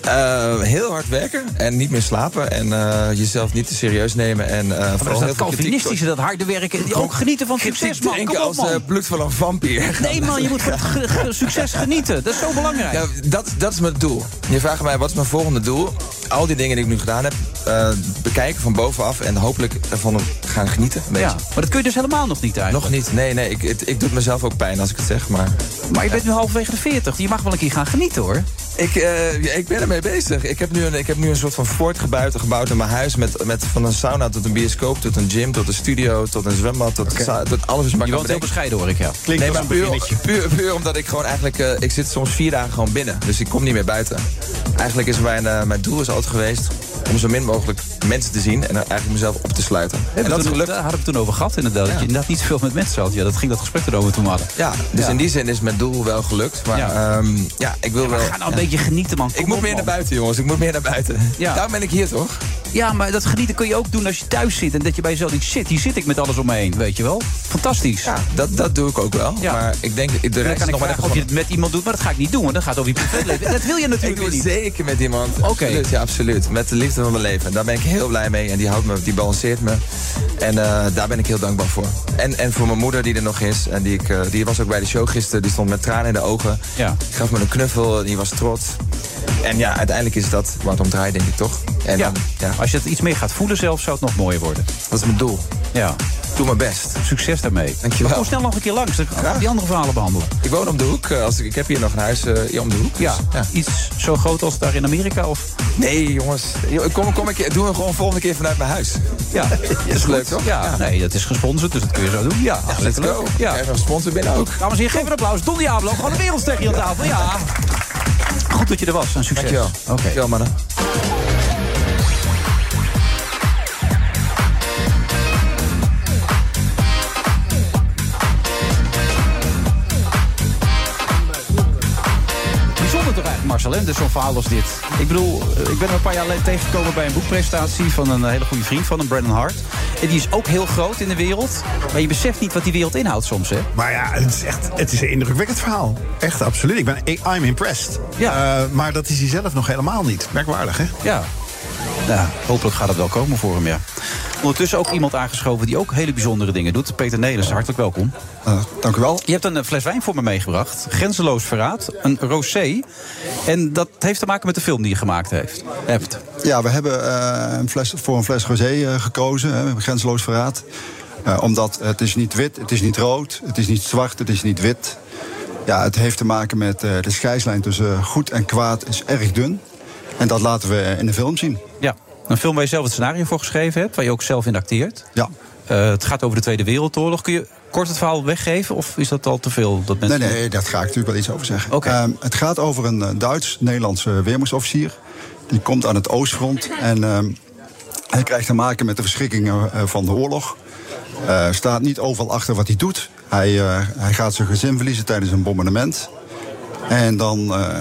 Eh, heel hard werken en niet meer slapen. En eh, jezelf niet te serieus nemen. En, eh Maar vooral dat is heel Calvinistische, dat harde werken. Ook genieten van succes, man. Kom op, als man. eh, bloed van een vampier. Nee, man, je moet van het succes genieten. Dat is zo belangrijk. Ja, dat, dat is mijn doel. Je vraagt mij, wat is mijn volgende doel? Al die dingen die ik nu gedaan heb, eh, bekijken van bovenaf... en hopelijk ervan gaan genieten, een beetje. Ja, maar dat kun je dus helemaal nog niet eigenlijk. Nog niet, nee, nee. Ik, het, ik doe het mezelf ook pijn als ik het zeg, maar... Maar je bent nu halverwege de 40. Je mag wel een keer gaan genieten, hoor. Ik, eh, ja, ik ben ermee bezig. Ik heb nu een, ik heb nu een soort van fort gebouwd, gebouwd in mijn huis... Met, met van een sauna tot een bioscoop, tot een gym, tot een studio... tot een zwembad, tot, sa- tot alles is maar Je kan woont heel bescheiden, hoor ik, ja. Klinkt nee, maar een puur, beginnetje. puur, puur omdat ik gewoon eigenlijk... eh, ik zit soms vier dagen gewoon binnen. Dus ik kom niet meer buiten. Eigenlijk is mijn, mijn doel is altijd geweest... om zo min mogelijk mensen te zien... en eigenlijk mezelf op te sluiten. En dat toen, gelukt. Daar hadden we het toen over gehad, inderdaad. Dat je inderdaad niet zoveel met mensen had. Ja, dat ging dat gesprek erover toen we hadden. Ja, dus Ja. in die zin is mijn doel wel gelukt. Maar Ja. ja ik wil wel... ga nou een beetje genieten, man. Ik moet op, meer man. naar buiten, jongens. Ik moet meer naar buiten. Ja. Daarom ben ik hier, toch? Ja, maar dat genieten kun je ook doen als je thuis zit. En dat je bij jezelf denkt, shit, hier zit ik met alles om me heen. Weet je wel? Fantastisch. Ja, dat, dat doe ik ook wel. Ja. Maar ik denk, de rest kan ik nog maar even of je het met iemand doet, maar dat ga ik niet doen. Want dat gaat over je privéleven. dat wil je Ik natuurlijk doe het niet. zeker met iemand. Oké. Absoluut, ja, absoluut. Met de liefde van mijn leven. Daar ben ik heel blij mee. En die houdt me, die balanceert me. En eh, daar ben ik heel dankbaar voor. En, en voor mijn moeder die er nog is. En die, ik, eh, die was ook bij de show gisteren. Die stond met tranen in de ogen. Ja. Gaf me een knuffel. Die was trots. En ja, uiteindelijk is dat waar het om draait, denk ik toch? En Ja. dan, ja, Als je het iets meer gaat voelen zelf, zou het nog mooier worden. dat is mijn doel. Ja. Doe mijn best. Succes daarmee. Dankjewel. Kom snel nog een keer langs. Dan gaan we die andere verhalen behandelen. Ik woon om de hoek. Eh, Als ik, ik heb hier nog een huis hier om de hoek. Ja. Dus, Iets zo groot als daar in Amerika? Of? Nee, jongens. Kom, kom ik, doen we gewoon volgende keer vanuit mijn huis. Ja, Dat is leuk, toch? Ja, nee, dat is gesponsord, dus dat kun je zo doen. Ja, Let's hartstikke go. Ja. Ja. We een sponsor binnen ook. Dames en heren, geef een applaus. Don Diablo, gewoon een wereldster hier aan tafel. Ja. Goed dat je er was en succes. Dankjewel. Oké. Dankjewel, mannen. Marcel? Dus zo'n verhaal als dit. Ik bedoel, eh, ik ben hem een paar jaar geleden tegengekomen bij een boekpresentatie van een hele goede vriend van hem, Brandon Hart. En die is ook heel groot in de wereld. Maar je beseft niet wat die wereld inhoudt soms, hè? Maar ja, het is echt het is een indrukwekkend verhaal. Echt, absoluut. Ik ben, I'm impressed. Ja. Eh, maar dat is hij zelf nog helemaal niet. Merkwaardig, hè? Ja. Nou, hopelijk gaat het wel komen voor hem, ja. Ondertussen ook iemand aangeschoven die ook hele bijzondere dingen doet. Peter Nelens, hartelijk welkom. dank u wel. Je hebt een eh, fles wijn voor me meegebracht. Grenzeloos Verraad, een rosé. En dat heeft te maken met de film die je gemaakt heeft, hebt. Ja, we hebben eh, een fles, voor een fles rosé gekozen, hè, grenzeloos verraad. Omdat het is niet wit, het is niet rood, het is niet zwart, het is niet wit. Ja, het heeft te maken met de scheidslijn tussen goed en kwaad is erg dun. En dat laten we in de film zien. Ja, een film waar je zelf het scenario voor geschreven hebt, waar je ook zelf in acteert. Ja. Eh, het gaat over de Tweede Wereldoorlog. Kun je kort het verhaal weggeven? Of is dat al te veel? Dat mensen... Nee, nee, dat ga ik natuurlijk wel iets over zeggen. Ehm, het gaat over een eh, Duits-Nederlandse weermachtsofficier. Die komt aan het Oostfront en ehm, hij krijgt te maken met de verschrikkingen eh, van de oorlog. Eh, staat niet overal achter wat hij doet. Hij, hij gaat zijn gezin verliezen tijdens een bombardement. En dan, eh,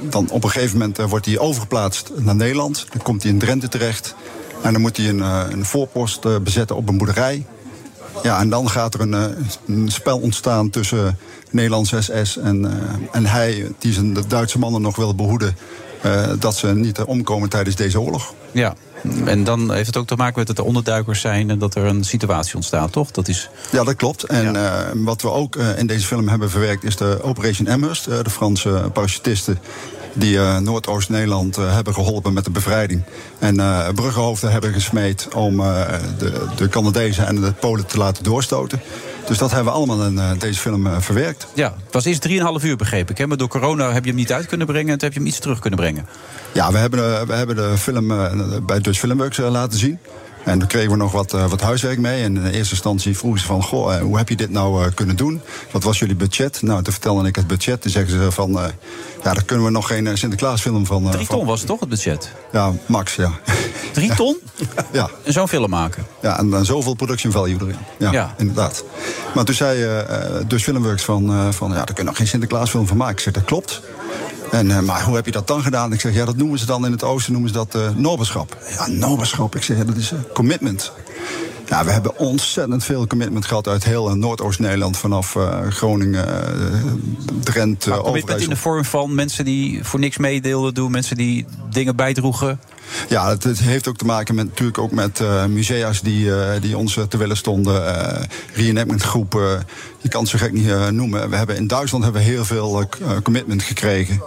dan op een gegeven moment eh, wordt hij overgeplaatst naar Nederland. Dan komt hij in Drenthe terecht. En dan moet hij een, eh, een voorpost bezetten op een boerderij. Ja, en dan gaat er een, een spel ontstaan tussen Nederlandse SS en, en hij, die zijn de Duitse mannen nog wil behoeden. Eh, dat ze niet omkomen tijdens deze oorlog. Ja, en dan heeft het ook te maken met dat er onderduikers zijn... en dat er een situatie ontstaat, toch? Dat is... Ja, dat klopt. En eh, wat we ook eh, in deze film hebben verwerkt is de Operation Amherst. de Franse parachutisten die Noordoost-Nederland hebben geholpen met de bevrijding. En bruggenhoofden hebben gesmeed om de, de Canadezen en de Polen te laten doorstoten. Dus dat hebben we allemaal in eh, deze film eh, verwerkt. Ja, het was eerst 3,5 uur, begreep ik. Hè? Maar door corona heb je hem niet uit kunnen brengen... en toen heb je hem iets terug kunnen brengen. Ja, we hebben, eh, we hebben de film bij Dutch Filmworks laten zien. En daar kregen we nog wat, eh, wat huiswerk mee. En in eerste instantie vroegen ze van... Goh, eh, hoe heb je dit nou eh, kunnen doen? Wat was jullie budget? Nou, toen vertelde ik het budget. Toen zeggen ze van... ja, daar kunnen we nog geen Sinterklaasfilm van... Drie van- ton was het toch, het budget? Ja, max, ja. Drie ton? ja. En zo'n film maken? Ja, en dan zoveel production value erin. Ja, Ja. inderdaad. Maar toen zei Dutch Filmworks van... van ja, daar kun je nog geen Sinterklaasfilm van maken. Ik zeg, dat klopt. En, eh, maar hoe heb je dat dan gedaan? Ik zeg, ja, dat noemen ze dan in het oosten noemen ze dat eh noberschap. Ja, noberschap. Ik zeg, ja, dat is eh, commitment. Ja, we hebben ontzettend veel commitment gehad uit heel Noordoost-Nederland. Vanaf eh, Groningen, eh, Drenthe, Maar commitment in de vorm van mensen die voor niks meedeelden doen... mensen die dingen bijdroegen. Ja, het, het heeft ook te maken met, natuurlijk ook met eh, musea's die, die ons te willen stonden. eh reenactment groepen, je kan het zo gek niet noemen. We hebben, in Duitsland hebben we heel veel commitment gekregen.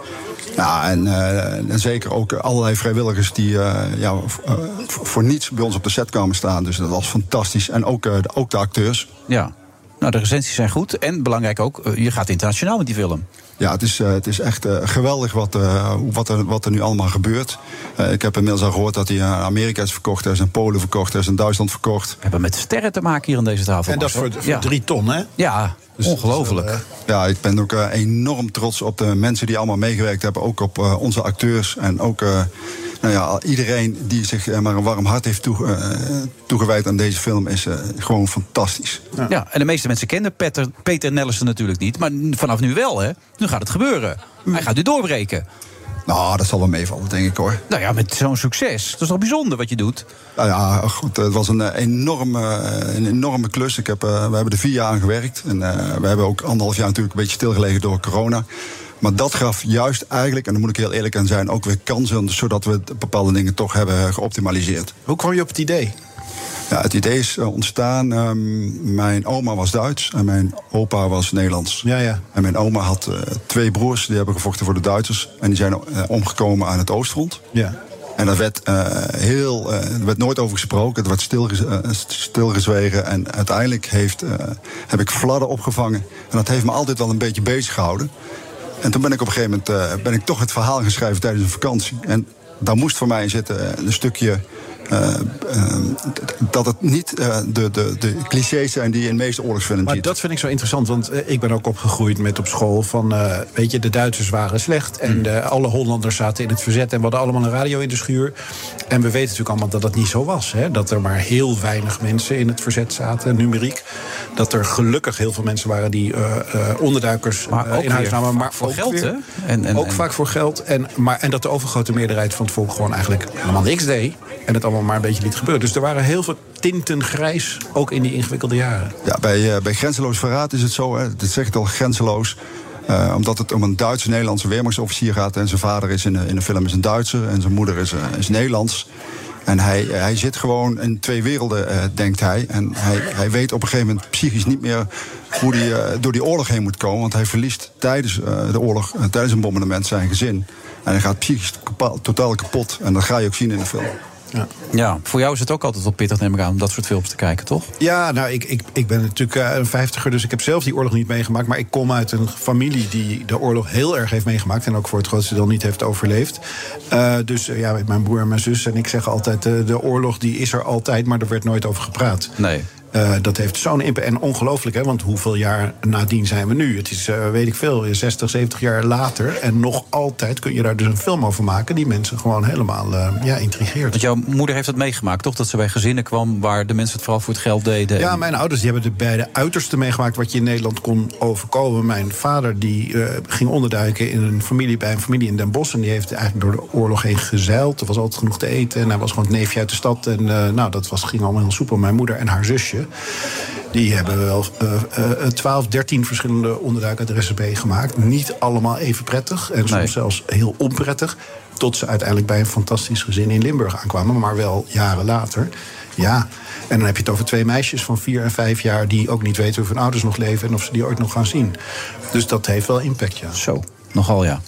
Ja, en, eh, en zeker ook allerlei vrijwilligers die eh, ja, eh, voor niets bij ons op de set kwamen staan. Dus dat was fantastisch. En ook, eh, de, ook de acteurs. Ja. Nou, de recensies zijn goed. En belangrijk ook, je gaat internationaal met die film. Ja, het is, eh, het is echt eh, geweldig wat, eh, wat, er, wat er nu allemaal gebeurt. Eh, ik heb inmiddels al gehoord dat hij aan Amerika is verkocht, hij is in Polen verkocht, hij is in Duitsland verkocht. We hebben met sterren te maken hier aan deze tafel. En dat voor, voor Ja. drie ton, hè? Ja, ongelooflijk. ja, ik ben ook eh, enorm trots op de mensen die allemaal meegewerkt hebben. Ook op eh, onze acteurs en ook eh, nou ja, iedereen die zich eh, maar een warm hart heeft toe, eh, toegewijd aan deze film is eh, gewoon fantastisch. Ja. en de meeste mensen kennen Peter, Peter Nellissen natuurlijk niet. Maar vanaf nu wel, hè? Nu gaat het gebeuren. Hij gaat nu doorbreken. Nou, dat zal wel meevallen, denk ik hoor. Nou ja, met zo'n succes. Dat is toch bijzonder wat je doet? Nou ja, goed, het was een eh, enorme, eh, een enorme klus. Ik heb, eh, we hebben er vier jaar aan gewerkt. En eh, we hebben ook anderhalf jaar natuurlijk een beetje stilgelegen door corona. Maar dat gaf juist eigenlijk, en daar moet ik heel eerlijk aan zijn, ook weer kansen, zodat we bepaalde dingen toch hebben geoptimaliseerd. Hoe kwam je op het idee? Ja, het idee is eh, ontstaan. ehm, mijn oma was Duits en mijn opa was Nederlands. Ja, ja. En mijn oma had eh, twee broers die hebben gevochten voor de Duitsers. En die zijn eh, omgekomen aan het Oostfront. Ja. En daar werd, heel, er werd nooit over gesproken. Het werd eh, stilgezwegen. En uiteindelijk heeft, heb ik fladder opgevangen. En dat heeft me altijd wel een beetje bezig gehouden. En toen ben ik op een gegeven moment ben ik toch het verhaal geschreven tijdens een vakantie. En daar moest voor mij zitten een stukje. Eh, eh, dat het niet eh, de, de, de clichés zijn die je in de meeste oorlogsfilms Maar dat vind ik zo interessant, want ik ben ook opgegroeid met op school van, eh, weet je, de Duitsers waren slecht en de, alle Hollanders zaten in het verzet en we hadden allemaal een radio in de schuur. En we weten natuurlijk allemaal dat dat niet zo was, hè? dat er maar heel weinig mensen in het verzet zaten, numeriek. Dat er gelukkig heel veel mensen waren die eh, eh, onderduikers Maar in huis namen, maar voor ook geld, hè? En- en- ook en- vaak voor geld. En, maar, en dat de overgrote meerderheid van het volk gewoon eigenlijk helemaal niks deed. En het allemaal maar een beetje liet gebeuren. Dus er waren heel veel tinten grijs, ook in die ingewikkelde jaren. Ja, bij, eh, bij Grenzeloos Verraad is het zo, hè, dat zeg ik al, grenzeloos. Eh, omdat het om een Duitse-Nederlandse weermachtsofficier gaat. En zijn vader is in de, in de film is een Duitser en zijn moeder is, eh, is Nederlands. En hij, hij zit gewoon in twee werelden, eh, denkt hij. En hij, hij weet op een gegeven moment psychisch niet meer hoe hij eh, door die oorlog heen moet komen. Want hij verliest tijdens eh, de oorlog, eh, tijdens een bombardement zijn gezin. En hij gaat psychisch totaal kapot. En dat ga je ook zien in de film. Ja. Ja, voor jou is het ook altijd wel pittig, neem ik aan, om dat soort films te kijken, toch? Ja, nou, ik, ik, ik ben natuurlijk eh, een vijftiger, dus ik heb zelf die oorlog niet meegemaakt. Maar ik kom uit een familie die de oorlog heel erg heeft meegemaakt. En ook voor het grootste deel niet heeft overleefd. Eh, dus eh, ja, mijn broer en mijn zus en ik zeggen altijd... de oorlog die is er altijd, maar er werd nooit over gepraat. Nee. Eh, dat heeft zo'n impact. En ongelooflijk, hè? Want hoeveel jaar nadien zijn we nu? Het is, eh, weet ik veel, 60, 70 jaar later. En nog altijd kun je daar dus een film over maken... die mensen gewoon helemaal eh, ja, intrigeert. Want jouw moeder heeft het meegemaakt, toch? Dat ze bij gezinnen kwam waar de mensen het vooral voor het geld deden. Ja, mijn ouders die hebben de beide uiterste meegemaakt... wat je in Nederland kon overkomen. Mijn vader die ging onderduiken in een familie, bij een familie in Den Bosch... en die heeft eigenlijk door de oorlog heen gezeild. Er was altijd genoeg te eten en hij was gewoon het neefje uit de stad. En nou, dat was, ging allemaal heel soepel. Mijn moeder en haar zusje... Die hebben wel uh, 12, 13 verschillende onderduikadressen gemaakt. Niet allemaal even prettig en soms zelfs heel onprettig. Tot ze uiteindelijk bij een fantastisch gezin in Limburg aankwamen, maar wel jaren later. Ja, en dan heb je het over twee meisjes van vier en vijf jaar... die ook niet weten of hun ouders nog leven en of ze die ooit nog gaan zien. Dus dat heeft wel impact, ja. Zo, nogal ja.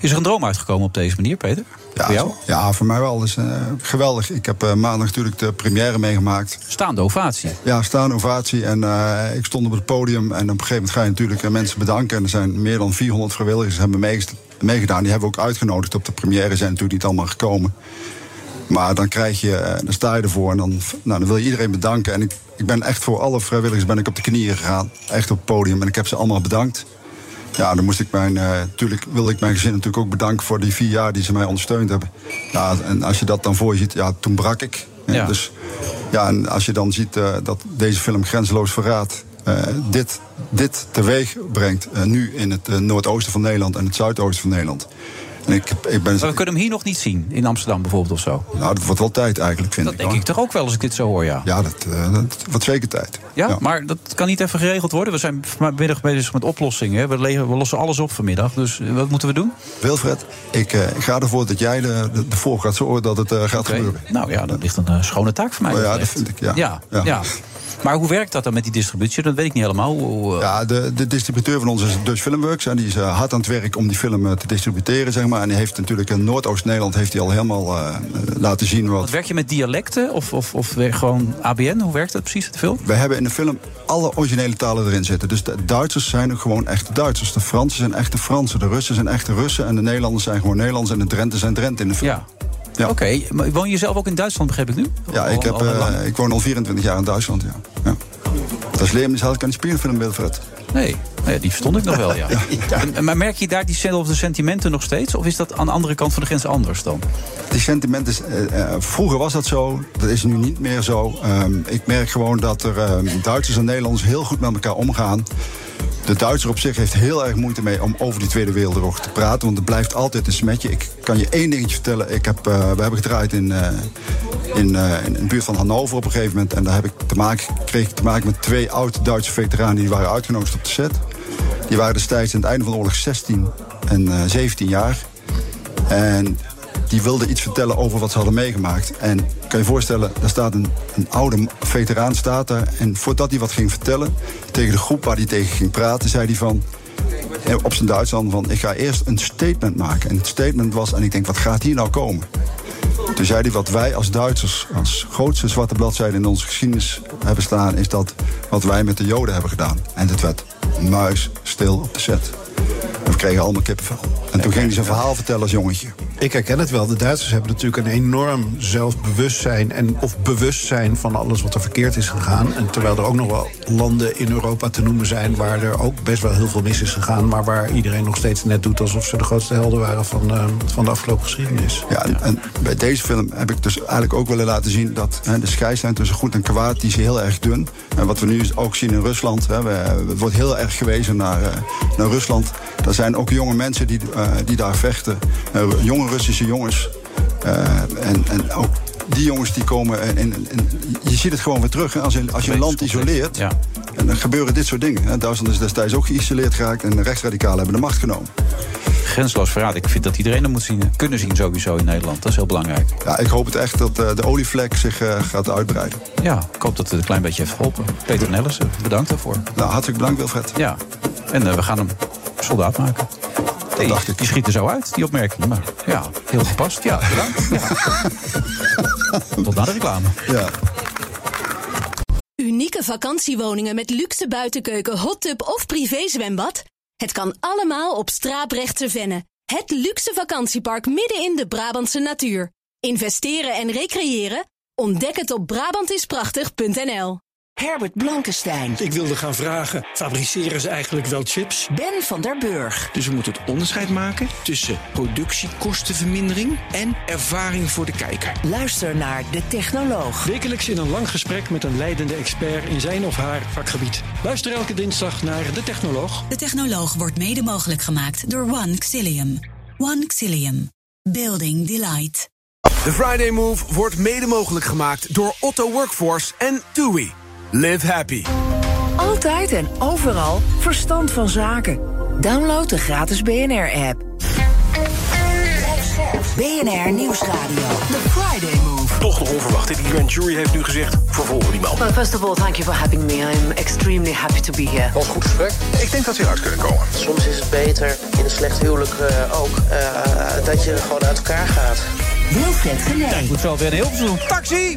Is er een droom uitgekomen op deze manier, Peter? Ja, voor jou? Ja, voor mij wel. Dus, uh, geweldig. Ik heb uh, maandag natuurlijk de première meegemaakt. Staande ovatie? Ja, staande ovatie. En uh, ik stond op het podium. En op een gegeven moment ga je natuurlijk mensen bedanken. En er zijn meer dan 400 vrijwilligers hebben meegedaan. Die hebben we ook uitgenodigd op de première. Zijn natuurlijk niet allemaal gekomen. Maar dan krijg je, dan sta je ervoor en dan, nou, dan wil je iedereen bedanken. En ik, ik ben echt voor alle vrijwilligers ben ik op de knieën gegaan. Echt op het podium. En ik heb ze allemaal bedankt. Ja, dan moest ik mijn, uh, natuurlijk wilde ik mijn gezin natuurlijk ook bedanken voor die vier jaar die ze mij ondersteund hebben. Ja, en als je dat dan voor je ziet, ja, toen brak ik. Ja. Dus ja, en als je dan ziet uh, dat deze film Grenzeloos Verraad uh, dit, dit teweeg brengt, nu in het noordoosten van Nederland en het zuidoosten van Nederland. Ik, ik ben... Maar we kunnen hem hier nog niet zien, in Amsterdam bijvoorbeeld of zo. Nou, dat wordt wel tijd eigenlijk, vind dat ik. Dat denk ik toch ook wel als ik dit zo hoor, ja. Ja, dat, uh, dat wordt zeker tijd. Ja, ja, maar dat kan niet even geregeld worden. We zijn vanmiddag bezig met oplossingen. We, we, lossen alles op vanmiddag. Dus wat moeten we doen? Wilfred, ik, uh, ik ga ervoor dat jij de, de, de voor gaat zorgen dat het uh, gaat okay. gebeuren. Nou ja, dat ligt een schone taak voor mij. Oh, ja, dat vind ik, ja. ja. ja. ja. Maar hoe werkt dat dan met die distributie? Dat weet ik niet helemaal. Hoe, uh... Ja, de, de, distributeur van ons is Dutch Filmworks. En die is uh, hard aan het werk om die film uh, te distributeren, zeg maar. En die heeft natuurlijk in Noordoost-Nederland heeft hij al helemaal laten zien wat... wat... Werk je met dialecten of, of, of gewoon ABN? Hoe werkt dat precies, het film? We hebben in de film alle originele talen erin zitten. Dus de Duitsers zijn ook gewoon echte Duitsers. De Fransen zijn echte Fransen. De Russen zijn echte Russen. En de Nederlanders zijn gewoon Nederlands. En de Drenten zijn Drenthe in de film. Ja. Ja. Oké, okay. maar woon je zelf ook in Duitsland, begrijp ik nu? Ja, ik, heb, uh, ik woon al 24 jaar in Duitsland, ja. ja. Dat is die spiegelfilm, Wilfred. Nee, nee, die verstond ik nog wel, ja. ja. Maar merk je daar diezelfde sentimenten nog steeds? Of is dat aan de andere kant van de grens anders dan? Die sentimenten, uh, vroeger was dat zo, dat is nu niet meer zo. Um, ik merk gewoon dat er uh, Duitsers en Nederlanders heel goed met elkaar omgaan. De Duitser op zich heeft heel erg moeite mee om over die Tweede Wereldoorlog te praten. Want het blijft altijd een smetje. Ik kan je één dingetje vertellen. Ik heb, uh, we hebben gedraaid in, uh, in, uh, de buurt van Hannover op een gegeven moment. En daar heb ik te maken, kreeg ik te maken met twee oud-Duitse veteranen die waren uitgenodigd op de set. Die waren destijds aan het einde van de oorlog 16 en 17 jaar. En die wilden iets vertellen over wat ze hadden meegemaakt. En kan je je voorstellen, daar staat een, een oude veteraan staat daar. En voordat hij wat ging vertellen tegen de groep waar hij tegen ging praten, zei hij van op zijn Duits dan van ik ga eerst een statement maken. En het statement was, en ik denk, wat gaat hier nou komen? Toen zei hij, wat wij als Duitsers als grootste zwarte bladzijde in onze geschiedenis hebben staan, is dat wat wij met de Joden hebben gedaan. En het werd muis stil op de set. En we kregen allemaal kippenvel. En toen ging hij zijn verhaal vertellen als jongetje. Ik herken het wel. De Duitsers hebben natuurlijk een enorm zelfbewustzijn en of bewustzijn van alles wat er verkeerd is gegaan. En terwijl er ook nog wel landen in Europa te noemen zijn waar er ook best wel heel veel mis is gegaan, maar waar iedereen nog steeds net doet alsof ze de grootste helden waren van, uh, van de afgelopen geschiedenis. Ja, en, bij deze film heb ik dus eigenlijk ook willen laten zien dat hè, de scheidslijn tussen goed en kwaad die is heel erg dun. En wat we nu ook zien in Rusland, hè, we, het wordt heel erg gewezen naar, uh, naar Rusland. Er zijn ook jonge mensen die, uh, die daar vechten, Russische jongens. Uh, en, en ook die jongens die komen. En, en, en, je ziet het gewoon weer terug. Hè, als je, als je een land isoleert. Ja. En dan gebeuren dit soort dingen. Hè. Duitsland is destijds ook geïsoleerd geraakt. En de rechtsradicalen hebben de macht genomen. Grensloos verraad. Ik vind dat iedereen er moet zien, kunnen zien sowieso in Nederland. Dat is heel belangrijk. Ja, ik hoop het echt dat uh, de olievlek zich uh, gaat uitbreiden. Ja, ik hoop dat het een klein beetje heeft geholpen. Peter Nellissen, bedankt daarvoor. Nou, hartelijk bedankt Wilfred. Ja, en uh, we gaan hem soldaat maken. Nee, dacht ik. Die schiet er zo uit, die opmerking. Maar ja, heel gepast. Ja, bedankt. Ja. Tot na de reclame. Ja. Unieke vakantiewoningen met luxe buitenkeuken, hot tub of privézwembad? Het kan allemaal op Straaprechtse Venne. Het luxe vakantiepark midden in de Brabantse natuur. Investeren en recreëren? Ontdek het op Brabantisprachtig.nl Herbert Blankenstein. Ik wilde gaan vragen, fabriceren ze eigenlijk wel chips? Ben van der Burg. Dus we moeten het onderscheid maken tussen productiekostenvermindering en ervaring voor de kijker. Luister naar De Technoloog. Wekelijks in een lang gesprek met een leidende expert in zijn of haar vakgebied. Luister elke dinsdag naar De Technoloog. De Technoloog wordt mede mogelijk gemaakt door One Xilium. One Xilium. Building Delight. De Friday Move wordt mede mogelijk gemaakt door Otto Workforce en TUI. Live happy. Altijd en overal verstand van zaken. Download de gratis BNR-app. BNR Nieuwsradio. The Friday Move. Toch nog onverwacht. Die grand jury heeft nu gezegd, vervolgen die man. Well, first of all, thank you for having me. I'm extremely happy to be here. Was een goed gesprek. Ik denk dat we eruit kunnen komen. Soms is het beter, in een slecht huwelijk eh, ook, eh, dat je gewoon uit elkaar gaat. Wilfred Genee. Ik moet zo weer een heel veel Taxi!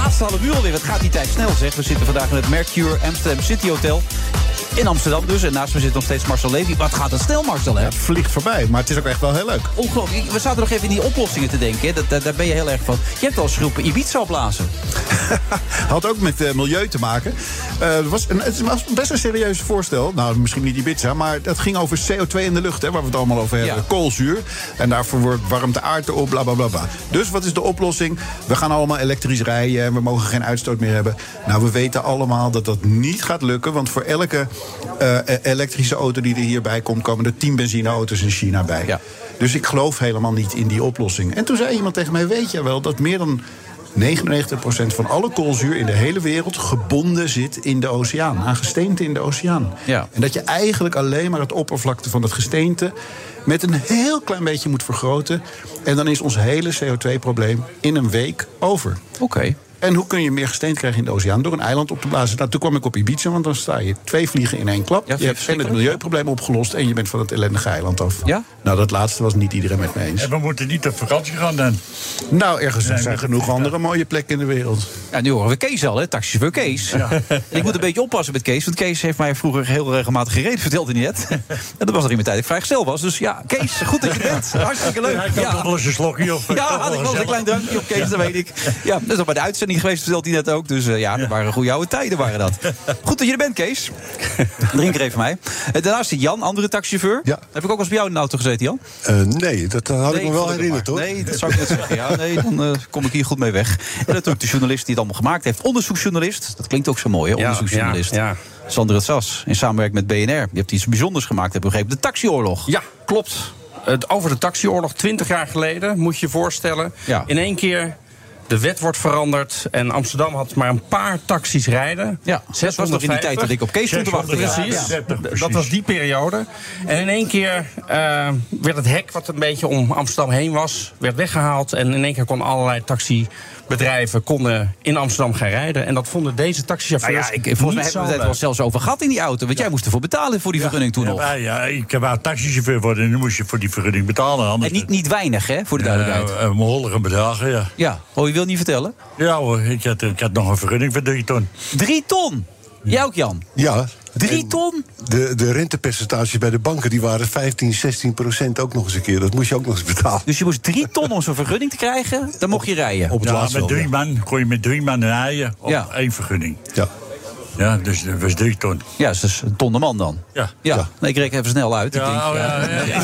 Laatste half uur alweer. Het gaat die tijd snel, zeg. We zitten vandaag in het Mercure Amsterdam City Hotel. In Amsterdam dus. En naast me zit nog steeds Marcel Levy. Wat gaat het snel, Marcel, hè? Het vliegt voorbij, maar het is ook echt wel heel leuk. Ongelooflijk. We zaten nog even in die oplossingen te denken. hè. Dat, dat- daar ben je heel erg van. Je hebt al eens geroepen Ibiza opblazen. Had ook met eh, milieu te maken. Eh, het, was een, het was best een serieus voorstel. Nou, misschien niet Ibiza, maar dat ging over CO2 in de lucht, hè, waar we het allemaal over hebben. Ja. Koolzuur. En daarvoor wordt warmt de aarde op, bla bla bla. bla. Dus wat is de oplossing? We gaan allemaal elektrisch rijden en we mogen geen uitstoot meer hebben. Nou, we weten allemaal dat dat niet gaat lukken. Want voor elke eh, elektrische auto die er hierbij komt, komen er 10 benzineauto's in China bij. Dus ik geloof helemaal niet in die oplossing. En toen zei iemand tegen mij: Weet je wel dat meer dan 99% van alle koolzuur in de hele wereld gebonden zit in de oceaan. Aan gesteente in de oceaan. Ja. En dat je eigenlijk alleen maar het oppervlakte van het gesteente met een heel klein beetje moet vergroten. En dan is ons hele CO2-probleem in een week over. Oké. En hoe kun je meer gesteente krijgen in de oceaan? Door een eiland op te blazen. Nou, toen kwam ik op Ibiza, want dan sta je twee vliegen in één klap. Ja, je hebt en het milieuprobleem opgelost en je bent van het ellendige eiland af. Ja? Nou, dat laatste was niet iedereen met me eens. En we moeten niet op vakantie gaan dan. Nou, ergens Nee, zijn genoeg andere mooie plekken in de wereld. Ja, nu horen we Kees al, hè? Taxichauffeur Kees. Ik moet een beetje oppassen met Kees, want Kees heeft mij vroeger heel regelmatig gereden, vertelde hij net. en dat was nog in mijn tijd ik vrijgezel was. Dus ja, Kees, goed dat je er bent. Hartstikke leuk. Ja, ik had nog wel eens een slokje of... Ja, had ik wel eens een klein drankje op Kees, dat weet ik. Ja, dat is al bij de uitzending geweest, vertelt hij net ook. Dus eh, ja, dat waren goede oude tijden, waren dat. Goed dat je er bent, Kees. Drink er even mij. Eh, Daarnaast zit Jan, andere taxichauffeur. Heb ik ook wel eens bij jou in de auto gezeten, Jan? Eh, nee, dat had ik me wel herinnerd, hoor. Nee, dat zou ik net zeggen. Ja, nee, dan kom ik hier goed mee weg. En natuurlijk de journalist die het allemaal gemaakt heeft. Onderzoeksjournalist. Dat klinkt ook zo mooi, hè? Ja, Onderzoeksjournalist. ja, ja. Sander het Sas, in samenwerking met BNR. Je hebt iets bijzonders gemaakt, heb ik begrepen. De taxioorlog. Ja, klopt. Het, over de taxioorlog, 20 jaar geleden, moet je je voorstellen. Ja. In één keer, de wet wordt veranderd. En Amsterdam had maar een paar taxis rijden. Ja, dat was nog in die tijd dat ik op Kees stond te wachten. Precies. Ja, ja. D- Dat was die periode. En in één keer eh, werd het hek wat een beetje om Amsterdam heen was, werd weggehaald. En in één keer konden allerlei taxibedrijven konden in Amsterdam gaan rijden. En dat vonden deze taxichauffeurs Nou ja, ik, volgens mij niet hebben we het wel zelfs over gehad in die auto. Want jij moest ervoor betalen voor die vergunning toen Ja, nog. ja, ik wou taxichauffeur worden en dan moest je voor die vergunning betalen. Anders En niet, niet weinig, hè, voor de duidelijkheid. Ja, een behoorlijke bedragen, ja. Ja, oh, je wil niet vertellen? Ja hoor, ik had, ik had nog een vergunning voor drie ton. Drie ton? Jij ook, Jan? Ja. Drie ton? De, de rentepercentages bij de banken die waren 15, 16 procent ook nog eens een keer. Dat moest je ook nog eens betalen. Dus je moest drie ton om zo'n vergunning te krijgen, dan mocht je rijden. Op het Ja, met drie man kon je met drie man rijden op Ja. één vergunning. Ja. Ja, dus dat was drie ton. Ja, dus dat is een ton de man dan. Ja. Ja, Nee, ik reken even snel uit. Ik Ja, denk, oh, ja, ja, ja.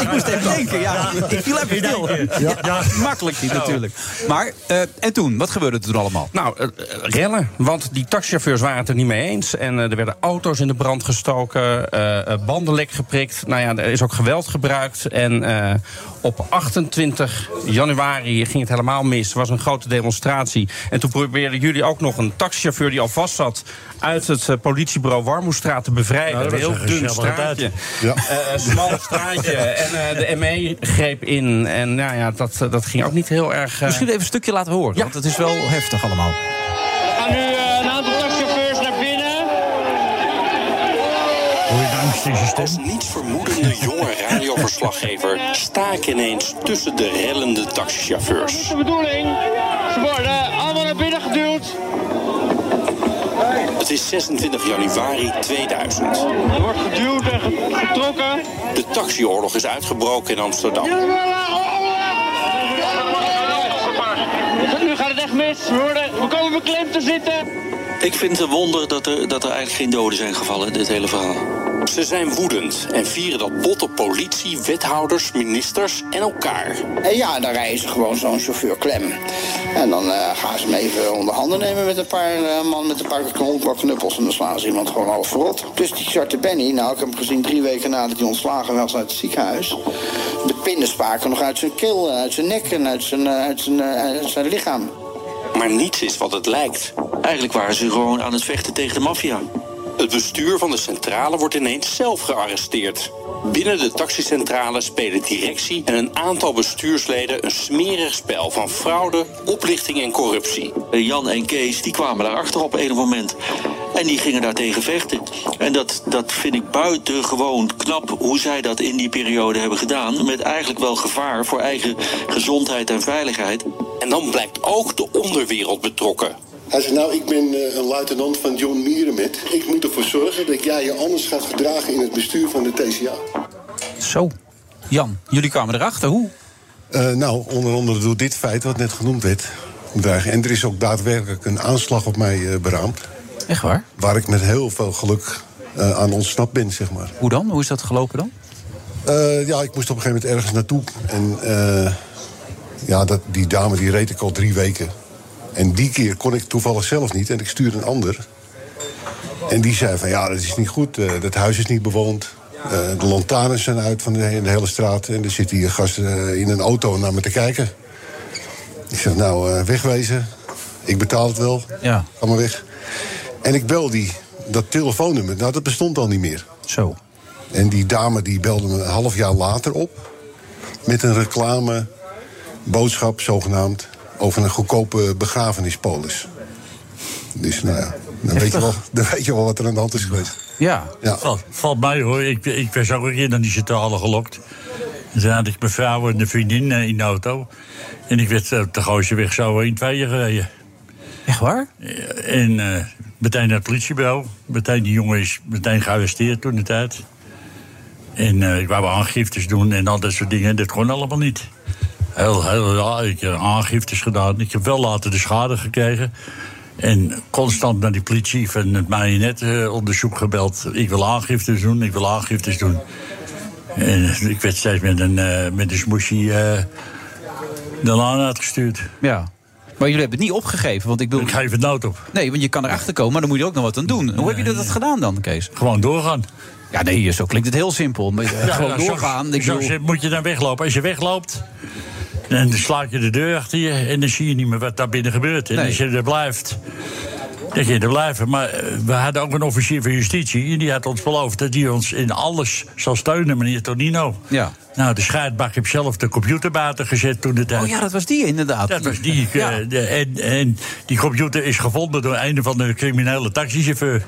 Ik moest even denken, ja. Ja. Ik viel even stil. Ja. Ja, Makkelijk niet natuurlijk. Maar, eh, en toen? Wat gebeurde er toen allemaal? Nou, eh, rellen. Want die taxichauffeurs waren het er niet mee eens. En er werden auto's in de brand gestoken, eh, eh, banden lek geprikt. Nou ja, er is ook geweld gebruikt. En eh, op 28 januari ging het helemaal mis. Er was een grote demonstratie. En toen probeerden jullie ook nog een taxichauffeur die al vast zat... uit het eh, politiebureau Warmoestraat te bevrijden. Nou, een heel dun straatje. tijd. Eh, een smal straatje. En eh, de ME greep in. En nou ja, dat, dat ging ook niet heel erg... Misschien even een stukje laten horen, want het is wel heftig allemaal. Gaan nu eh, een aantal taxichauffeurs naar binnen. Hoor je de angst in zijn stem? Als niets vermoedende jonge radioverslaggever staak ineens tussen de rellende taxichauffeurs. Dat is de bedoeling. Ze worden allemaal naar binnen is 26 januari 2000. Er wordt geduwd en getrokken. De taxioorlog is uitgebroken in Amsterdam. Nu gaat het echt mis. We, worden, we komen beklemd te zitten. Ik vind het een wonder dat er, dat er eigenlijk geen doden zijn gevallen, dit hele verhaal. Ze zijn woedend en vieren dat botte politie, wethouders, ministers en elkaar. En ja, dan rijden ze gewoon zo'n chauffeur klem. En dan eh, gaan ze hem even onder handen nemen met een paar uh, man met een paar knuppels. En dan slaan ze iemand gewoon half verrot. Dus die zwarte Benny, nou ik heb hem gezien drie weken nadat hij ontslagen was uit het ziekenhuis. De pinnen spaken nog uit zijn keel, uit zijn nek en uit zijn, eh, uit zijn, eh, uit zijn lichaam. Maar niets is wat het lijkt. Eigenlijk waren ze gewoon aan het vechten tegen de maffia. Het bestuur van de centrale wordt ineens zelf gearresteerd. Binnen de taxicentrale spelen directie en een aantal bestuursleden een smerig spel van fraude, oplichting en corruptie. Jan en Kees die kwamen daarachter op een moment. En die gingen daartegen vechten. En dat, dat vind ik buitengewoon knap hoe zij dat in die periode hebben gedaan. Met eigenlijk wel gevaar voor eigen gezondheid en veiligheid. En dan blijkt ook de onderwereld betrokken. Hij zei, nou, ik ben eh, een luitenant van John Mierenmet. Ik moet ervoor zorgen dat jij je anders gaat gedragen in het bestuur van de TCA. Zo. Jan, jullie kwamen erachter. Hoe? Eh, nou, onder andere door dit feit wat net genoemd werd. En er is ook daadwerkelijk een aanslag op mij eh, beraamd. Echt waar? Waar ik met heel veel geluk eh, aan ontsnapt ben, zeg maar. Hoe dan? Hoe is dat gelopen dan? Eh, ja, ik moest op een gegeven moment ergens naartoe. En eh, ja, dat, die dame die reed ik al drie weken. En die keer kon ik toevallig zelf niet. En ik stuurde een ander. En die zei van, ja, dat is niet goed. eh, dat huis is niet bewoond. Eh, de lantaarns zijn uit van de, he- de hele straat. En er zitten hier gasten eh, in een auto naar me te kijken. Ik zeg, nou, wegwezen. Ik betaal het wel. Ja. Ga maar weg. En ik bel die, dat telefoonnummer. Nou, dat bestond al niet meer. Zo. En die dame die belde me een half jaar later op. Met een reclame, boodschap zogenaamd. Over een goedkope begrafenispolis. Dus nou ja, dan weet, je wel, dan weet je wel wat er aan de hand is geweest. Ja. Ja. Valt, valt mij hoor. Ik, ik was ook een keer naar die centrale gelokt. En Toen had ik mijn vrouw en een vriendin eh, in de auto. En ik werd op de Gooiseweg zo in tweeën gereden. Echt waar? En eh, meteen naar het politiebureau. Meteen die jongen is meteen gearresteerd toen de tijd. En eh, ik wou aangiftes doen en al dat soort dingen. Dat kon allemaal niet. Heel, heel raar. Ik heb aangiftes gedaan. Ik heb wel later de schade gekregen. En constant naar die politie van het marionettenonderzoek gebeld. Ik wil aangiftes doen, ik wil aangiftes doen. En ik werd steeds met een, eh, met een smoesje eh, de laan uitgestuurd. Ja. Maar jullie hebben het niet opgegeven, want ik bedoel... Ik geef het nooit op. Nee, want je kan erachter komen, maar dan moet je ook nog wat aan doen. Hoe heb je dat gedaan dan, Kees? Gewoon doorgaan. Ja, nee, zo klinkt het heel simpel. Maar, eh, Ja, gewoon ja, zo- doorgaan. Ik zo moet je dan weglopen. Als je wegloopt, dan slaat je de deur achter je... en dan zie je niet meer wat daar binnen gebeurt. En Nee. als je er blijft, kun je er blijven. Maar eh, we hadden ook een officier van justitie... en die had ons beloofd dat hij ons in alles zal steunen, meneer Tonino. Ja. Nou, de scheidbak heb zelf de computer buiten gezet toen de tijd. Oh ja, dat was die inderdaad. Dat was die. eh, Ja. de- en, en die computer is gevonden door een van de criminele taxichauffeur.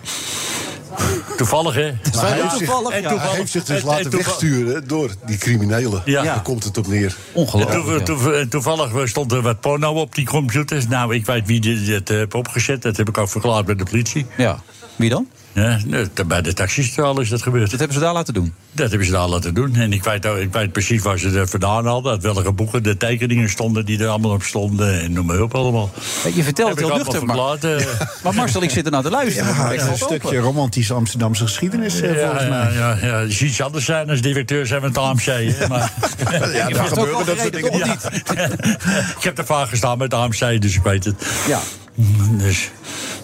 Toevallig, hè? Maar hij, heeft zich, En hij heeft zich dus en- laten en wegsturen door die criminelen. Ja. Daar komt het op neer. En toevallig stond er wat porno op die computers. Nou, ik weet wie die dit eh, heeft opgezet. Dat heb ik ook verklaard bij de politie. Ja. Wie dan? Ja, bij de taxicentrale is dat gebeurd. Dat hebben ze daar laten doen? Dat hebben ze daar laten doen. En ik weet, ik weet precies waar ze er vandaan hadden. Uit welke boeken de tekeningen stonden die er allemaal op stonden. En noem maar op allemaal. Je vertelt het heel nuchter, maar, eh. maar Marcel, ik zit er naar te luisteren. Ja, Ik een stukje romantische Amsterdamse geschiedenis, eh, Ja, volgens ja, mij. ja, ja, je ziet iets anders zijn als directeur zijn van het AMC. hè, Maar, Ja, daar gebeuren ook dat soort dingen niet? ik heb er vaak gestaan met het AMC, dus ik weet het. Ja. Dus,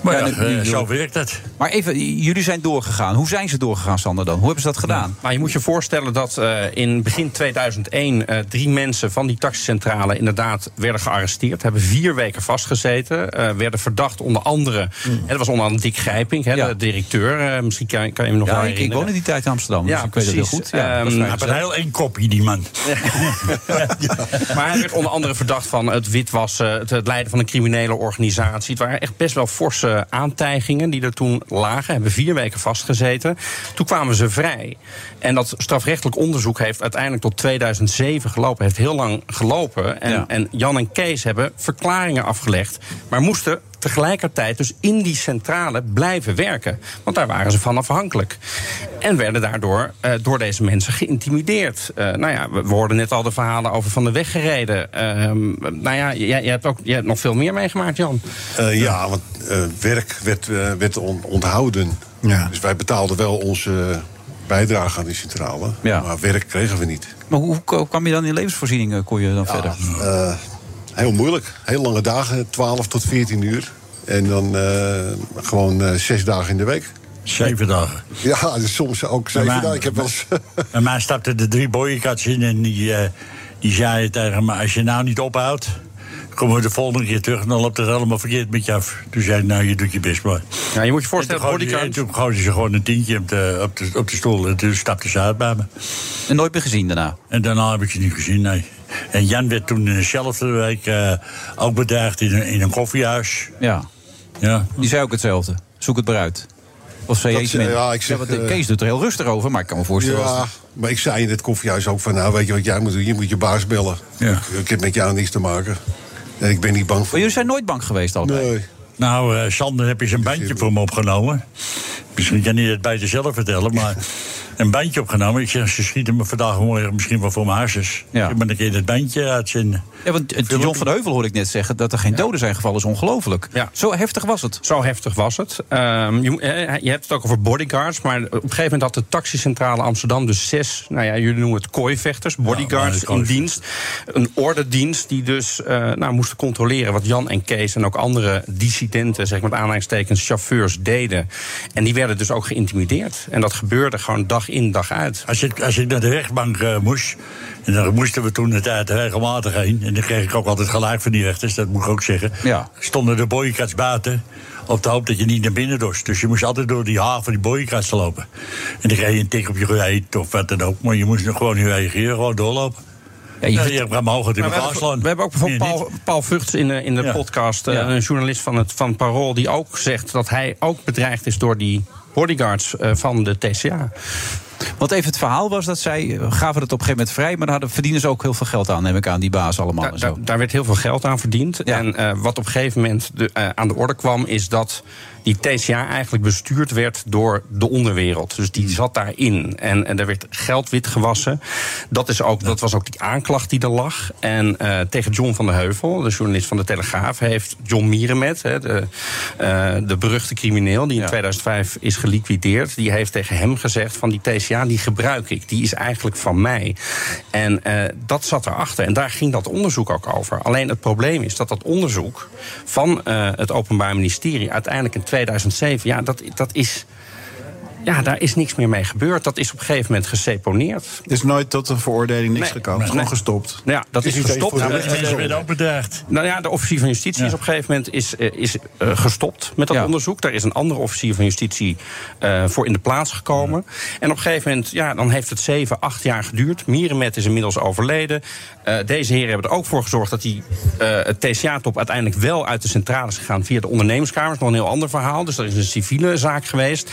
maar ja, Ja, nu- nu- eh, zo werkt het. Maar even, jullie zijn doorgegaan. Hoe zijn ze doorgegaan, Sander, dan? Hoe hebben ze dat gedaan? Maar je moet je voorstellen dat eh, in begin 2001 eh, drie mensen van die taxicentrale inderdaad werden gearresteerd. Hebben vier weken vastgezeten. eh, werden verdacht onder andere. Hmm. En dat was onder andere Dick Grijping, hè, de directeur. eh, misschien kan, kan je hem nog Ja, wel ik, ik herinneren. woon in die tijd in Amsterdam, dus Ja, ik weet het heel goed. Ja, Ehm, Hij heeft een gezellig. heel één kopje, die man. Maar hij werd onder andere verdacht van het witwassen, het, het leiden van een criminele organisatie. Het waren echt best wel forse aantijgingen die er toen lagen. Hebben vier weken vastgezeten. Toen kwamen ze vrij. En dat strafrechtelijk onderzoek heeft uiteindelijk tot 2007 gelopen. Heeft heel lang gelopen. En, Ja. en Jan en Kees hebben verklaringen afgelegd. Maar moesten tegelijkertijd dus in die centrale blijven werken. Want daar waren ze van afhankelijk. En werden daardoor eh, door deze mensen geïntimideerd. Eh, nou ja, we, we hoorden net al de verhalen over van de weg gereden. Ehm, nou ja, jij, jij hebt ook jij hebt nog veel meer meegemaakt, Jan. Eh, ja, want eh, werk werd, werd on- onthouden. Dus wij betaalden wel onze bijdrage aan die centrale. Maar werk kregen we niet. Maar hoe, hoe kwam je dan in levensvoorziening, kon je dan verder? Heel moeilijk. Heel lange dagen, 12 tot 14 uur. En dan eh, gewoon eh, zes dagen in de week. Zeven dagen. Ja, dus soms ook zeven Maar- dagen. Ik heb wel eens... Bij mij stapten er drie boyenkats in en die, eh, die zeiden tegen me... als je nou niet ophoudt, komen we de volgende keer terug... en dan loopt het helemaal verkeerd met je af. Toen zei ik, nou, je doet je best maar. Ja, je moet je voorstellen, En toen gooide- toen ze gewoon een tientje op de, op de, op de stoel... en toen stapte ze uit bij me. En nooit meer gezien daarna? En daarna heb ik ze niet gezien, nee. En Jan werd toen dezelfde week eh, ook bedreigd in een, in een koffiehuis. Ja. Ja. Die zei ook hetzelfde. Zoek het maar uit. Of zei je iets minder? ja, ik zeg, want de eh, Kees doet er heel rustig over, maar ik kan me voorstellen... Ja, maar ik zei in het koffiehuis ook van... nou, weet je wat jij moet doen? Je moet je baas bellen. Ik, ik heb met jou niets te maken. En ik ben niet bang voor... Maar jullie zijn nooit bang geweest allebei? Nee. Nou, eh, Sander heb je zijn bandje voor me opgenomen. Misschien kan hij het beter zelf vertellen, maar een bandje opgenomen. Ik zeg, ze schieten me vandaag morgen misschien wel voor mijn harses. Ja. Ik ben een keer dat bandje uitzenden. Ja, want eh, John van Heuvel hoorde ik net zeggen dat er geen doden zijn gevallen. is ongelooflijk. Zo heftig was het. Zo heftig was het. Ehm, je, moet- eh, je hebt het ook over bodyguards. Maar op een gegeven moment had de taxicentrale Amsterdam dus zes, nou ja, jullie noemen het kooivechters, bodyguards in dienst. Een ordendienst die dus eh, nou, moesten controleren wat Jan en Kees en ook andere dissidenten, zeg maar met aanhalingstekens, chauffeurs deden. En die werden dus ook geïntimideerd. En dat gebeurde gewoon dag in, dag uit. Als ik, als ik naar de rechtbank eh, moest, en daar moesten we toen de tijd regelmatig heen. En dan kreeg ik ook altijd gelijk van die rechters, dat moet ik ook zeggen. Ja. Stonden de boykats buiten op de hoop dat je niet naar binnen dorst. Dus je moest altijd door die haven van die boykats lopen. En dan kreeg je een tik op je gereed of wat dan ook. Maar je moest nog gewoon niet reageren, gewoon doorlopen. Ja, je je, hebt in we, elkaar hebben, slaan. we hebben ook bijvoorbeeld Paul, Paul Vugts in de, in de Ja. podcast. eh. Een journalist van het van Parool. Die ook zegt dat hij ook bedreigd is door die bodyguards eh, van de TCA. Want even het verhaal was dat zij eh, gaven het op een gegeven moment vrij... maar daar verdienen ze ook heel veel geld aan, neem ik aan, die baas allemaal. Daar, en zo. daar, daar werd heel veel geld aan verdiend. En eh, wat op een gegeven moment de, eh, aan de orde kwam, is dat die TCA eigenlijk bestuurd werd door de onderwereld. Dus die zat daarin. En, en er werd geld wit gewassen. Dat, is ook, dat was ook die aanklacht die er lag. En tegen John van der Heuvel, de journalist van de Telegraaf, heeft John Mierenmet, hè, de, de beruchte crimineel die in 2005 is geliquideerd, die heeft tegen hem gezegd: van die TCA die gebruik ik, die is eigenlijk van mij. En eh, dat zat erachter. En daar ging dat onderzoek ook over. Alleen het probleem is dat dat onderzoek van eh, het Openbaar Ministerie uiteindelijk in 2007, ja, dat, dat is. Ja, daar is niks meer mee gebeurd. Dat is op een gegeven moment geseponeerd. Er is nooit tot een veroordeling niks Nee. gekomen. Het is Nee. gewoon gestopt. Ja, dat is, gestopt. Ja, dat is- werd ook bedreigd. Nou ja, de officier van justitie is op een gegeven moment is, eh, is, eh, gestopt met dat onderzoek. Daar is een andere officier van justitie eh, voor in de plaats gekomen. En op een gegeven moment, ja, dan heeft het zeven, acht jaar geduurd. Mierenmet is inmiddels overleden. Eh, deze heren hebben er ook voor gezorgd dat die eh, het TCA-top uiteindelijk wel uit de centrale is gegaan via de ondernemerskamers. Nog een heel ander verhaal. Dus dat is een civiele zaak geweest.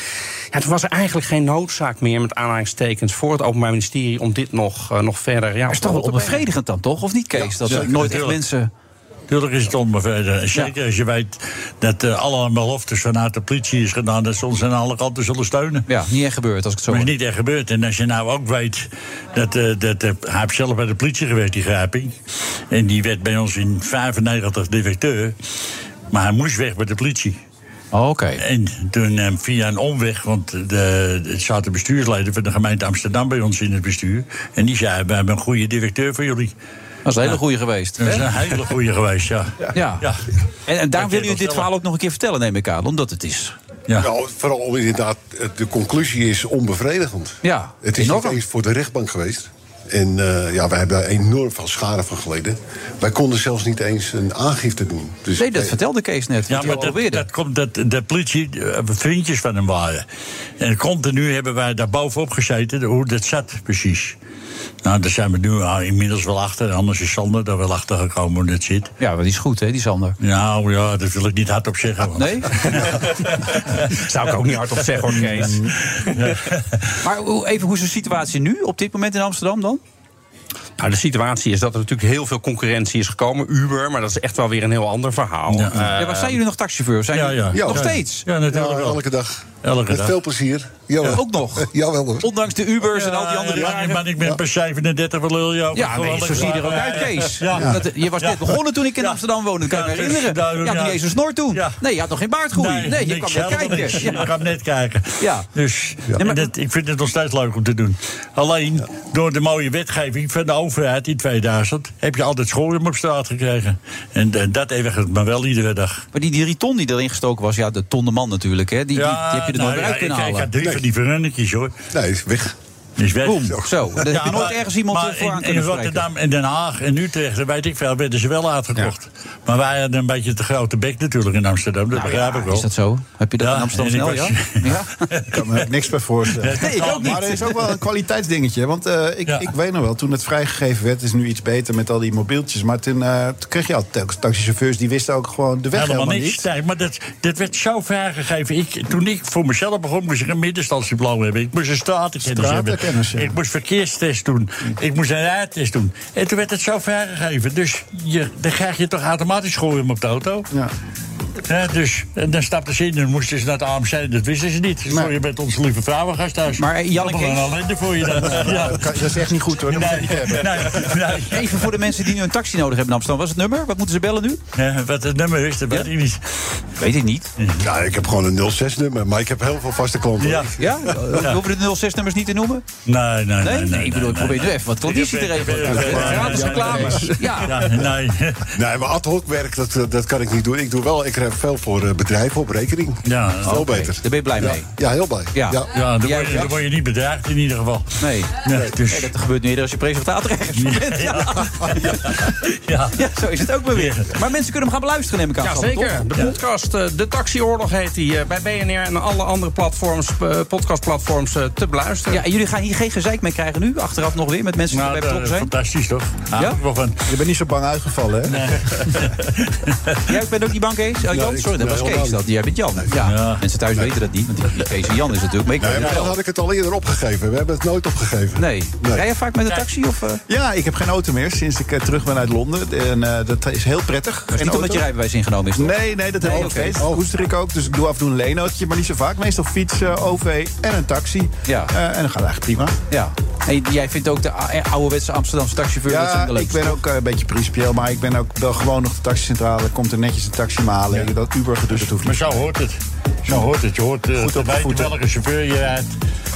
Ja, toen was er eigenlijk geen noodzaak meer met aanhalingstekens voor het Openbaar Ministerie om dit nog, eh, nog verder. Ja, Maar is toch wel onbevredigend dan, toch? Of niet, Kees? dat er nooit echt mensen... Tuurlijk is het onbevredigend. Zeker als je weet dat eh, alle beloftes vanuit de politie is gedaan... dat ze ons aan alle kanten zullen steunen. Ja, niet echt gebeurd als ik het zo Maar is niet echt gebeurd. En als je nou ook weet dat, eh, dat hij heeft zelf bij de politie gewerkt, die Grijping. En die werd bij ons in 95 directeur. Maar hij moest weg bij de politie. Oh, Oké. En toen eh, via een omweg, want de, het zaten bestuursleden van de gemeente Amsterdam bij ons in het bestuur. En die zei: We hebben een goede directeur voor jullie. Dat is een hele goede geweest. Dat is een hele goede geweest, ja. Ja. ja. En, en daar Dat wil je u dit verhaal ook nog een keer vertellen, neem ik aan. Omdat het is. Ja. Nou, vooral om inderdaad, eh, de conclusie is onbevredigend. Ja, Het is enorm. niet eens voor de rechtbank geweest. En eh, ja, wij hebben daar enorm veel schade van geleden. Wij konden zelfs niet eens een aangifte doen. Dus Nee, dat vertelde Kees net. Ja, maar dat, dat komt dat de politie eh, vriendjes van hem waren. En continu hebben wij daar bovenop gezeten, hoe dat zat precies. Nou, daar zijn we nu al inmiddels wel achter. Anders is Sander daar wel achter gekomen hoe dat zit. Ja, maar die is goed, hè, die Sander. Nou ja, dat wil ik niet hardop zeggen. want- Nee? Zou ik ook niet hardop zeggen hoor, Kees. Maar hoe- even, hoe is de situatie nu, op dit moment in Amsterdam dan? Nou, de situatie is dat er natuurlijk heel veel concurrentie is gekomen. Uber, maar dat is echt wel weer een heel ander verhaal. Ja. Eh, ja, maar zijn jullie nog taxichauffeur? Zijn Ja, jullie- ja. Nog Ja. steeds? Ja, natuurlijk elke dag. Elke Met dag. veel plezier. Jawel. Ook nog? Jawel hoor. Ondanks de Ubers en al die andere ja, jaren. maar ik ben pas 37, wat lul je. Ja, nee, zo zie je er ook uit, Kees. Dat- je was net begonnen toen ik in Amsterdam woonde, dat kan ik me Ja, herinneren. Je had niet ja. eens een snor toen. Nee, je had nog geen baardgroei. Nee, je kwam net kijken. Ja. Je kan net kijken. Ja. Dus maar- ik vind het nog steeds leuk om te doen. Alleen door de mooie wetgeving van de overheid in 2000 heb je altijd scholium op straat gekregen. En, dat ergert me wel iedere dag. Maar die drie ton die erin gestoken was, ja, de ton de man natuurlijk, hè, die, die, die heb je er nooit nou meer ja, uit kunnen halen. Die verrunnetjes hoor. Nee, weg. Is weg. Boom, zo. Daar heb je nooit ergens iemand maar voor aan in, in kunnen. Rotterdam en Den Haag en Utrecht, weet ik veel, werden ze wel uitgekocht. Maar wij hadden een beetje te grote bek natuurlijk in Amsterdam. Dat Nou begrijp ja, ik wel. Is dat zo? Heb je dat Ja, in Amsterdam ik snel, ja? ja? Ik kan me niks bij voorstellen. Nee, ik ook niet. Maar er is ook wel een kwaliteitsdingetje. Want eh, ik, ik weet nog wel, toen het vrijgegeven werd... is nu iets beter met al die mobieltjes. Maar toen, eh, toen kreeg je al taxichauffeurs... die wisten ook gewoon de weg Helemaal, helemaal, niks. niet. Nee, maar dat, dat werd zo vrijgegeven. Ik, toen ik voor mezelf begon, moest ik een middenstandsdiploma hebben. Ik moest een stratenkennis hebben. Ja. Ik moest verkeerstest doen. Ik moest een rijtest doen. En toen werd het zo vrijgegeven. Dus je, dan krijg je toch automatisch gooien op de auto. Ja. Ja, dus, en dan stapten ze in en dan moesten ze naar het AMC. Dat wisten ze niet. Dus je bent onze lieve vrouwengasthuis. Maar, eh, Jan en Dat is wel Kees? een ellende voor je dan. ja. Dat is echt niet goed hoor. Dat moet je Nee, nee, nee. Even voor de mensen die nu een taxi nodig hebben in Amsterdam. Wat is het nummer? Wat moeten ze bellen nu? Ja, wat het nummer is, dat weet ik niet. Weet ik niet. Ja, ik heb gewoon een 06-nummer, maar ik heb heel veel vaste klanten. Ja. Ja? We hoeven de 06-nummers niet te noemen? Nee, nee, nee. Nee? Nee, ik bedoel, ik probeer nu even wat klanditie te regelen. Gratis reclames. Ja. Ja, nee. Nee, maar ad hoc werk, dat, dat kan ik niet doen. Ik doe wel, ik krijg veel voor eh, bedrijven op rekening. Ja, Veel beter. Daar ben je blij Ja, mee? ja heel blij. Ja. Ja. Ja, dan word, je, dan word je niet bedreigd in ieder geval. Nee. Nee, dus, Nee, dat gebeurt nu eerder als je presentator ergens bent. Ja. ja. Ja, zo is het ook maar weer. Maar mensen kunnen hem gaan beluisteren, neem ik aan. Ja, zeker. De podcast, eh, De Taxioorlog heet die, eh, bij BNR en alle andere platforms, eh, podcastplatforms eh, te beluisteren. Ja, en jullie gaan hier geen gezeik mee krijgen nu? Achteraf nog weer met mensen die Nou, erbij dat betrokken zijn? fantastisch toch? Ja? van. Je bent niet zo bang uitgevallen, hè? Jij bent ook die bank, Kees? Oh, Jan, sorry, dat nee, was Kees. Dat. Jij bent Jan. Ja. Ja. Mensen thuis weten dat niet, want die Kees en Jan is natuurlijk. Maar ik Nee, maar dan had ik het al eerder opgegeven. We hebben het nooit opgegeven. Nee. Nee. Rij jij vaak met een taxi? Of, eh? Ja, ik heb geen auto meer sinds ik eh, terug ben uit Londen. En eh, dat is heel prettig. Dat is Geen niet omdat je rijbewijs ingenomen is, toch? Nee, nee, dat heb ik nog oké. steeds. Koester ik ook, dus ik doe af en toe een leenootje, maar niet zo vaak. Meestal fietsen, OV en een taxi. Ja. Eh, en dan gaat het eigenlijk prima. Ja. En jij vindt ook de ouderwetse Amsterdamse taxichauffeur dat zijn Ja, de ik ben ook een beetje principieel, maar ik ben ook wel gewoon nog de taxicentrale. Komt er netjes een taxi malen. Dat Uber gedoe, dat hoeft Maar niet. zo hoort het. Zo hoort het. Je hoort uh, Goed te op de weten voeten. welke chauffeur je rijdt,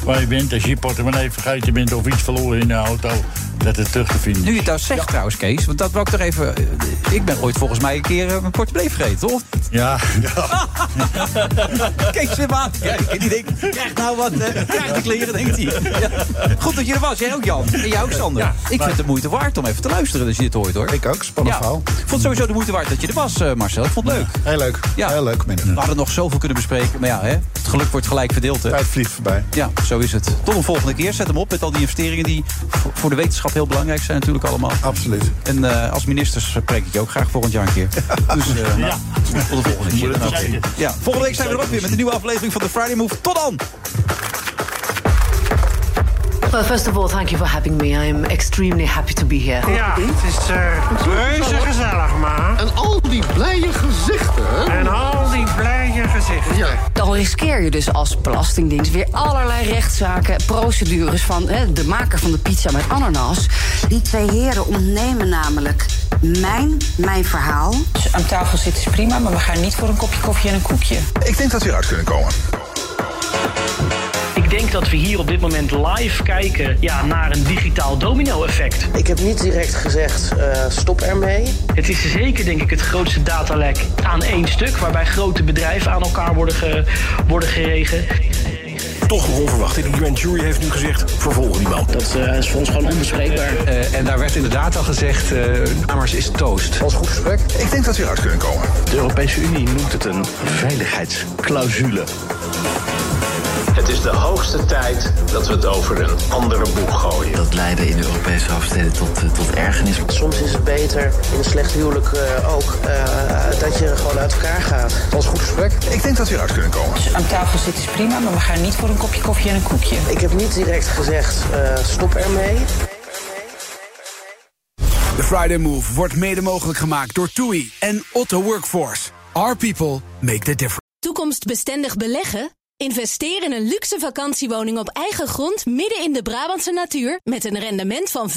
waar je bent. Als je je portemonnee vergeten bent of iets verloren in de auto, dat het terug te vinden. Nu je het nou zegt trouwens, Kees, want dat wou ik toch even... eh, Ik ben ooit volgens mij een keer eh, mijn portemonnee vergeten, toch? Ja. Kees weer aan te kijken. En die denkt, krijg nou wat, eh, krijg de kleren, denkt hij. Ja. Goed dat je er was. Jij ook, Jan. En jij ook, Sander. ik vind het de moeite waard om even te luisteren als je dit hoort, hoor. Ik ook, spannend verhaal. Ik vond het sowieso de moeite waard dat je er was, eh, Marcel. Ik vond het leuk. Heel leuk. Ja. Heel leuk, minder. We hadden nog zoveel kunnen bespreken. Maar ja, hè, het geluk wordt gelijk verdeeld, hè. Tijd vliegt voorbij. Ja, zo is het. Tot een volgende keer. Zet hem op met al die investeringen die voor- de wetenschap heel belangrijk zijn natuurlijk allemaal. Absoluut. En eh, als ministers spreek ik je ook graag volgend jaar een keer. Dus eh, nou, tot de volgende keer. dan ook. Ja, volgende week zijn we er ook weer met een nieuwe aflevering van de Friday Move. Tot dan! Well, first of all, thank you for having me. I'm extremely happy to be here. Ja, het is uh, reuze gezellig, maar. En al die blije gezichten. En al die blije gezichten. Ja. Dan riskeer je dus als belastingdienst weer allerlei rechtszaken, procedures van hè, de maker van de pizza met ananas. Die twee heren ontnemen namelijk mijn, mijn verhaal. Dus aan tafel zitten is prima, maar we gaan niet voor een kopje koffie en een koekje. Ik denk dat we eruit kunnen komen. Ik denk dat we hier op dit moment live kijken ja, naar een digitaal domino-effect. Ik heb niet direct gezegd eh, stop ermee. Het is zeker denk ik het grootste datalek aan één stuk... waarbij grote bedrijven aan elkaar worden, ge, worden geregen. Toch nog onverwacht. De grand jury heeft nu gezegd, vervolgen die man. Dat eh, is voor ons gewoon onbespreekbaar. en daar werd inderdaad al gezegd, uh, Amers is toast. Was goed gesprek. Ik denk dat we eruit kunnen komen. De Europese Unie noemt het een veiligheidsclausule. Het is de hoogste tijd dat we het over een andere boeg gooien. Dat leidde in de Europese hoofdsteden tot, uh, tot ergernis. Soms is het beter in een slecht huwelijk uh, ook uh, dat je gewoon uit elkaar gaat. Was goed gesprek. Ik denk dat we eruit kunnen komen. Dus aan tafel zitten is prima, maar we gaan niet voor een kopje koffie en een koekje. Ik heb niet direct gezegd stop ermee. De Friday Move wordt mede mogelijk gemaakt door TUI en Otto Workforce. Our people make the difference. Toekomstbestendig beleggen? Investeer in een luxe vakantiewoning op eigen grond midden in de Brabantse natuur met een rendement van 5,5%.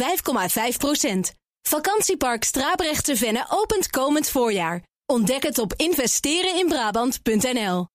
Vakantiepark Strabrechtse Venne opent komend voorjaar. Ontdek het op investereninbrabant.nl.